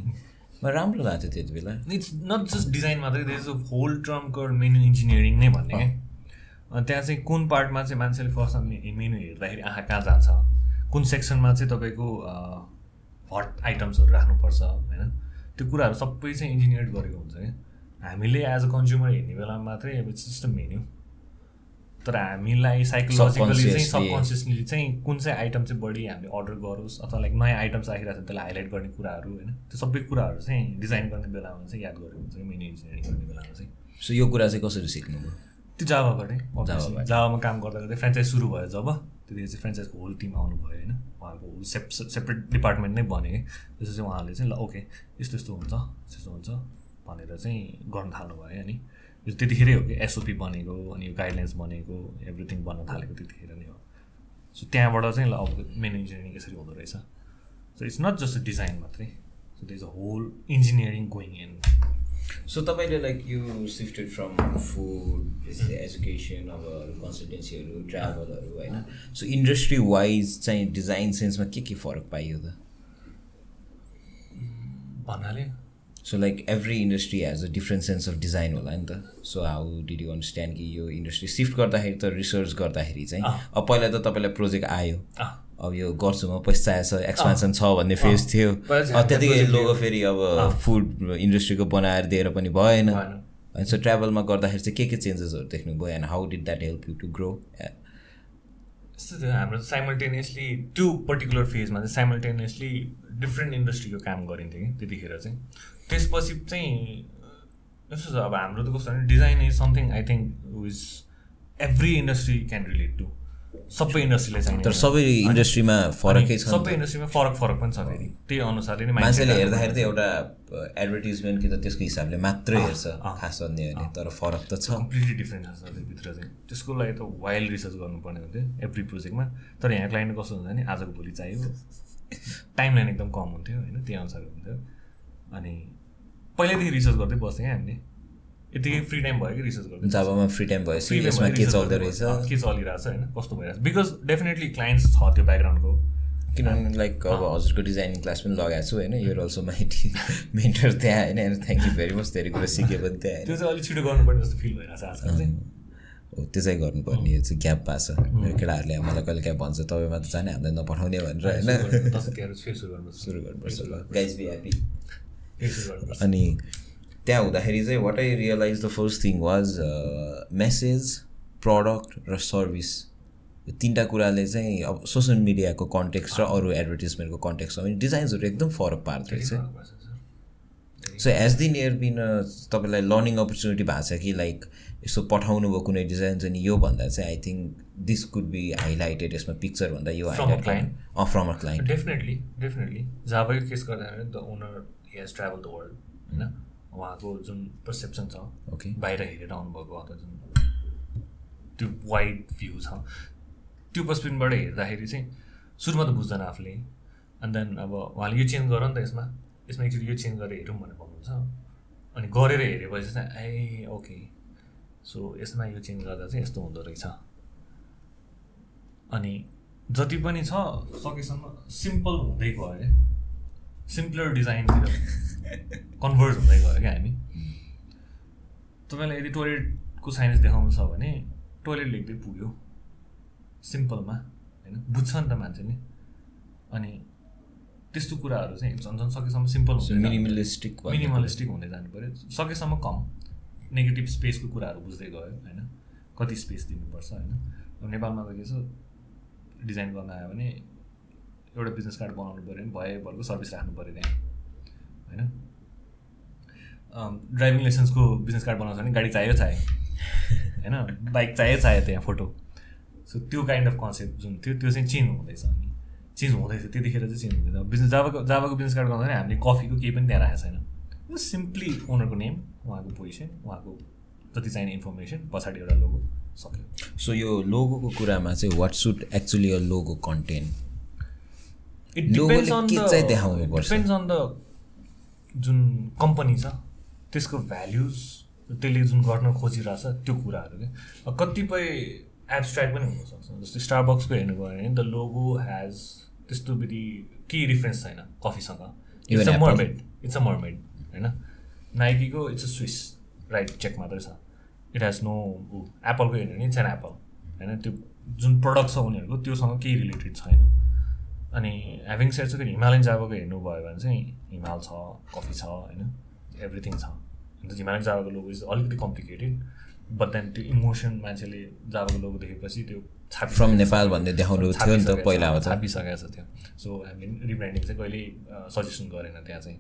राम्रो लाग्थ्यो त्यति बेला इट्स नट जस्ट डिजाइन मात्रै is a whole term called menu engineering नै भन्ने। क्या त्यहाँ चाहिँ कुन पार्टमा चाहिँ मान्छेले फर्स्टमा मेनु हेर्दाखेरि आँखा कहाँ जान्छ कुन सेक्सनमा चाहिँ तपाईँको हट आइटम्सहरू राख्नुपर्छ होइन? त्यो कुराहरू सबै चाहिँ इन्जिनियर्ड गरेको हुन्छ क्या। हामीले एज अ कन्ज्युमर हेर्ने बेलामा मात्रै अब इट्स जस्ट अ मेन्यू तर हामीलाई साइकोलोजिकली चाहिँ. सबकन्सियसली चाहिँ कुन चाहिँ आइटम चाहिँ बढी हामीले अर्डर गरोस् अथवा लाइक नयाँ आइटम्स आइरहेको छ त्यसलाई हाइलाइट गर्ने कुराहरू होइन त्यो सबै कुराहरू चाहिँ डिजाइन गर्ने बेलामा चाहिँ याद गरेको हुन्छ मेन्यु इन्जिनियरिङ गर्ने बेलामा चाहिँ। सो यो कुरा चाहिँ कसरी सिक्नुभयो? त्यो जावाबाटै जावाबाट। जावामा काम गर्दा गर्दै फ्रेन्चाइज सुरु भयो जब त्यतिखेर चाहिँ फ्रेन्चाइजको होल टिम आउनुभयो होइन। उहाँहरूको होल सेप सेपरेट डिपार्टमेन्ट नै कि त्यसपछि चाहिँ उहाँहरूले चाहिँ ल ओके यस्तो यस्तो हुन्छ यस्तो यस्तो हुन्छ भनेर चाहिँ गर्न थाल्नुभयो अनि यो त्यतिखेरै हो कि एसओपी बनेको अनि यो गाइडलाइन्स बनेको एभ्रिथिङ बन्न थालेको त्यतिखेर नै हो। सो त्यहाँबाट चाहिँ ल अब मेन इन्जिनियरिङ यसरी हुँदो रहेछ। So it's not just a design मात्रै। So the is a whole engineering going in so तपाईँले लाइक यो सिफ्टेड फ्रम फुड एजुकेसन अब कन्सल्टेन्सीहरू ट्राभलहरू होइन? सो इन्डस्ट्री वाइज चाहिँ डिजाइन सेन्समा के के फरक पाइयो त? भन्नाले so like every industry has a different sense of design होला नि त. So how did you understand कि यो इन्डस्ट्री सिफ्ट गर्दाखेरि त रिसर्च गर्दाखेरि चाहिँ। अब पहिला त तपाईँलाई प्रोजेक्ट आयो। अब यो गर्छु म पैसा छ एक्सपेन्सन छ भन्ने फेज थियो। त्यतिकै लोगो। फेरि अब फुड इन्डस्ट्रीको बनाएर दिएर पनि भएन। भएन। होइन सो ट्राभलमा गर्दाखेरि चाहिँ के के चेन्जेसहरू देख्नुभयो and how did that help you to grow यस्तो थियो हाम्रो साइमल्टेनियसली त्यो पर्टिकुलर फेजमा चाहिँ साइमल्टेनियसली डिफ्रेन्ट इन्डस्ट्रीको काम गरिन्थ्यो कि त्यतिखेर चाहिँ। त्यसपछि चाहिँ यस्तो छ अब हाम्रो त कस्तो भने design is something I think is every industry can relate to सबै इन्डस्ट्रीले चाहिने तर सबै इन्डस्ट्रीमा फरकै छ सबै। इन्डस्ट्रीमा फरक फरक पनि छ फेरि। त्यही अनुसारले नै मान्छेले हेर्दाखेरि त एउटा एडभर्टिजमेन्ट कि त त्यसको हिसाबले मात्रै हेर्छ। खास भन्ने हो भने तर फरक त छ। कम्प्लिटली डिफ्रेन्ट छ त्योभित्र चाहिँ। त्यसको लागि त वाइल्ड रिसर्च गर्नुपर्ने हुन्थ्यो एभ्री प्रोजेक्टमा तर यहाँ क्लाइन्ट कस्तो हुन्छ भने आजको भोलि चाहियो। टाइम लाइन एकदम कम हुन्थ्यो होइन त्यही अनुसारको हुन्थ्यो। अनि पहिल्यैदेखि रिसर्च गर्दै बस्थ्यौँ क्या हामीले। यतिकै फ्री टाइम भयो कि रिसर्च गर्दै जाबामा फ्री टाइम time यसमा भयो, के चल्दो रहेछ। के चलिरहेछ होइन कस्तो भइरहेछ। बिकज डेफिनेटली क्लाइन्ट्स छ त्यो ब्याकग्राउन्डको किनभने लाइक अब हजुरको डिजाइनिङ क्लास पनि लगाएको छु होइन। यो अल्सो माइटी मेन्टर त्यहाँ होइन। थ्याङ्क यू भेरी मच धेरै कुरा सिकेँ पनि त्यहाँ त्यो चाहिँ अलिक छिटो गर्नुपर्ने जस्तो फिल भइरहेछ आजकल चाहिँ। हो त्यो चाहिँ गर्नुपर्ने। यो चाहिँ ग्याप पाएको छ मेरो केटाहरूले मलाई कहिले काहीँ भन्छ तपाईँमा त जाने हामीलाई नपठाउने भनेर होइन। सुरु गर्नुपर्छ। अनि त्यहाँ हुँदाखेरि चाहिँ what I realize the first thing was message product र सर्भिस यो तिनवटा कुराले चाहिँ अब सोसियल मिडियाको कन्टेक्स्ट र अरू एडभर्टिजमेन्टको कन्टेक्स्टमा पनि डिजाइन्सहरू एकदम फरक पार्दो रहेछ। सो एज दिन इयर बिन तपाईँलाई लर्निङ अपर्च्युनिटी भएको छ कि लाइक यसो पठाउनु भयो कुनै डिजाइन चाहिँ यो भन्दा चाहिँ I think this could be highlighted यसमा पिक्चर भन्दा यो अँ from a client definitely definitely जाबाको case गर्दाखेरि the owner has travel the world होइन? उहाँको जुन पर्सेप्सन छ ओके बाहिर हेरेर आउनुभएको अथवा जुन त्यो वाइड भ्यू छ त्यो पर्सपेक्टिभबाट हेर्दाखेरि चाहिँ सुरुमा त बुझ्दैन आफूले। अनि देन अब उहाँले यो चेन्ज गर नि त यसमा। यसमा एकचोटि यो चेन्ज गरेर हेरौँ भनेर भन्नुहुन्छ। अनि गरेर हेरेपछि चाहिँ ए ओके सो यसमा यो चेन्ज गर्दा चाहिँ यस्तो हुँदो रहेछ। अनि जति पनि छ सकेसम्म सिम्पल हुँदै गयो। सिम्पलर डिजाइनतिर कन्भर्ट हुँदै गयो क्या हामी। तपाईँलाई यदि टोइलेटको साइन्स देखाउनु छ भने टोइलेट लेख्दै पुग्यो। सिम्पलमा होइन? बुझ्छ नि त मान्छेले अनि त्यस्तो कुराहरू चाहिँ झन् झन् सकेसम्म सिम्पल जानु- मिनिमलिस्टिक मिनिमलिस्टिक हुँदै जानु पऱ्यो। सकेसम्म कम। नेगेटिभ स्पेसको कुराहरू बुझ्दै गयो होइन? कति स्पेस दिनुपर्छ होइन? नेपालमा त के छ? डिजाइन गर्न आयो भने एउटा बिजनेस कार्ड बनाउनु पऱ्यो भने भए भरको सर्भिस राख्नु पऱ्यो त्यहाँ होइन? ड्राइभिङ लाइसेन्सको बिजनेस कार्ड बनाउँछ भने गाडी चाहियो चाहियो होइन? बाइक चाहियो चाहियो त्यहाँ फोटो। सो त्यो काइन्ड अफ कन्सेप्ट जुन थियो त्यो चाहिँ चेन्ज हुँदैछ अनि। चेन्ज हुँदैछ त्यतिखेर चाहिँ चेन्ज हुँदैछ बिजनेस जाबाको जाबाको बिजनेस कार्ड गर्दा हामीले कफीको केही पनि त्यहाँ राखेको छैन। सिम्पली ओनरको नेम उहाँको पोजिसन उहाँको जति चाहिने इन्फर्मेसन पछाडि एउटा लोगो सक्यो। सो यो लोगोको कुरामा चाहिँ what should actually a logo content it depends on? Depends the जुन कम्पनी छ त्यसको भ्याल्युज त्यसले जुन गर्न खोजिरहेछ त्यो कुराहरू क्या कतिपय एब्सट्र्याक्ट पनि हुनसक्छ जस्तै स्टारबक्सको हेर्नुभयो भने द लोगो हेज त्यस्तो विधि केही रिफरेन्स छैन कफीसँग it's a? Mermaid it's a mermaid होइन? नाइकीको it's a swoosh right check मात्रै छ। इट हेज नो एप्पलको हेर्ने भने इट्स एन एप्पल होइन? त्यो जुन प्रडक्ट छ उनीहरूको त्योसँग केही रिलेटेड छैन। अनि ह्याभिङ सेट चाहिँ हिमालयन जाबाको हेर्नुभयो भने चाहिँ हिमाल छ कफी छ होइन? एभ्रिथिङ छ। अन्त हिमालयन जाबाको लोगो इज अलिकति कम्प्लिकेटेड बट देन त्यो इमोसन मान्छेले जाबाको लोगो देखेपछि त्यो छापि From नेपाल भन्ने देखाउनु थियो नि त पहिला। छापिसकेको छ त्यो। सो हामीले रिब्रान्डिङ चाहिँ कहिल्यै सजेसन गरेन त्यहाँ चाहिँ।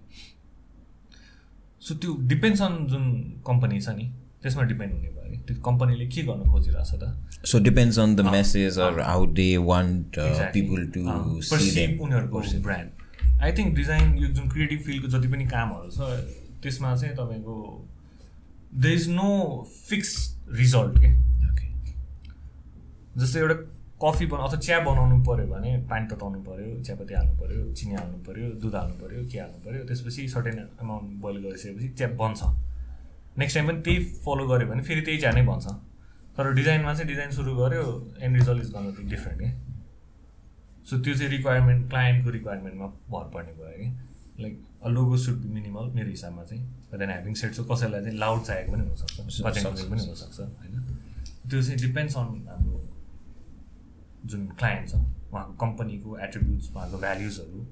सो त्यो डिपेन्ड्स अन जुन कम्पनी छ नि। त्यसमा डिपेन्ड हुने भयो कि त्यो कम्पनीले के गर्न खोजिरहेछ त? So depends on the message or how they want. People to उनीहरूको ब्रान्ड आई थिङ्क डिजाइन यो जुन क्रिएटिभ फिल्डको जति पनि कामहरू छ त्यसमा चाहिँ तपाईँको they is no fix result के जस्तै एउटा कफी बना अथवा चिया बनाउनु पऱ्यो भने पानी तताउनु पऱ्यो चियापत्ती हाल्नु पऱ्यो चिनी हाल्नु पऱ्यो दुध हाल्नु पऱ्यो के हाल्नु पऱ्यो त्यसपछि सर्टेन एमाउन्ट बोइल गरिसकेपछि चिया बन्छ। नेक्स्ट टाइम पनि त्यही फलो गऱ्यो भने फेरि त्यही चिया नै बन्छ तर डिजाइनमा चाहिँ डिजाइन सुरु गऱ्यो एन्ड रिजल्ट इज गर्नु डिफ्रेन्ट के सो त्यो चाहिँ रिक्वायरमेन्ट क्लायन्टको रिक्वायरमेन्टमा भर पर्ने भयो कि like a logo should be minimal मेरो हिसाबमा चाहिँ। देन ह्याभिङ सेट चाहिँ कसैलाई चाहिँ लाउड चाहिएको पनि हुनसक्छ पनि हुनसक्छ होइन? त्यो चाहिँ डिपेन्ड्स अन हाम्रो जुन क्लायन्ट छ उहाँको कम्पनीको एट्रिब्युट्स उहाँको भ्याल्युजहरू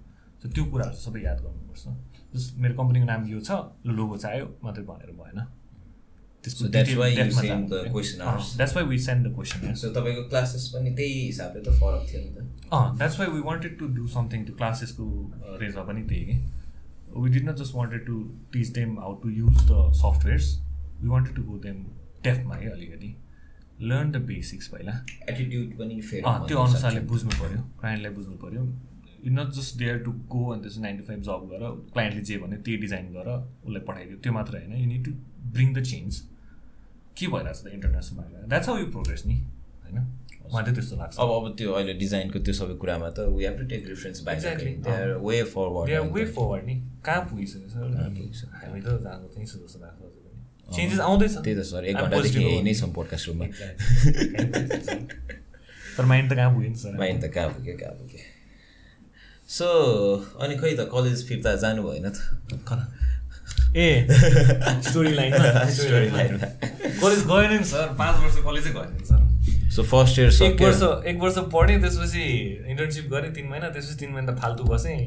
सो त्यो कुराहरू सबै याद गर्नुपर्छ। जस मेरो कम्पनीको नाम यो छ लोगो चाहियो मात्रै भनेर भएन. That's why we send the question so तपाईँको क्लासेस पनि त्यही हिसाबले त फरक थियो नि त। अँ that's why we wanted to do something त्यो क्लासेसको रेजमा पनि त्यही। कि we did not just wanted to teach them how to use the softwares we wanted to go them डेफ्टमा है अलिकति। लर्न द बेसिक्स पहिला। एटिट्युड पनि त्यो अनुसारले। बुझ्नु पऱ्यो क्लाइन्टलाई बुझ्नु पऱ्यो। You not just dare to go अनि त्यसपछि नाइन टु फाइभ जब गर क्लाइन्टले जे भन्यो त्यही डिजाइन गर उसलाई पठाइदियो त्यो मात्र होइन। You need to bring the change के भइरहेको छ त international market that's how you progress नि होइन? मलाई चाहिँ त्यस्तो लाग्छ। अब अब त्यो अहिले डिजाइनको त्यो सबै कुरामा त we have to take reference our way forward way forward नि। कहाँ पुगिसक्यो? सर? हामी त जानु त्यहीँ छु जस्तो लाग्छ अझै पनि चेन्जेस आउँदैछ। त्यही त सर एक घन्टादेखि यही नै छौँ पोडकास्ट रुममा. तर माइन्ड त कहाँ पुग्यो नि सर? माइन त कहाँ पुग्यो कहाँ पुग्यो? सो अनि खै त कलेज फिर्ता जानु भएन त। ए स्टोरी लाइनमा स्टोरी लाइनमा कलेज गएन नि सर। पाँच वर्ष कलेजै गएन नि सर। सो फर्स्ट इयर एक वर्ष एक वर्ष पढेँ त्यसपछि इन्टर्नसिप गरेँ तिन महिना त्यसपछि तिन महिना त फाल्तु बसेँ।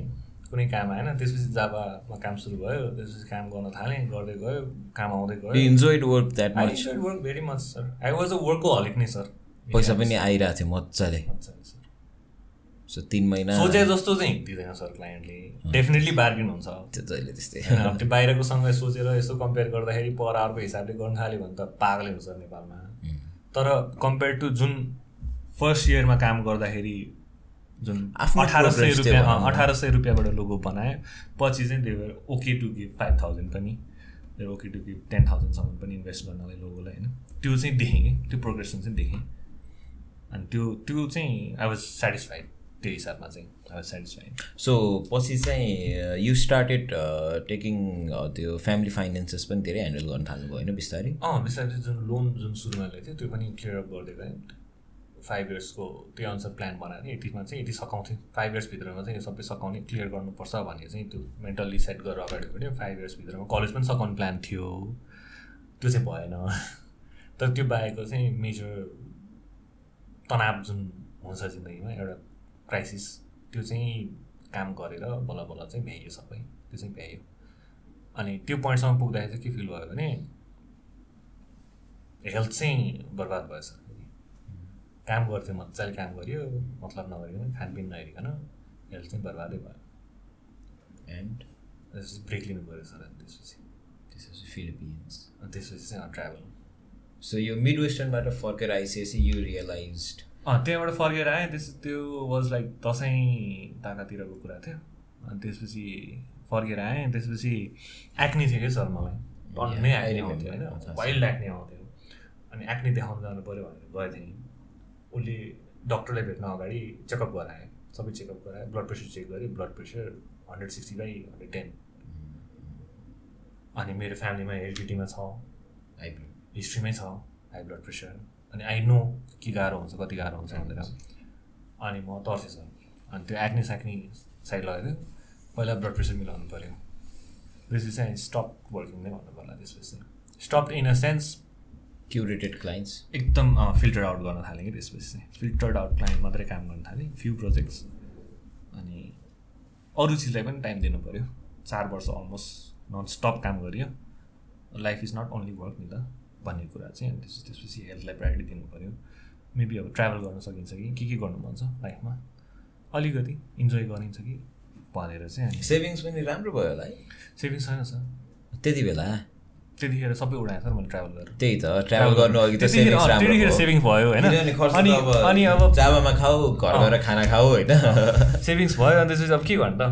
कुनै काम आएन त्यसपछि जाबामा काम सुरु भयो। त्यसपछि काम गर्न थालेँ गर्दै गयो काम आउँदै गयो। Enjoyed work that I much enjoyed work very much sir I was a workaholic नै सर पैसा पनि आइरहेको थियो मजाले। मजाले सर सो तिन महिना सोचे जस्तो चाहिँ दिँदैन सर क्लाइन्टले डेफिनेटली बार्गेन हुन्छ। त्यो जहिले त्यस्तै। त्यो बाहिरकोसँग सोचेर यसो कम्पेयर गर्दाखेरि पर आवरको हिसाबले गर्न थाल्यो भने त पागलै हुन्छ नेपालमा। तर कम्पेयर टु जुन फर्स्ट इयरमा काम गर्दाखेरि जुन आफ्नो अठार सय रुपियाँ। अठार सय रुपियाँबाट लोगो बनायो पछि चाहिँ they were okay to give five thousand पनि। ओके टु गिभ टेन थाउजन्डसम्म पनि इन्भेस्ट गर्नलाई लोगोलाई होइन। त्यो चाहिँ देखेँ कि त्यो प्रोग्रेसन चाहिँ देखेँ। अनि त्यो त्यो चाहिँ आई वाज सेटिस्फाइड त्यो हिसाबमा चाहिँ सेटिस्फाइड सो पछि चाहिँ यु स्टार्टेड टेकिङ त्यो फ्यामिली फाइनेन्सेस पनि धेरै ह्यान्डल गर्न थाल्नुभयो होइन बिस्तारै? अँ बिस्तारै जुन लोन जुन सुरुमा लिएको थियो त्यो पनि क्लियर अप गर्दै गएँ फाइभ इयर्सको त्यही अनुसार प्लान बनाएर यतिमा चाहिँ यति सकाउँथेँ फाइभ इयर्सभित्रमा चाहिँ यो सबै सकाउने क्लियर गर्नुपर्छ भन्ने चाहिँ त्यो मेन्टल्ली सेट गरेर अगाडि बढ्यो। फाइभ इयर्सभित्रमा कलेज पनि सकाउने प्लान थियो। त्यो चाहिँ भएन। तर त्यो बाहेकको चाहिँ मेजर तनाव जुन हुन्छ जिन्दगीमा एउटा क्राइसिस त्यो चाहिँ काम गरेर बल्ल बल्ल चाहिँ भ्याइयो सबै त्यो चाहिँ भ्याइयो। अनि त्यो पोइन्टसम्म पुग्दाखेरि चाहिँ के फिल भयो भने हेल्थ चाहिँ बर्बाद भएछ काम गर्थ्यो मजाले काम गरियो मतलब नगरिकन खानपिन नहेरिकन हेल्थ चाहिँ बर्बादै भयो। एन्ड त्यसपछि ब्रेक लिनु पऱ्यो सर अनि त्यसपछि। त्यसपछि फिलिपिन्स त्यसपछि चाहिँ ट्राभल सो यो मिड वेस्टर्नबाट फर्केर आइसकेपछि यु रियलाइज त्यहाँबाट फर्केर आएँ त्यस त्यो वाज लाइक दसैँ ताकातिरको कुरा थियो। अनि त्यसपछि फर्केर आएँ त्यसपछि एक्नी थियो क्या सर मलाई? एक्नी remember. आउँथ्यो होइन? वाइल्ड एक्नी आउँथ्यो। अनि एक्नी देखाउनु जानु पऱ्यो भनेर गएको थिएँ उसले डक्टरलाई भेट्न अगाडि चेकअप गराएँ। सबै चेकअप गराएँ। ब्लड प्रेसर चेक गरेँ। Blood pressure hundred sixty by hundred ten अनि मेरो फ्यामिलीमा एलटिटीमा छ। आइब्रो हिस्ट्रीमै छ। हाई ब्लड प्रेसर अनि आई नो के गाह्रो हुन्छ कति गाह्रो हुन्छ भनेर अनि म तर्सेँ सर अनि त्यो एक्नी स्याक्नी साइड लगाइदियो। पहिला ब्लड प्रेसर मिलाउनु पऱ्यो। त्यसपछि चाहिँ स्टप वर्किङ नै भन्नु पर्ला त्यसपछि stop in a sense curated clients एकदम फिल्टर आउट गर्न थालेँ कि त्यसपछि चाहिँ। फिल्टर्ड आउट क्लाइन्ट मात्रै काम गर्न थालेँ। फ्यु प्रोजेक्ट्स अनि अरू चिजलाई पनि टाइम दिनु पऱ्यो। चार वर्ष अलमोस्ट नन स्टप काम गरियो। Life is not only work नि त भन्ने कुरा चाहिँ अनि त्यस त्यसपछि हेल्थलाई प्रायोरिटी दिनु पऱ्यो मेबी अब ट्राभल गर्न सकिन्छ कि के के गर्नु मन छ लाइफमा अलिकति इन्जोय गरिन्छ कि भनेर चाहिँ अनि सेभिङ्स पनि राम्रो भयो होला है। सेभिङ्स छैन सर। त्यति बेला? त्यतिखेर सबै उडाएँ सर मैले ट्राभल गरेर त्यही त ट्राभल गर्नु अघि त त्यतिखेर सेभिङ्स भयो। होइन? अनि अब जाबामा खाऊ घर। गएर खाना खाऊ होइन? सेभिङ्स भयो अनि त्यसपछि अब के गर्नु त?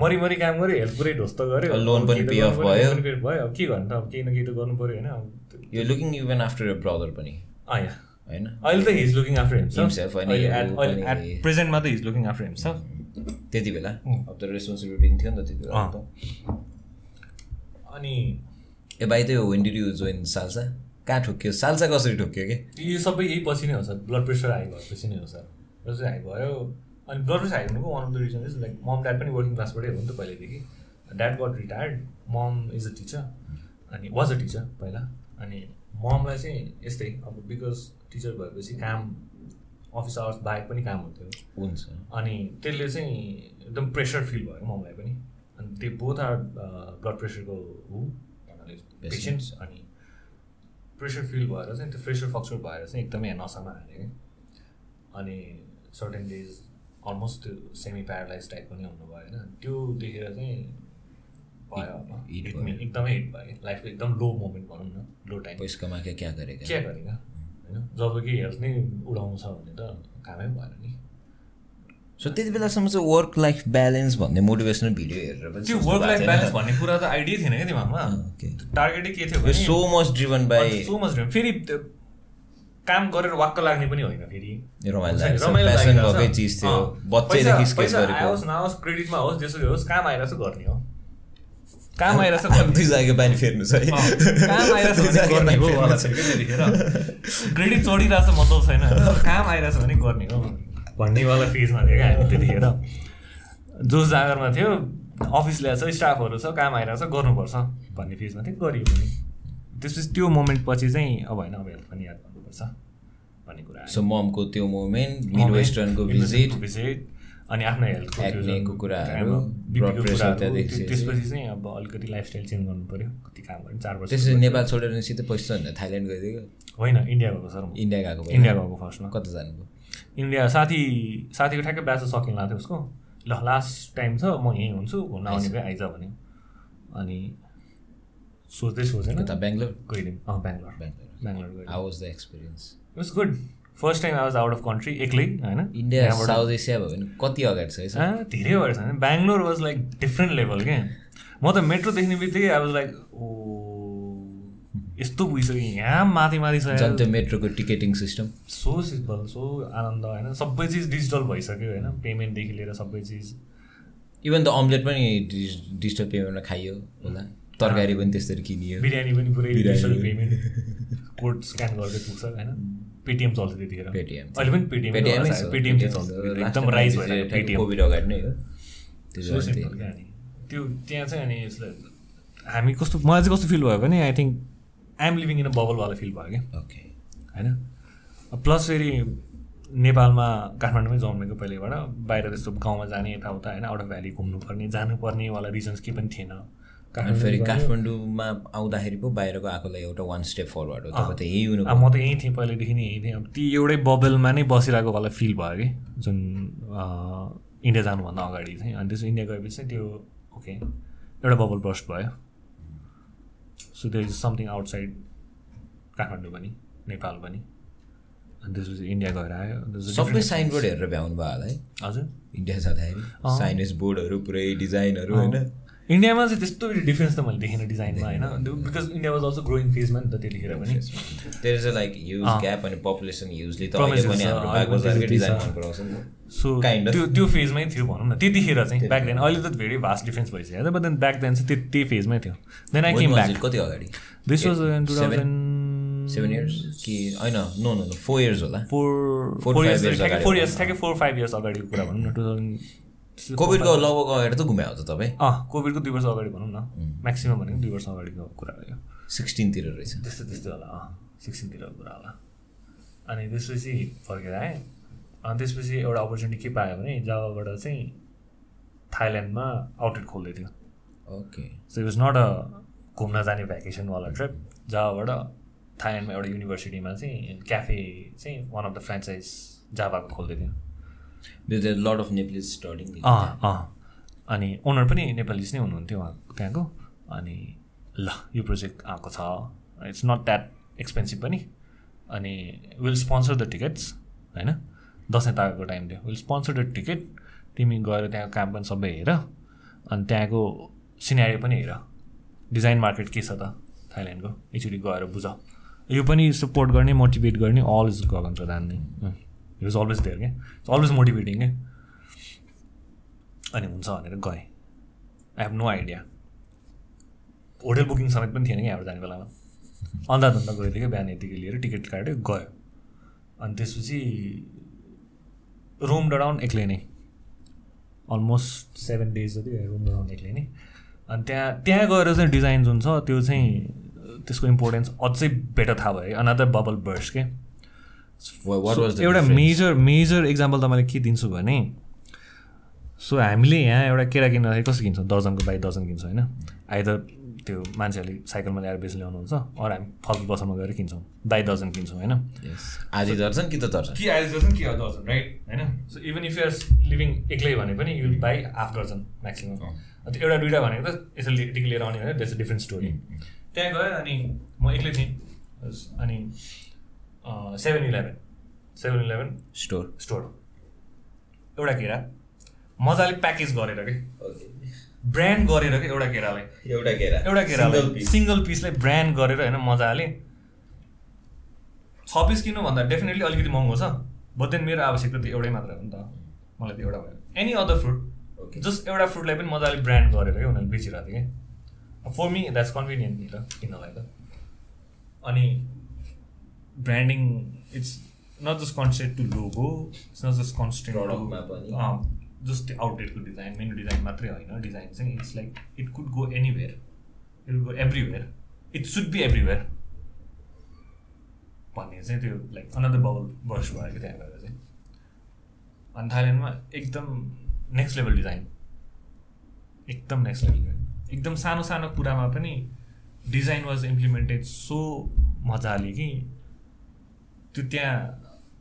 मरिमरि काम गऱ्यो हेल्थ पुरै ढोस्त गऱ्यो। लोन पनि गर्नु पर्यो, भयो। भयो अब के गर्नु त? अब केही न केही त गर्नु पऱ्यो होइन? यो लुकिङ इभन आफ्टर ब्रदर पनि होइन अहिले त हिज लुकिङ आफ्टर प्रेजेन्टमा त हिज लुकिङ आफ्टर हिमसेल्फ त्यति बेला. अब त रेस्पोन्सिबिलिटी थियो नि त त्यति बेला अनि ए भाइ त्यो when did you join salsa कहाँ ठोक्यो साल्सा कसरी ठोक्यो कि यो सबै यही पछि नै हो सर ब्लड प्रेसर हाई भएपछि नै हो सर ब्लड प्रेसर हाई भयो अनि ब्लड प्रेसर हाई हुनुको one of the reason is like mum dad पनि वर्किङ क्लासबाटै हो नि त पहिल्यैदेखि dad got retired mum is a teacher अनि वाज अ टिचर पहिला अनि ममलाई चाहिँ यस्तै अब बिकज टिचर भएपछि काम अफिस आवर्स बाहेक पनि काम हुन्थ्यो। हुन्छ। अनि त्यसले चाहिँ एकदम प्रेसर फिल भयो ममलाई पनि। अनि त्यो बोथ आर ब्लड प्रेसरको हो पेसेन्ट्स अनि प्रेसर फिल भएर चाहिँ त्यो प्रेसर फ्लक्चर भएर चाहिँ एकदमै नसामा हाल्यो कि अनि सर्टेन डेज अलमोस्ट त्यो सेमी प्यारालाइज टाइप पनि हुनुभयो होइन। त्यो देखेर चाहिँ भयो भयो। एकदमै हिट भयो लाइफको एकदम लो मोमेन्ट भनौँ न लो टाइम पैसा कमा क्या क्या गरेका क्या गरेका होइन? जब कि हेल्थ नै उडाउँछ भने त कामै भएन नि। सो त्यति बेलासम्म चाहिँ वर्क लाइफ ब्यालेन्स भन्ने मोटिभेसनल भिडियो हेरेर पनि त्यो वर्क लाइफ ब्यालेन्स? भन्ने कुरा त आइडिया थिएन क्या दिमागमा. टार्गेटै के थियो so much driven by so much फेरि त्यो काम गरेर वाक्क लाग्ने पनि होइन फेरि। रमाइलो चिज थियो। बच्चैदेखि नआओस् क्रेडिटमा होस् जेसुकै होस् काम आइरहेछ गर्ने हो। काम आइरहेछ गर्ने दुई जागे पानी फेर्नु छ है काम आइरहेछ दुई भने गर्ने हो वाला त्यतिखेर क्रेडिट चढिरहेछ मतलब छैन काम आइरहेछ भने गर्ने हो भन्नेवाला फेजमा थियो क्या हामी त्यतिखेर जोस जागरमा थियो अफिस ल्याएछ स्टाफहरू छ काम आइरहेछ गर्नुपर्छ भन्ने फेजमा थियो गरियो पनि त्यसपछि त्यो मोमेन्ट पछि चाहिँ अब होइन अब हेल्थ पनि याद गर्नुपर्छ भन्ने कुरा। सो ममको त्यो मोमेन्ट मिड वेस्टर्नको भिजिट visit, अनि आफ्नो हेल्थको कुराहरू, त्यसपछि चाहिँ अब अलिकति लाइफस्टाइल चेन्ज गर्नु पऱ्यो कति काम गर्नु चार वर्ष त्यसपछि नेपाल छोडेर सिधै पैसा होइन थाइल्यान्ड गइदियो होइन इन्डिया गएको सर। इन्डिया गएको। इन्डिया गएको फर्स्टमा कता जानुभयो? इन्डिया साथी साथीको ठ्याक्कै ब्याच सकिन लाग्थ्यो उसको। ल लास्ट टाइम छ म यहीँ हुन्छु घुम्न आउने भए आइज भन्यो अनि सोच्दै सोचेन। कता बेङ्गलोर? गइदिउँ। अँ Bangalore. Bangalore. Bangalore गइदिउँ। How was the experience it was good first time I was out of country एक्लै होइन? इन्डिया साउथ एसिया भयो भने कति अगाडि छ धेरै भएर छ Bangalore was like different level क्या? म त मेट्रो देख्ने बित्तिकै आई वाज लाइक ओ यस्तो पुगिसक्यो यहाँ माथि माथि छ। त्यो मेट्रोको ticketing system so simple so आनन्द होइन? सबै चिज डिजिटल भइसक्यो होइन? पेमेन्टदेखि लिएर सबै चिज। इभन द अम्लेट पनि डिजिटल पेमेन्टमा खाइयो होला। तरकारी पनि त्यसरी किनियो। बिरयानी पनि पुरै। डिजिटल पेमेन्ट कोड स्क्यान गर्दै पुग्छ होइन? पेटिएम चल्थ्यो त्यतिखेर। पेटिएम अहिले पनि पेटिएम पेटिएमै चाहिँ चल्छ एकदम राइज भएर पेटिएम कोभिड अगाडि नै हो। त्यो त्यहाँ चाहिँ अनि यसलाई हामी कस्तो मलाई चाहिँ कस्तो फिल भयो भने I think I'm living in a बबलवाला feel भयो क्या। ओके होइन? प्लस फेरि नेपालमा काठमाडौँमै जन्मेको पहिलेबाट बाहिर त्यस्तो गाउँमा जाने यताउता होइन आउट अफ भ्याली घुम्नुपर्ने जानुपर्नेवाला रिजन्स केही पनि थिएन। अनि फेरि काठमाडौँमा आउँदाखेरि पो बाहिरको आएकोलाई एउटा वान स्टेप फरवर्ड हो तपाईँ त यही हुनु अब म त यहीँ थिएँ पहिल्यैदेखि नै यहीँ थिएँ। अब ती एउटै बबलमा नै बसिरहेको वाला फिल भयो कि जुन इन्डिया जानुभन्दा अगाडि चाहिँ। अनि त्यसो इन्डिया गएपछि चाहिँ त्यो ओके एउटा बबल बस्ट भयो। So there is something outside Kathmandu पनि नेपाल पनि। अनि त्यसपछि इन्डिया गएर आयो। सबै साइन बोर्ड हेरेर भ्याउनु भयो होला है। हजुर। इन्डिया जाँदाखेरि साइनेज बोर्डहरू पुरै डिजाइनहरू होइन? इन्डियामा चाहिँ त्यस्तो डिफ्रेन्स त मैले देखिनँ डिजाइनमा होइन because India was also growing फेजमा नि त त्यतिखेर पनि there is a like gap अनि पपुलेसन त। सो. त्यो त्यो फेजमै थियो भनौँ न त्यतिखेर चाहिँ ब्याक देन अहिले त धेरै भास्ट डिफ्रेन्स भइसक्यो बट देन ब्याक देन चाहिँ त्यो त्यही फेजमै थियो देन आई केम ब्याक? कति अगाडि this was two? Thousand seven years कि होइन नो नो फोर इयर्स होला four Four, four five years ठ्याक्कै फोर। इयर्स ठ्याक्कै फोर फाइभ इयर्स अगाडिको कुरा भनौँ न टु थाउजन्ड कोभिडको लगभग अगाडि त घुम्यो त तपाईँ? अँ कोभिडको दुई वर्ष अगाडि भनौँ न। म्याक्सिमम् भनेको दुई वर्ष अगाडिको कुरा हो यो। सिक्सटिनतिर रहेछ। त्यस्तो त्यस्तो होला अँ सिक्सटिनतिरको कुरा होला। अनि त्यसपछि फर्केर आएँ। अनि त्यसपछि एउटा अपर्च्युनिटी के पायो भने जावाबाट चाहिँ थाइल्यान्डमा आउटलेट खोल्दै थियो। Okay. So it was not a घुम्न जाने भ्याकेसनवाला ट्रिप जावाबाट थाइल्यान्डमा एउटा युनिभर्सिटीमा चाहिँ क्याफे चाहिँ वान अफ द फ्रेन्चाइज जावाको खोल्दै थियो। लट अफ नेपाली स्टडिङ अँ अनि ओनर पनि नेपालिज नै हुनुहुन्थ्यो उहाँ त्यहाँको. अनि ल यो प्रोजेक्ट आएको छ। इट्स नट द्याट एक्सपेन्सिभ पनि। अनि विल स्पोन्सर द टिकट्स होइन? दसैँ तागेको टाइम थियो। विल स्पोन्सर द टिकट तिमी गएर त्यहाँको काम पनि सबै हेर। अनि त्यहाँको सिनेरी पनि हेर। डिजाइन मार्केट के छ त थाइल्यान्डको? एकचोटि गएर बुझ। यो पनि सपोर्ट गर्ने मोटिभेट गर्ने अल इज गगन प्रधान नै। हि वाज अलवेज देयर क्या इट्स अलवेज मोटिभेटिङ क्या अनि हुन्छ भनेर गएँ। I have no idea hotel booking समेत पनि थिएन कि यहाँबाट जाने बेलामा। अन्दा धन्दा गइदियो क्या बिहान यतिकै लिएर टिकट काट्यो गयो। अनि त्यसपछि रोम डाउन एक्लै नै अलमोस्ट सेभेन डेज जति रोम डाउन एक्लै नै अनि त्यहाँ त्यहाँ गएर चाहिँ डिजाइन जुन छ त्यो चाहिँ त्यसको इम्पोर्टेन्स अझै बेटर थाहा भयो। अनदर बबल बर्स के एउटा मेजर मेजर इक्जाम्पल तपाईँले के दिन्छु भने सो हामीले यहाँ एउटा केरा किन्दाखेरि कसो किन्छौँ? दर्जनको बाई दर्जन किन्छौँ होइन? आइदर त्यो मान्छेहरूले साइकलमा ल्याएर बेच ल्याउनुहुन्छ अरू हामी फलफुल बसमा गएर किन्छौँ। बाई दर्जन किन्छौँ होइन? आधी दर्जन कि त दर्जन? कि आइदर दर्जन कि दर्जन राइट होइन? So even if you're living एक्लै भने पनि यु बाई हाफ दर्जन म्याक्सिमम् त्यो एउटा दुइटा भनेको त यसो यतिकै लिएर आउने भने द्याट्स अ डिफ्रेन्ट स्टोरी त्यहाँ गएँ अनि म एक्लै थिएँ। अनि seven eleven seven eleven store store एउटा केरा। मजाले प्याकेज गरेर के? ब्रान्ड गरेर के? एउटा केरालाई। एउटा केरा। एउटा केरालाई। Single piece. सिङ्गल पिसलाई ब्रान्ड गरेर होइन मजाले छ पिस किन्नु भन्दा डेफिनेटली अलिकति महँगो छ। बट देन मेरो आवश्यकता त एउटै मात्र हो नि त। मलाई त एउटा भयो। Any other fruit Okay. Just एउटा फ्रुटलाई पनि मजाले ब्रान्ड गरेर क्या उनीहरूले बेचिरहेको थियो कि? फर मी द्याट्स कन्भिनियन्ट नि त किन्नलाई त। अनि branding it's not just consent to logo it's not just पनि। जस्ट त्यो आउटलेटको डिज़ाइन मेन डिज़ाइन मात्रै होइन डिज़ाइन चाहिँ it's like it could go anywhere it go everywhere it should be everywhere भन्ने चाहिँ त्यो लाइक अनदर बबल बर्स भयो कि त्यहाँ गएर चाहिँ अनि थाइल्यान्डमा एकदम नेक्स्ट लेभल डिज़ाइन एकदम नेक्स्ट लेभल एकदम सानो सानो कुरामा पनि डिज़ाइन वाज इम्प्लिमेन्टेड सो मजाले कि त्यो त्यहाँ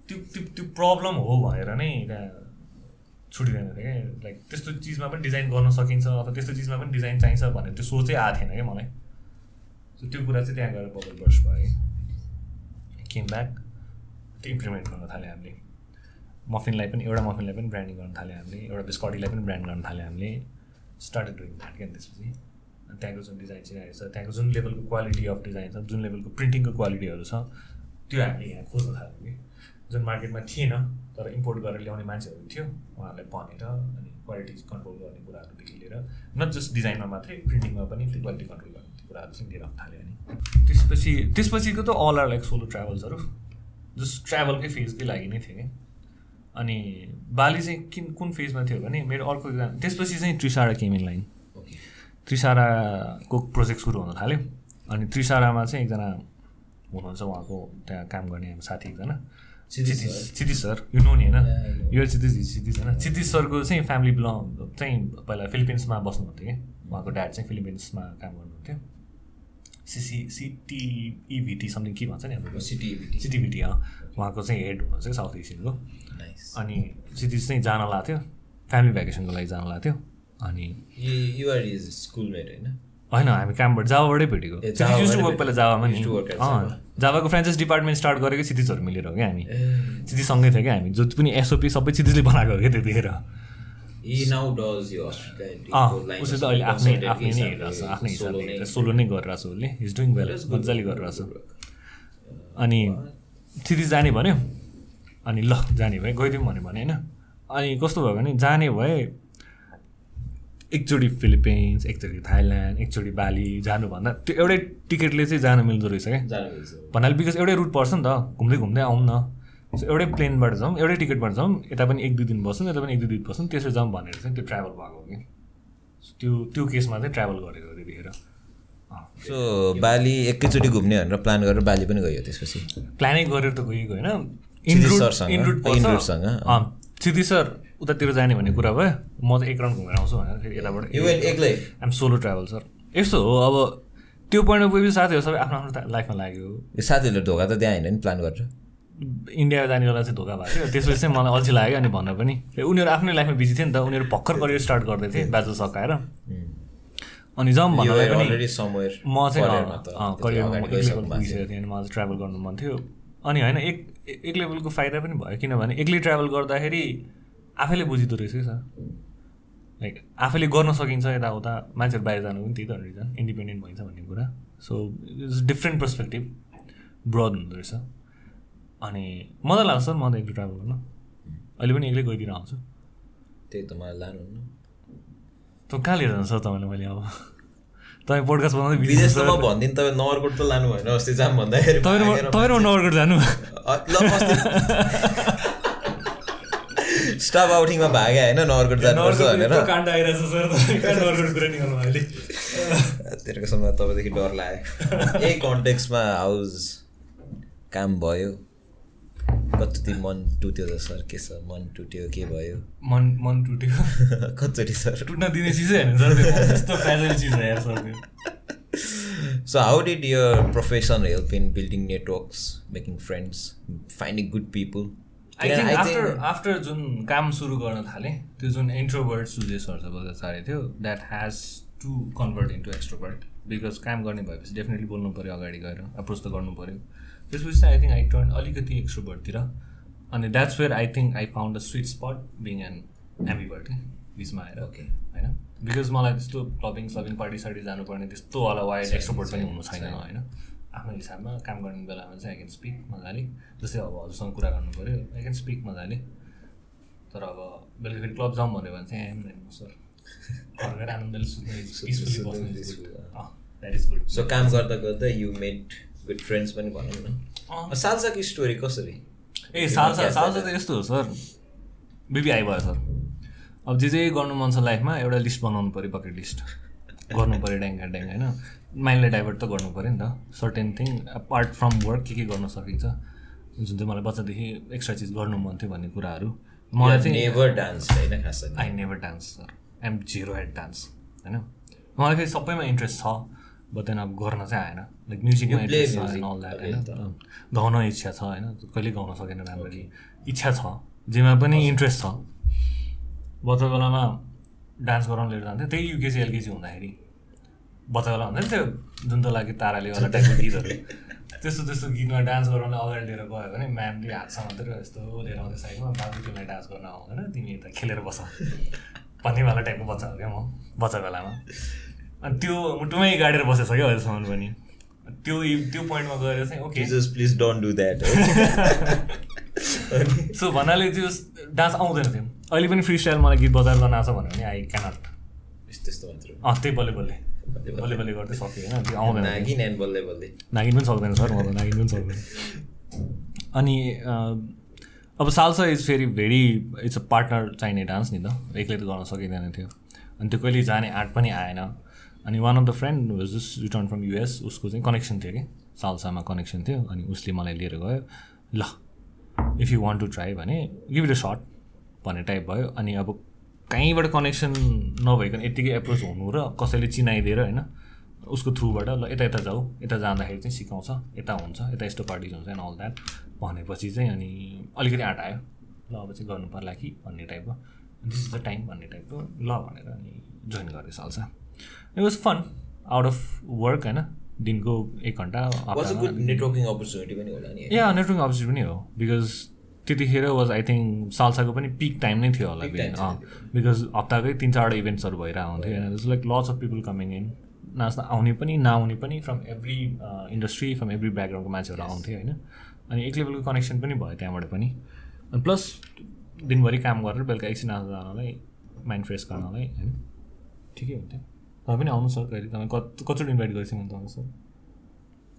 त्यो त्यो त्यो प्रब्लम हो भनेर नै त्यहाँ छुटिँदैन थियो क्या। लाइक त्यस्तो चिजमा पनि डिजाइन गर्न सकिन्छ अथवा त्यस्तो चिजमा पनि डिजाइन चाहिन्छ भनेर त्यो सोचै आएको थिएन क्या मलाई। सो त्यो कुरा चाहिँ त्यहाँ गएर बबल बर्स भयो। केम ब्याक त्यो इम्प्लिमेन्ट गर्न थाल्यो हामीले। मफिनलाई पनि एउटा मफिनलाई पनि ब्रान्डिङ गर्न थाल्यो हामीले एउटा बिस्कटीलाई पनि ब्रान्ड गर्न थाल्यो हामीले। स्टार्टेड डुइङ द्याट क्या त्यसपछि त्यहाँको जुन डिजाइन चाहिँ छ त्यहाँको जुन लेभलको क्वालिटी अफ डिजाइन छ जुन लेभलको प्रिन्टिङको क्वालिटीहरू छ त्यो हामीले यहाँ खोज्न थाल्यौँ कि जुन मार्केटमा थिएन तर इम्पोर्ट गरेर ल्याउने मान्छेहरू थियो उहाँहरूलाई भनेर अनि क्वालिटी कन्ट्रोल गर्ने कुराहरूदेखि लिएर नट जस्ट डिजाइनमा मात्रै प्रिन्टिङमा पनि त्यो क्वालिटी कन्ट्रोल गर्ने कुराहरू चाहिँ लिएर आउन थाल्यो अनि। त्यसपछि त्यसपछिको त अल आर लाइक सोलो ट्राभल्सहरू जस्ट ट्राभलकै फेजकै लागि नै थियो कि। अनि बाली चाहिँ किन कुन फेजमा थियो भने मेरो अर्को एकजना त्यसपछि चाहिँ त्रिसारा केम इन लाइन. त्रिसाराको प्रोजेक्ट सुरु हुन थाल्यो। अनि त्रिसारामा चाहिँ एकजना हुनुहुन्छ उहाँको त्यहाँ काम गर्ने हाम्रो साथी एकजना क्षितिज क्षितिज सर। यो नो नि होइन. यो क्षितिज क्षितिज होइन क्षितिज सरको चाहिँ फ्यामिली बिलङ चाहिँ पहिला फिलिपिन्समा बस्नुहुन्थ्यो कि उहाँको ड्याड चाहिँ फिलिपिन्समा काम गर्नुहुन्थ्यो सिसी सिटिइभिटी समथिङ के भन्छ नि हाम्रो सिटी सिटिभिटी अँ उहाँको चाहिँ हेड हुनुहुन्छ कि साउथ एसियनको अनि क्षितिज चाहिँ जान लाएको थियो फ्यामिली भ्याकेसनको लागि जान लाएको थियो अनि युआर इज स्कुलमेट होइन होइन हामी क्याम्पबाट जावाबाटै भेटेको। पहिला जावामा नि जावाको फ्रेन्चाइज डिपार्टमेन्ट स्टार्ट गरेको क्षितिजहरू मिलेर हो क्या हामी। क्षितिजसँगै थियो क्या हामी। जति पनि एसओपी सबै क्षितिजले बनाएको हो क्या त्यतिखेर। उसले त अहिले आफ्नै आफ्नै नै हेरिरहेको छ आफ्नै हिसाबले। सोलो नै गरिरहेको छ उसले। इज डुइङ वेल मजाले गरिरहेको छ। अनि क्षितिज जाने भन्यो। अनि ल जाने भए गइदिउँ भन्यो भने होइन। अनि कस्तो भयो भने जाने भए एकचोटि फिलिपिन्स एकचोटि थाइल्यान्ड एकचोटि बाली जानुभन्दा त्यो एउटै टिकटले चाहिँ जानु मिल्दो रहेछ क्या। भन्नाले बिकज एउटै रुट पर्छ नि त घुम्दै घुम्दै आउँ न। सो एउटै प्लेनबाट जाउँ एउटै टिकटबाट जाउँ यता पनि एक दुई दिन बस्छौँ यता पनि एक दुई दिन बस्छौँ त्यसरी जाउँ भनेर चाहिँ त्यो ट्राभल भएको कि। त्यो त्यो केसमा चाहिँ ट्राभल गरेको त्यतिखेर। सो बाली एकैचोटि घुम्ने भनेर प्लान गरेर बाली पनि गयो त्यसपछि? प्लानै गरेर त गएको होइन। क्षितिज उतातिर जाने भन्ने कुरा भयो म चाहिँ एक राउन्ड घुमेर आउँछु भनेर फेरि यताबाट एक्लै आइम सोलो ट्राभल सर यस्तो हो अब त्यो पोइन्टमा गएपछि साथीहरू सबै आफ्नो आफ्नो लाइफमा लाग्यो। यो साथीहरूले ढोका त त्यहाँ होइन नि प्लान गरेर। इन्डिया जानेवाला चाहिँ धोका भएको थियो। त्यसपछि चाहिँ मलाई अल्छी लाग्यो अनि भन्न पनि। उनीहरू आफ्नै लाइफमा बिजी थियो नि त उनीहरू भर्खर करियर स्टार्ट गर्दै थिए ब्याचलर सकाएर। अनि जाउँ भन्नलाई पनि म चाहिँ करियरमा त पुगिसकेको थिएँ अनि मलाई चाहिँ ट्राभल गर्नु मन थियो। अनि होइन एक एक लेभलको फाइदा पनि भयो किनभने एक्लै ट्राभल गर्दाखेरि आफैले बुझिँदो रहेछ कि सर? लाइक आफैले गर्न सकिन्छ यताउता मान्छेहरू बाहिर जानु पनि त्यही त रिजन। इन्डिपेन्डेन्ट भइन्छ भन्ने कुरा। So it's different perspective broad हुँदो रहेछ। अनि मजा लाग्छ सर म त एक्लै ट्राभल गर्न। अहिले पनि एक्लै गइदिएर आउँछु। त्यही त मलाई लानुहुन्न त कहाँ लिएर जान्छ सर तपाईँलाई मैले अब? तपाईँ पोडकास्ट बनाउँदै विदेश त म भनिदिनु तपाईँ नगरकोट त लानु भएन अस्ति जाम भन्दाखेरि तपाईँ नगरकोट जानु। स्टाफ आउटिङमा भागे होइन नगरकोट जानुपर्छ भनेर काण्ड आइरहेछ सर नगरकोट कुरा निकाल्नु अहिले तेरो समय तपाईँदेखि डर लाग्यो यही कन्टेक्समा हाउस काम भयो। कति मन टुट्यो त सर के छ मन टुट्यो के भयो? मन मन टुट्यो। कतिचोटि सर टुट्न दिने चिजै होइन so how did your profession help in building networks making friends finding good people I think after after जुन काम सुरु गर्न थालेँ त्यो जुन इन्ट्रोभर्ट सुजे बजाचार्य थियो that has to convert into extrovert because काम गर्ने भएपछि डेफिनेटली बोल्नु पऱ्यो अगाडि गएर अप्रोच त गर्नु पऱ्यो त्यसपछि चाहिँ आई थिङ्क आई टर्न अलिकति एक्सट्रोभर्टतिर अनि that's where I think I found a sweet spot being an ambivert बिचमा आएर Okay. होइन? बिकज मलाई त्यस्तो क्लबिङ सबिङ पार्टी सार्टी जानुपर्ने त्यस्तो वाला वाइल्ड एक्सट्रोभर्ट पनि हुनु छैन। होइन? आफ्नो हिसाबमा काम गर्ने बेलामा चाहिँ आई क्यान स्पिक मजाले। जस्तै अब हजुरसँग कुरा गर्नु पऱ्यो आई क्यान स्पिक मजाले। तर अब बेलुका फेरि क्लब जाउँ भन्यो भने चाहिँ एम नाइन सर। घर गएर आनन्दले सुत्नु सो काम गर्दा गर्दा यु मेड गुड फ्रेन्ड्स पनि भनौँ न। सालसाको स्टोरी कसरी? ए सालसा सालसा त यस्तो हो सर। BB आइभयो sir. अब जे जे गर्नु मन छ लाइफमा एउटा लिस्ट बनाउनु पऱ्यो बकेट लिस्ट गर्नु पऱ्यो ड्याङ्गा ड्याङ होइन? माइन्डलाई डाइभर्ट त गर्नु पऱ्यो नि त। Certain thing apart from work के के गर्न सकिन्छ? जुन चाहिँ मलाई बच्चादेखि एक्स्ट्रा चिज गर्नु मन थियो भन्ने कुराहरू। मलाई चाहिँ नेभर डान्स होइन खास I never dance sir I'm zero head dance होइन? मलाई फेरि सबैमा इन्ट्रेस्ट छ बट देन अब गर्न चाहिँ आएन। लाइक म्युजिकमा इन्ट्रेस्ट छ अल द्याट। होइन? गाउन इच्छा छ होइन? कहिले गाउन सकेन राम्ररी। इच्छा छ जेमा पनि इन्ट्रेस्ट छ। बच्चा बेलामा डान्स गराउन लिएर जान्थ्यो। त्यही युकेसी एलकेसी हुँदाखेरि। बच्चा बेला हुँदैन त्यो लागि ताराले वाला टाइपको गीतहरू। त्यस्तो त्यस्तो गीतमा डान्स गराउन अगाडि लिएर गयो भने म्यामले हातसँग मात्रै यस्तो लिएर आउँदै साइडमा बाबु तिमीलाई डान्स गर्न आउँदैन तिमी यता खेलेर बस। भन्नेवाला टाइपको बच्चा हो क्या म बच्चा बेलामा। अनि त्यो मुटुमै गाडेर बसेछ क्या अहिलेसम्म पनि। त्यो त्यो पोइन्टमा गएर चाहिँ okay. Please don't do that so भन्नाले त्यो डान्स आउँदैन थियो। अहिले पनि फ्री स्टाइल मलाई गीत बजाएर गर्न आएको छ भन्यो भने आई क्यानट त्यस्तो त्यही बल्ले बल्ले बल्ले बल्ले गर्दै सक्यो होइन? त्यो आउँदैन नागिन एन्ड बल्ले बल्ले। नागिन पनि सक्दैन सर म त नागिन पनि सक्दैन। अनि अब सालसा इज फेरि भेरी इट्स अ पार्टनर चाहिने डान्स नि त। एक्लै त गर्न सकिँदैन थियो। अनि त्यो कहिले जाने आँट पनि आएन। अनि one of the friend was just return from US उसको चाहिँ कनेक्सन थियो कि? सालसामा कनेक्सन थियो अनि उसले मलाई लिएर गयो। ल if you want to try भने गिभ इट अ सर्ट भन्ने टाइप भयो। अनि अब कहीँबाट कनेक्सन नभइकन यत्तिकै एप्रोच हुनु र कसैले चिनाइदिएर होइन उसको थ्रुबाट ल यता यता जाऊ यता जाँदाखेरि चाहिँ सिकाउँछ यता हुन्छ यता यस्तो पार्टिज हुन्छ एन्ड अल द्याट भनेपछि चाहिँ अनि अलिकति आँट आयो। ल अब चाहिँ गर्नु पर्ला कि भन्ने टाइपको दिस इज द टाइम भन्ने टाइपको ल भनेर अनि जोइन गरेँ salsa. It was fun out of work होइन दिनको एक घन्टा नेटवर्किङ अपर्च्युनिटी पनि होला नि या नेटवर्किङ अपर्च्युनिटी पनि हो बिकज त्यतिखेर वाज आई थिङ्क सालसाको पनि पिक टाइम नै थियो होला बिकज हप्ताकै तिन चारवटा इभेन्ट्सहरू भइरहेको हुन्थ्यो होइन like lots of people coming in नाच्न आउने पनि नआउने पनि from every industry from every ब्याकग्राउन्डको मान्छेहरू आउँथ्यो होइन। अनि एक लेभलको कनेक्सन पनि भयो त्यहाँबाट पनि। अनि प्लस दिनभरि काम गरेर बेलुका एकछिन नाच्न जानलाई माइन्ड फ्रेस गर्नलाई होइन। ठिकै हुन्थ्यो। तपाईँ पनि आउनु सर कहिले तपाईँ कति कतिचोटि इन्भाइट मैले तपाईँ सर?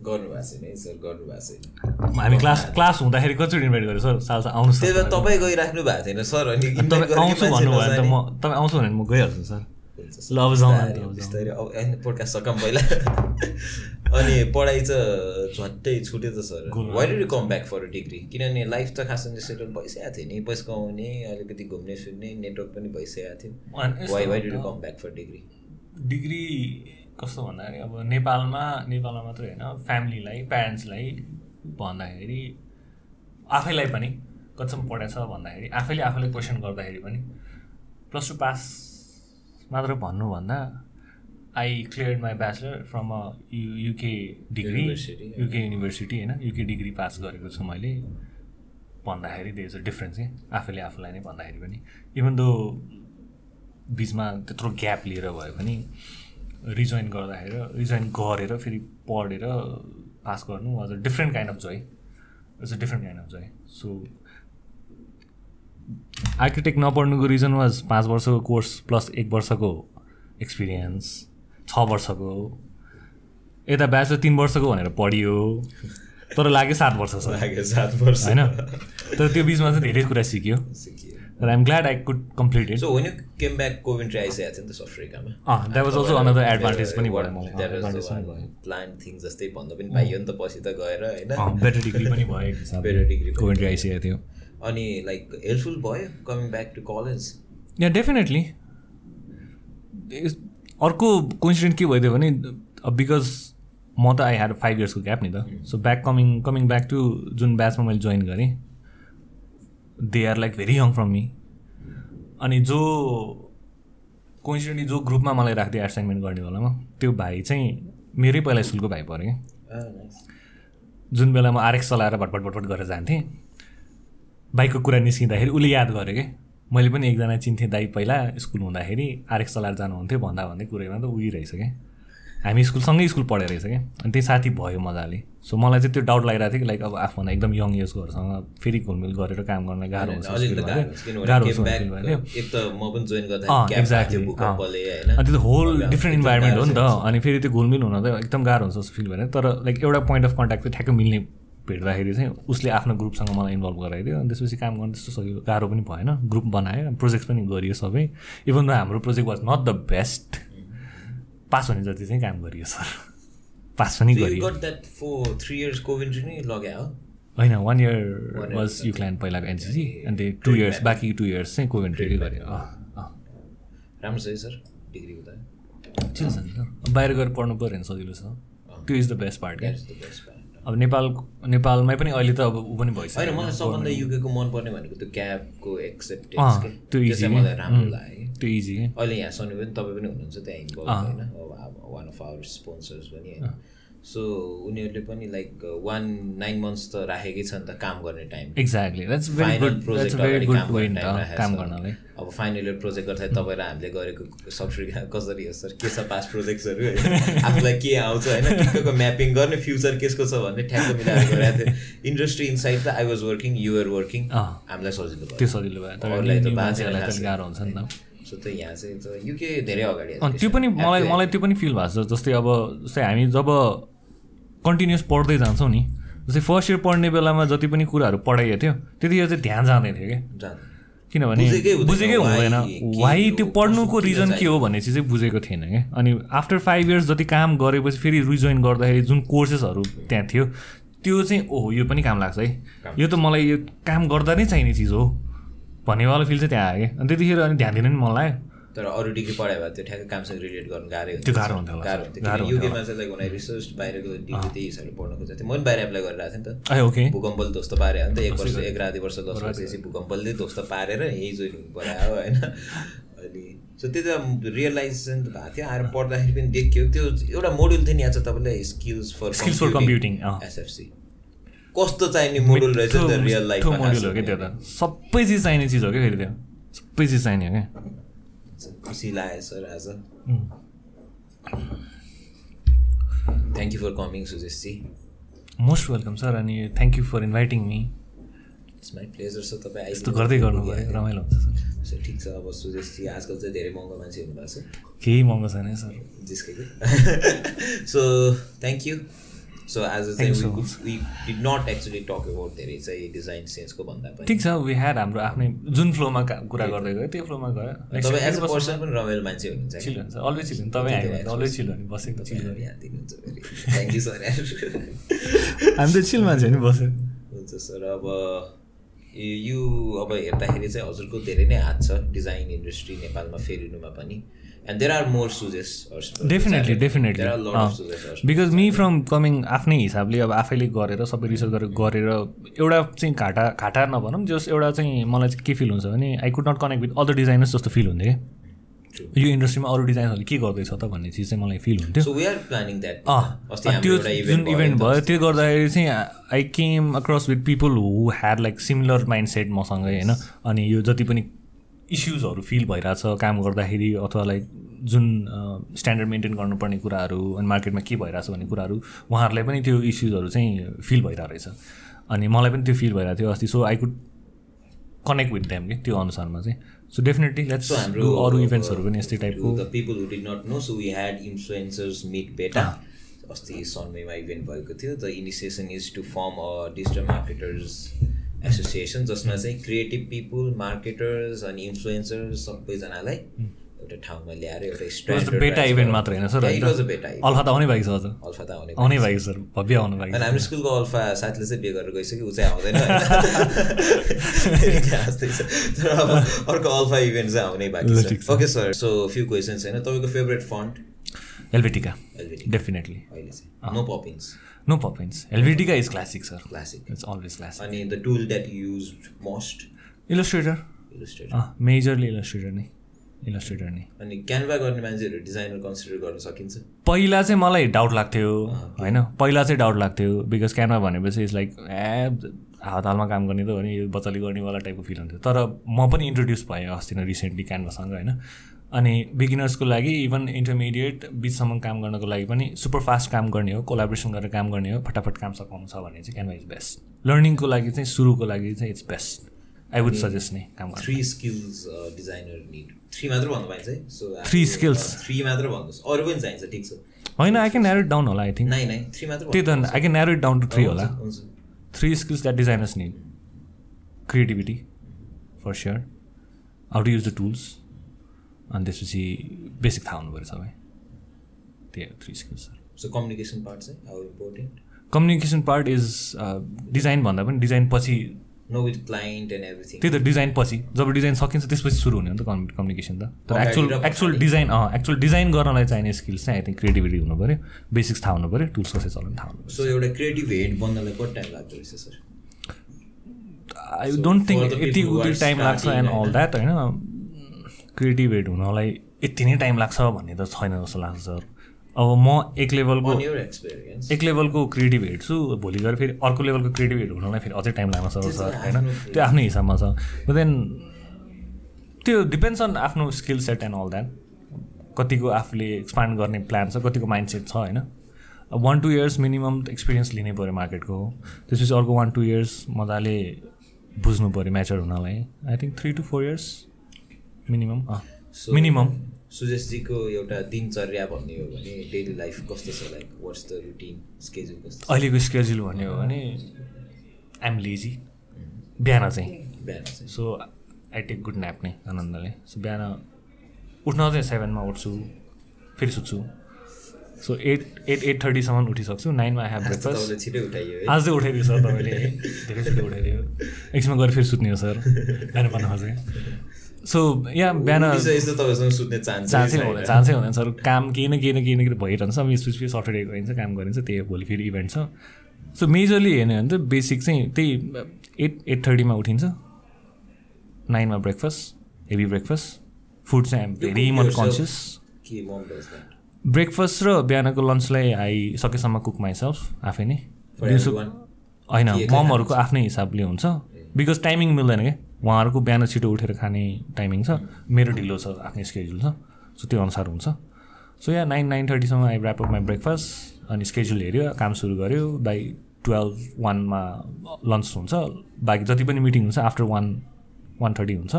गर्नुभएको छैन है सर गर्नुभएको छैन। हामी क्लास क्लास हुँदाखेरि कतिचोटि इन्भाइट गरेँ सर? सालसा आउनु त्यही भएर तपाईँ गइराख्नु भएको छैन सर अनि तपाईँ आउँछु भन्नुभयो भने त। म तपाईँ आउँछु भने म गइहाल्छु सर। ल अब जाउँ त, बिस्तारै, अब होइन पोडकास्ट सकौँ पहिला अनि पढाइ चाहिँ झट्टै छुट्यो त sir. Why do come back for degree किनभने लाइफ त खास सेटल भइसकेको थियो नि। पैसा कमाउने अलिकति घुम्ने फिर्ने नेटवर्क पनि भइसकेको थियो। वाइ वाइ डु त, come back for degree degree कस्तो भन्दाखेरि अब नेपालमा नेपालमा मात्रै होइन फ्यामिलीलाई प्यारेन्ट्सलाई भन्दाखेरि आफैलाई पनि कतिसम्म छ भन्दाखेरि आफैले आफैलाई क्वेसन गर्दाखेरि पनि प्लस टू पास मात्र भन्नुभन्दा I clear my bachelor from a U UK degree. UK university होइन युके डिग्री पास गरेको छु मैले। भन्दाखेरि देयर इज अ डिफ्रेन्स है आफैले आफूलाई नै भन्दाखेरि पनि। इभन दो बिचमा त्यत्रो ग्याप लिएर भए पनि रिजोइन गर्दाखेरि रिजोइन गरेर फेरि पढेर पास गर्नु was a different kind of joy it's a different kind of joy so architect नपढ्नुको reason was पाँच वर्षको कोर्स प्लस एक वर्षको एक्सपिरियन्स छ वर्षको। यता ब्याचलर तिन वर्षको भनेर पढियो। तर लाग्यो सात वर्ष छ। लाग्यो सात वर्ष। होइन? तर त्यो बिचमा चाहिँ धेरै कुरा सिक्यो। सिकियो। र I'm glad I could complete it so when you came back Coventry आइसकेको थियो नि त साउथ अफ्रिकामा that was also another advantage पनि भयो मलाई एडभान्टेज पनि भयो प्लान थिङ जस्तै भन्न पनि पाइयो नि त पछि त गएर होइन बेटर डिग्री पनि भयो एक हिसाबले Better degree पनि कोभेन्ट्री आइसकेको थियो अनि लाइक हेल्पफुल भयो कमिङ ब्याक टु कलेज या डेफिनेटली अर्को कोइन्सिडेन्ट के भइदियो भने बिकज म त आई ह्याड फाइभ इयर्सको ग्याप नि त so back coming coming back to जुन ब्याचमा मैले जोइन गरेँ they are like very young from me अनि जो कोइन्सिडेन्टली जो ग्रुपमा मलाई राखिदियो एसाइनमेन्ट गर्ने बेलामा त्यो भाइ चाहिँ मेरै पहिला स्कुलको भाइ पऱ्यो क्या। जुन बेला म आरएक्स चलाएर भटभट भटभट गरेर जान्थेँ बाइकको कुरा निस्किँदाखेरि उसले याद गरेँ क्या। मैले पनि एकजना चिन्थेँ दाइ पहिला स्कुल हुँदाखेरि आरएक्स चलाएर जानुहुन्थ्यो भन्दा भन्दै कुरैमा त उही रहेछ क्या। हामी स्कुल सँगै स्कुल पढेर रहेछ क्या। अनि त्यही साथी भयो मजाले। सो मलाई चाहिँ त्यो डाउट लागिरहेको थियो कि लाइक अब आफूभन्दा एकदम यङ एजकोहरूसँग फेरि घुलमिल गरेर काम गर्न गाह्रो हुन्छ अनि त्यो होल डिफ्रेन्ट इन्भाइरोमेन्ट हो नि त। अनि फेरि त्यो घुलमिल हुन त एकदम गाह्रो हुन्छ जस्तो फिल भएर तर लाइक एउटा पोइन्ट अफ कन्ट्याक्ट चाहिँ ठ्याक्कै मिल्ने भेट्दाखेरि चाहिँ उसले आफ्नो ग्रुपसँग मलाई इन्भल्भ गराइदियो अनि त्यसपछि काम गर्नु त्यस्तो सजिलो गाह्रो पनि भएन। ग्रुप बनायो प्रोजेक्ट पनि गरियो सबै। इभन हाम्रो project was not the best pass हुने जति चाहिँ काम गरियो सर। पास पनि यु गरियो। थ्री इयर्स कोभिन्ट्री नै लग्यो होइन वान इयर वाज युक्ल्यान्ड पहिलाको एनसिसी अनि त्यो टु इयर्स बाँकी टु इयर्स चाहिँ कोभेन्ट्रीकै गऱ्यो राम्रो छ है सर? डिग्री हुँदा ठिक छ बाहिर गएर पढ्नु पऱ्यो भने सजिलो छ। त्यो इज द बेस्ट पार्ट क्या? अब नेपाल नेपालमै पनि अहिले त अब ऊ पनि होइन भइसक्यो मलाई सबभन्दा युकेको मनपर्ने भनेको त्यो क्याबको एक्सेप्टेन्स त्यो के? मलाई राम्रो लाग्यो। त्यो इजी अहिले यहाँ शनि पनि तपाईँ पनि हुनुहुन्छ त्यहाँ इन्भल्भ। होइन। अब वान अफ आवर स्पोन्सर्स पनि होइन। सो उनीहरूले पनि लाइक वान नाइन मन्थ्स त राखेकै छ नि त काम गर्ने टाइम एक्ज्याक्टली गर्नलाई अब फाइनल इयर प्रोजेक्ट गर्दाखेरि तपाईँ र हामीले गरेको सफ्टवेयर कसरी हो सर के छ पास प्रोजेक्ट्सहरू होइन आफूलाई के आउँछ होइन? ठिक्कको म्यापिङ गर्ने फ्युचर केसको छ भन्ने ठ्याक्क मिलाएर गरेको थियो इन्डस्ट्री इनसाइड त I was working you're working. हामीलाई सजिलो भयो। त्यो सजिलो भयो। हुन्छ नि त। सो त यहाँ चाहिँ युके धेरै अगाडि अनि त्यो पनि मलाई मलाई त्यो पनि फिल भएको छ। जस्तै अब जस्तै हामी जब कन्टिन्युस पढ्दै जान्छौँ नि। जस्तै फर्स्ट इयर पढ्ने बेलामा जति पनि कुराहरू पढाइएको थियो त्यतिखेर चाहिँ ध्यान जाँदैन थियो क्या। किनभने बुझेकै हुँदैन, वाइ त्यो पढ्नुको रिजन के हो भन्ने चिज चाहिँ बुझेको थिएन क्या। अनि आफ्टर फाइभ इयर्स जति काम गरेपछि फेरि रिजोइन गर्दाखेरि जुन कोर्सेसहरू त्यहाँ थियो त्यो चाहिँ ओहो यो पनि काम लाग्छ है। यो त मलाई यो काम गर्दा नै चाहिने चिज हो भन्नेवाला फिल चाहिँ त्यहाँ आयो क्या। अनि त्यतिखेर अनि ध्यान दिन नि मन लाग्यो। तर अरू डिग्री पढायो भए त्यो ठ्याक्कै कामसँग रिलेट गर्नु गाह्रै हुन्थ्यो गाह्रो हुन्थ्यो गाह्रो हुन्थ्यो युकेमा चाहिँ लाइक हुन रिसर्च बाहिरको डिग्री त्यही हिसाबले पढ्न थिएँ म पनि बाहिर एप्लाई गरिरहेको थिएँ नि त। भूकम्पले ध्वस्त पारे हो नि त एक वर्ष एक राति वर्ष दस वर्षपछि भूकम्पले ध्वस्त पारेर यही जोइन हुनु पऱ्यो होइन? अनि सो त्यो त रियलाइजेसन त भएको थियो। आएर पढ्दाखेरि पनि देखियो। त्यो एउटा मोड्युल थियो नि आज तपाईँले स्किल्स फर for computing, अँ। एसएफसी कस्तो चाहिने मोडुल रहेछ त रियल मिठो लाइफमा मोड्युल हो क्या त्यो त? सबै चिज चाहिने चिज हो क्या फेरि त्यो? सबै चिज चाहिने हो क्या? खुसी लाग्यो सर आज thank you for coming Sujeshji most welcome sir अनि thank you for inviting me it's my pleasure sir तपाईँ यस्तो गर्दै गर्नु पऱ्यो रमाइलो हुन्छ सर ठिक छ अब सुजेशजी आजकल चाहिँ धेरै महँगो मान्छे हुनुभएको छ। केही महँगो छैन sir जिस्कै so thank you so we did not actually talk about धेरै चाहिँ डिजाइन सेन्सको भन्दा पनि। ठिक छ वी ह्याड हाम्रो आफ्नै जुन फ्लोमा का- कुरा गर्दै गयो त्यो फ्लोमा गयो। तपाईँ एज अ पर्सन पनि रमाइलो मान्छे हुनुहुन्छ चिल हुन्छ अलवेज चिल तपाईँ भने अलवेज चिल भने बसेको चिल थ्याङ्क यू सर हामी त चिल मान्छे नि बस्यो हुन्छ सर अब यो अब हेर्दाखेरि चाहिँ हजुरको धेरै नै हात छ डिजाइन इन्डस्ट्री नेपालमा फेरिनुमा पनि। And there are more Sujesh definitely definitely because me from coming आफ्नै हिसाबले अब आफैले गरेर सबै रिसर्च गरेर गरेर एउटा चाहिँ घाटा घाटा नभनौँ जस एउटा चाहिँ मलाई चाहिँ के फिल हुन्छ भने I could not connect with other designers जस्तो फिल हुन्थ्यो। यो इन्डस्ट्रीमा अरू डिजाइनरहरूले के गर्दैछ त भन्ने चिज चाहिँ मलाई फिल हुन्थ्यो। हाम्रो त्यो जुन इभेन्ट इभेन्ट भयो त्यो गर्दाखेरि चाहिँ I came across with people who had like similar mind set मसँगै होइन? अनि यो जति पनि इस्युजहरू फिल भइरहेछ काम गर्दाखेरि अथवा लाइक जुन स्ट्यान्डर्ड मेन्टेन गर्नुपर्ने कुराहरू अनि मार्केटमा के भइरहेछ भन्ने कुराहरू उहाँहरूलाई पनि त्यो इस्युजहरू चाहिँ फिल भइरहेको रहेछ। अनि मलाई पनि त्यो फिल भइरहेको थियो अस्ति so I could connect with them कि त्यो अनुसारमा चाहिँ। सो डेफिनेटली लेट्स हाम्रो अरू इभेन्ट्सहरू पनि यस्तै टाइपको the people who did not know so we had influencers meet बेटा अस्ति सनमेमा इभेन्ट भएको थियो the initiation is to form a digital marketers association जसमा चाहिँ क्रिएटिभ पिपुल मार्केटर्स अनि इन्फ्लुएन्सर्स सबैजनालाई एउटा ठाउँमा ल्याएर एउटा बेटा इभेन्ट मात्र होइन सर अल्फा त आउनै बाँकी छ अझ अल्फा त आउने आउनै छ सर भव्य आउनु छ। हाम्रो स्कुलको अल्फा साथीले चाहिँ बिहे गरेर गइसक्यो ऊ चाहिँ आउँदैन तर अब अर्को अल्फा इभेन्ट चाहिँ आउनै बाँकी ठिक छ। Okay sir so few questions होइन? तपाईँको favourite font Helvetica Helvetica definitely अहिले चाहिँ। No Poppins no Poppins Helvetica is classic sir classic it's always classic अनि the tool that use most Illustrator Illustrator majorly Illustrator नै Illustrator नै अनि Canva गर्ने मान्छेहरू डिजाइनर कन्सिडर गर्न सकिन्छ? पहिला चाहिँ मलाई डाउट लाग्थ्यो। होइन? पहिला चाहिँ डाउट लाग्थ्यो। बिकज क्यानमा भनेपछि इट्स लाइक ए हात हालमा काम गर्ने त हो नि यो बच्चाले गर्नेवाला टाइपको फिल हुन्थ्यो। तर म पनि इन्ट्रोड्युस भएँ अस्ति नै रिसेन्टली क्यानभासँग होइन? अनि बिगिनर्सको लागि इभन इन्टरमिडिएट बिचसम्म काम गर्नको लागि पनि सुपर फास्ट काम गर्ने हो कोलाब्रेसन गरेर काम गर्ने हो फटाफट काम सघाउनु छ भने चाहिँ क्यानभा इज बेस्ट लर्निङको लागि चाहिँ सुरुको लागि चाहिँ it's best I would suggest नै काम गर्नु। Three skills designer need three मात्र भन्नु पाइन्छ है? So Three skills. थ्री मात्र भन्नुहोस्। अरू पनि चाहिन्छ ठिक छ। होइन आई क्यान इट डाउन होला आई थिङ्क नाइ नाइ थ्री मात्र त्यही त I can it down to three होला। three skills that designers need. Creativity for sure. How to use the tools. अनि त्यसपछि बेसिक थाहा हुनु पऱ्यो सबै त्यही हो three skills so communication part चाहिँ how important communication part is design भन्दा पनि डिजाइन पछि no with client and everything त्यही त डिजाइन पछि। जब डिजाइन सकिन्छ त्यसपछि सुरु हुने हो नि त कम्यु कम्युनिकेसन त। तर एक्चुअल एक्चुअल। डिजाइन अँ एक्चुअल डिजाइन गर्नलाई चाहिने स्किल्स चाहिँ आई थिङ्क क्रिएटिभिटी हुनु पऱ्यो। बेसिक्स थाहा हुनु पऱ्यो। टुल्स कसरी चलाउनु थाहा हुनु सो एउटा क्रिएटिभ हेड बन्नलाई कति टाइम लाग्दो रहेछ सर आई डोन्ट थिङ्क यति उति टाइम लाग्छ एन्ड? अल द्याट होइन। क्रिएटिभ हेड हुनलाई यति नै टाइम लाग्छ भन्ने त छैन जस्तो लाग्छ सर। अब म एक लेभलको एक लेभलको क्रिएटिभ हेड छु भोलि गएर फेरि अर्को लेभलको क्रिएटिभ हेड हुनलाई फेरि अझै टाइम लाग्न सक्छ सर होइन? त्यो आफ्नै हिसाबमा छ। देन त्यो डिपेन्ड्स अन आफ्नो skill set and all that कतिको आफूले एक्सपान्ड गर्ने प्लान छ कतिको माइन्ड सेट छ होइन? One two years minimum experience लिनै पऱ्यो मार्केटको त्यसपछि अर्को वान टू इयर्स मजाले बुझ्नु पऱ्यो म्याचर हुनलाई। I think three to four years minimum. Minimum. सुजेशजीको एउटा दिनचर्या भन्ने हो भने डेली लाइफ कस्तो छ? Like what's the routine schedule कस्तो अहिलेको स्केड्युल भन्ने हो भने आइएम लेजी बिहान चाहिँ। बिहान चाहिँ। So I take good nap नै आनन्दले। सो बिहान उठ्न चाहिँ सेभेनमा उठ्छु फेरि सुत्छु। सो एट एट एट थर्टीसम्म उठिसक्छु। नाइनमा आई हेभ आज त ब्रेकफास्ट छिटै उठाइयो है। आज चाहिँ उठाइदियो सर तपाईँले। धेरै छिटो उठाइदियो। एकछिनमा गएर फेरि सुत्ने हो सर। बिहान बजे सो या बिहान सुत्ने चान्स चान्सै हुँदैन चान्सै हुँदैन सर काम केही न केही न केही न केही भइरहन्छ मिस सटरडे गरिन्छ काम गरिन्छ त्यही भोलि फेरि इभेन्ट छ। सो मेजरली हेर्ने भने त बेसिक चाहिँ त्यही एट एट थर्टीमा उठिन्छ। नाइनमा ब्रेकफास्ट हेभी ब्रेकफास्ट फुड चाहिँ I'm very much conscious breakfast र बिहानको लन्चलाई आई सकेसम्म कुक माइसेल्फ आफै नै। दिउँसो? होइन ममहरूको आफ्नै हिसाबले हुन्छ। बिकज टाइमिङ मिल्दैन क्या। उहाँहरूको बिहान छिटो उठेर खाने टाइमिङ छ मेरो ढिलो छ आफ्नै स्केड्युल छ सो त्यो अनुसार हुन्छ। So yeah nine nine थर्टीसम्म I wrap up my breakfast अनि स्केड्युल हेऱ्यो काम सुरु गऱ्यो बाई टुवेल्भ वानमा लन्च हुन्छ। बाँकी जति पनि मिटिङ हुन्छ आफ्टर वान वान थर्टी हुन्छ।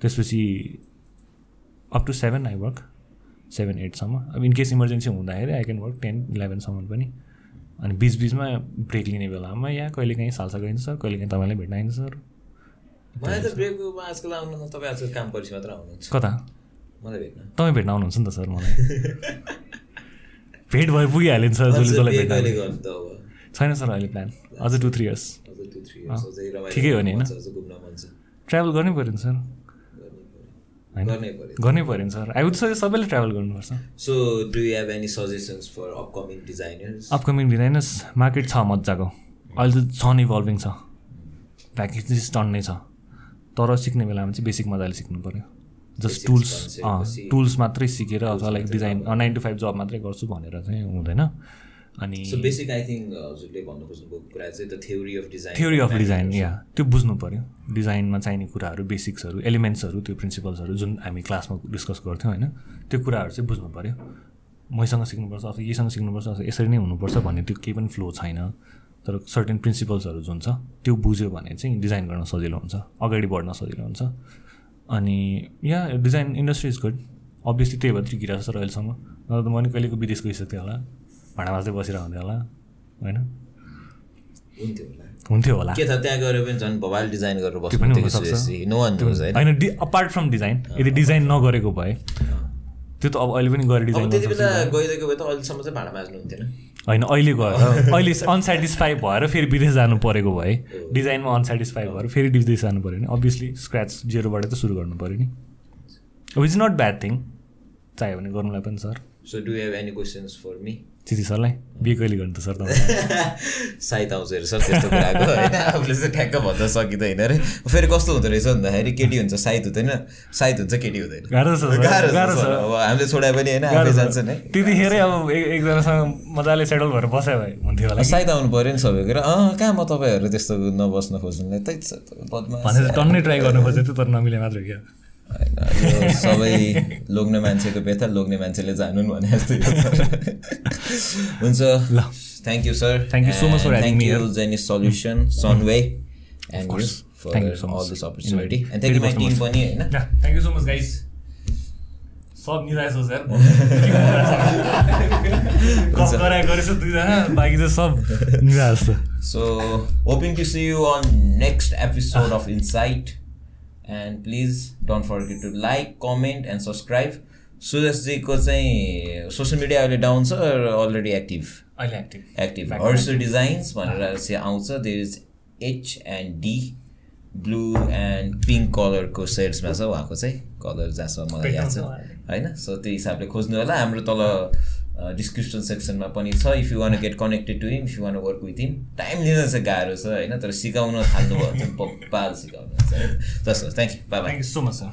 त्यसपछि up to seven I work seven एटसम्म अब इनकेस इमर्जेन्सी हुँदाखेरि आई क्यान वर्क टेन इलेभेनसम्म पनि। अनि बिच बिचमा ब्रेक लिने बेलामा या कहिले काहीँ सालसा गइन्छ सर कहिले काहीँ तपाईँलाई भेट्न आइन्छ सर। मलाई त ब्रेकमा आजकल आउनु तपाईँ आजकल काम पछि मात्र आउनुहुन्छ। कता? मलाई भेट्न। तपाईँ भेट्न आउनुहुन्छ नि त सर मलाई। भेट भए पुगिहाल्यो नि सर जसले जसलाई भेट्न छैन सर अहिले प्लान अझ टु थ्री इयर्स ठिकै हो नि होइन? छ, छ। ट्राभल गर्नै पऱ्यो नि सर। गर्नै पऱ्यो। नि सर। आई वुड सजेस्ट सबैले ट्राभल गर्नुपर्छ। So do you have any suggestions for upcoming designers upcoming designers market छ मजाको। अहिले त छन् इभल्भिङ छ। प्याकेजेस टन्नै छ। तर सिक्ने बेलामा चाहिँ बेसिक मजाले सिक्नु पऱ्यो जस्ट टुल्स टुल्स मात्रै सिकेर अथवा like design nine to five जब मात्रै गर्छु भनेर चाहिँ हुँदैन। अनि सो बेसिक आई थिङ्क हजुरले भन्नु कुरा चाहिँ theory of design theory of design या त्यो बुझ्नु पऱ्यो डिजाइनमा चाहिने कुराहरू बेसिक्सहरू एलिमेन्ट्सहरू त्यो प्रिन्सिपल्सहरू जुन हामी क्लासमा डिस्कस गर्थ्यौँ होइन त्यो कुराहरू चाहिँ बुझ्नु पऱ्यो मैसँग सिक्नुपर्छ अथवा यहीसँग सिक्नुपर्छ अथवा यसरी नै हुनुपर्छ भन्ने त्यो केही पनि फ्लो छैन। तर सर्टेन प्रिन्सिपल्सहरू जुन छ त्यो बुझ्यो भने चाहिँ डिजाइन गर्न सजिलो हुन्छ अगाडि बढ्न सजिलो हुन्छ। अनि yeah design industry is good obviously त्यही भएर त्रिकिरहेको छ सर अहिलेसम्म। नत्र त म नि कहिलेको विदेश गइसक्थेँ होला। भाँडा माझ्दै बसिरहेको हुन्थेँ होला। होइन? हुन्थ्यो होला। हुन्थ्यो के त्यहाँ गएर पनि झन् भवाल डिजाइन गरेर होइन? अपार्ट फ्रम डिजाइन यदि डिजाइन नगरेको भए त्यो त अब अहिले पनि अब डिजाइन त्यति बेला गइदिएको भए त अहिलेसम्म चाहिँ भाँडा माझ्नु हुन्थेन। होइन अहिले गएर अहिले अनसेटिस्फाई भएर फेरि विदेश जानु परेको भए। डिजाइनमा अनसेटिस्फाई भएर फेरि विदेश जानु पऱ्यो भने अभियसली स्क्रच जेरोबाट त सुरु गर्नु पऱ्यो नि। Which is not bad thing चाहियो भने गर्नुलाई पनि sir so do have any questions for me Chichi सरलाई? बिहे कहिले गर्नु त सर तपाईँ? सायद आउँछ अरे सर त्यस्तो कुराको होइन। आफूले चाहिँ ठ्याक्क भन्न सकिँदैन अरे। फेरि कस्तो हुँदो रहेछ भन्दाखेरि केटी हुन्छ सायद हुँदैन। सायद हुन्छ केटी हुँदैन। गाह्रो छ छ। अब हामीले छोडाए पनि होइन आफै छ। जान्छ नि त्यतिखेरै अब एक- एकजनासँग मजाले सेटल भएर बस्यो भए हुन्थ्यो होला। सायद आउनु पऱ्यो नि सबै कुरा। अँ कहाँ म तपाईँहरू त्यस्तो नबस्न खोज्नुलाई? त्यही टन्नै ट्राई गर्नु खोजेको थियो तर नमिले मात्र क्या। होइन, यो सबै लोग्ने मान्छेको व्यथा लोग्ने मान्छेले जानुन् भने जस्तो यो छ। हुन्छ ल। Thank you sir so much for having me thank. You Jenny solution Sunway and you. For all. This opportunity and thank you my team. पनि होइन thank you so much guys सब मिलाएछौ सर कफ गराए गरेछ दुईजना बाँकी चाहिँ सब मिलाएको जस्तो So, hoping to see you on next episode of Insight. And please don't forget to like, comment, and subscribe. सुजसजीको चाहिँ सोसियल मिडिया अहिले डाउन छ अलरेडी एक्टिभ अहिले एक्टिभ एक्टिभ हर्स डिजाइन्स भनेर चाहिँ आउँछ there is H and D blue and pink कलरको सेड्समा छ उहाँको चाहिँ कलर जहाँसम्म मलाई याद छ. होइन सो त्यो हिसाबले खोज्नु होला. हाम्रो तल डिस्क्रिप्सन सेक्सनमा पनि छ if you want get connected to him if you want work with him time लिन चाहिँ गाह्रो छ होइन? तर सिकाउन थाल्नुभयो भने बब्बाल सिकाउनुहुन्छ जस्तो thank you bye thank you so much sir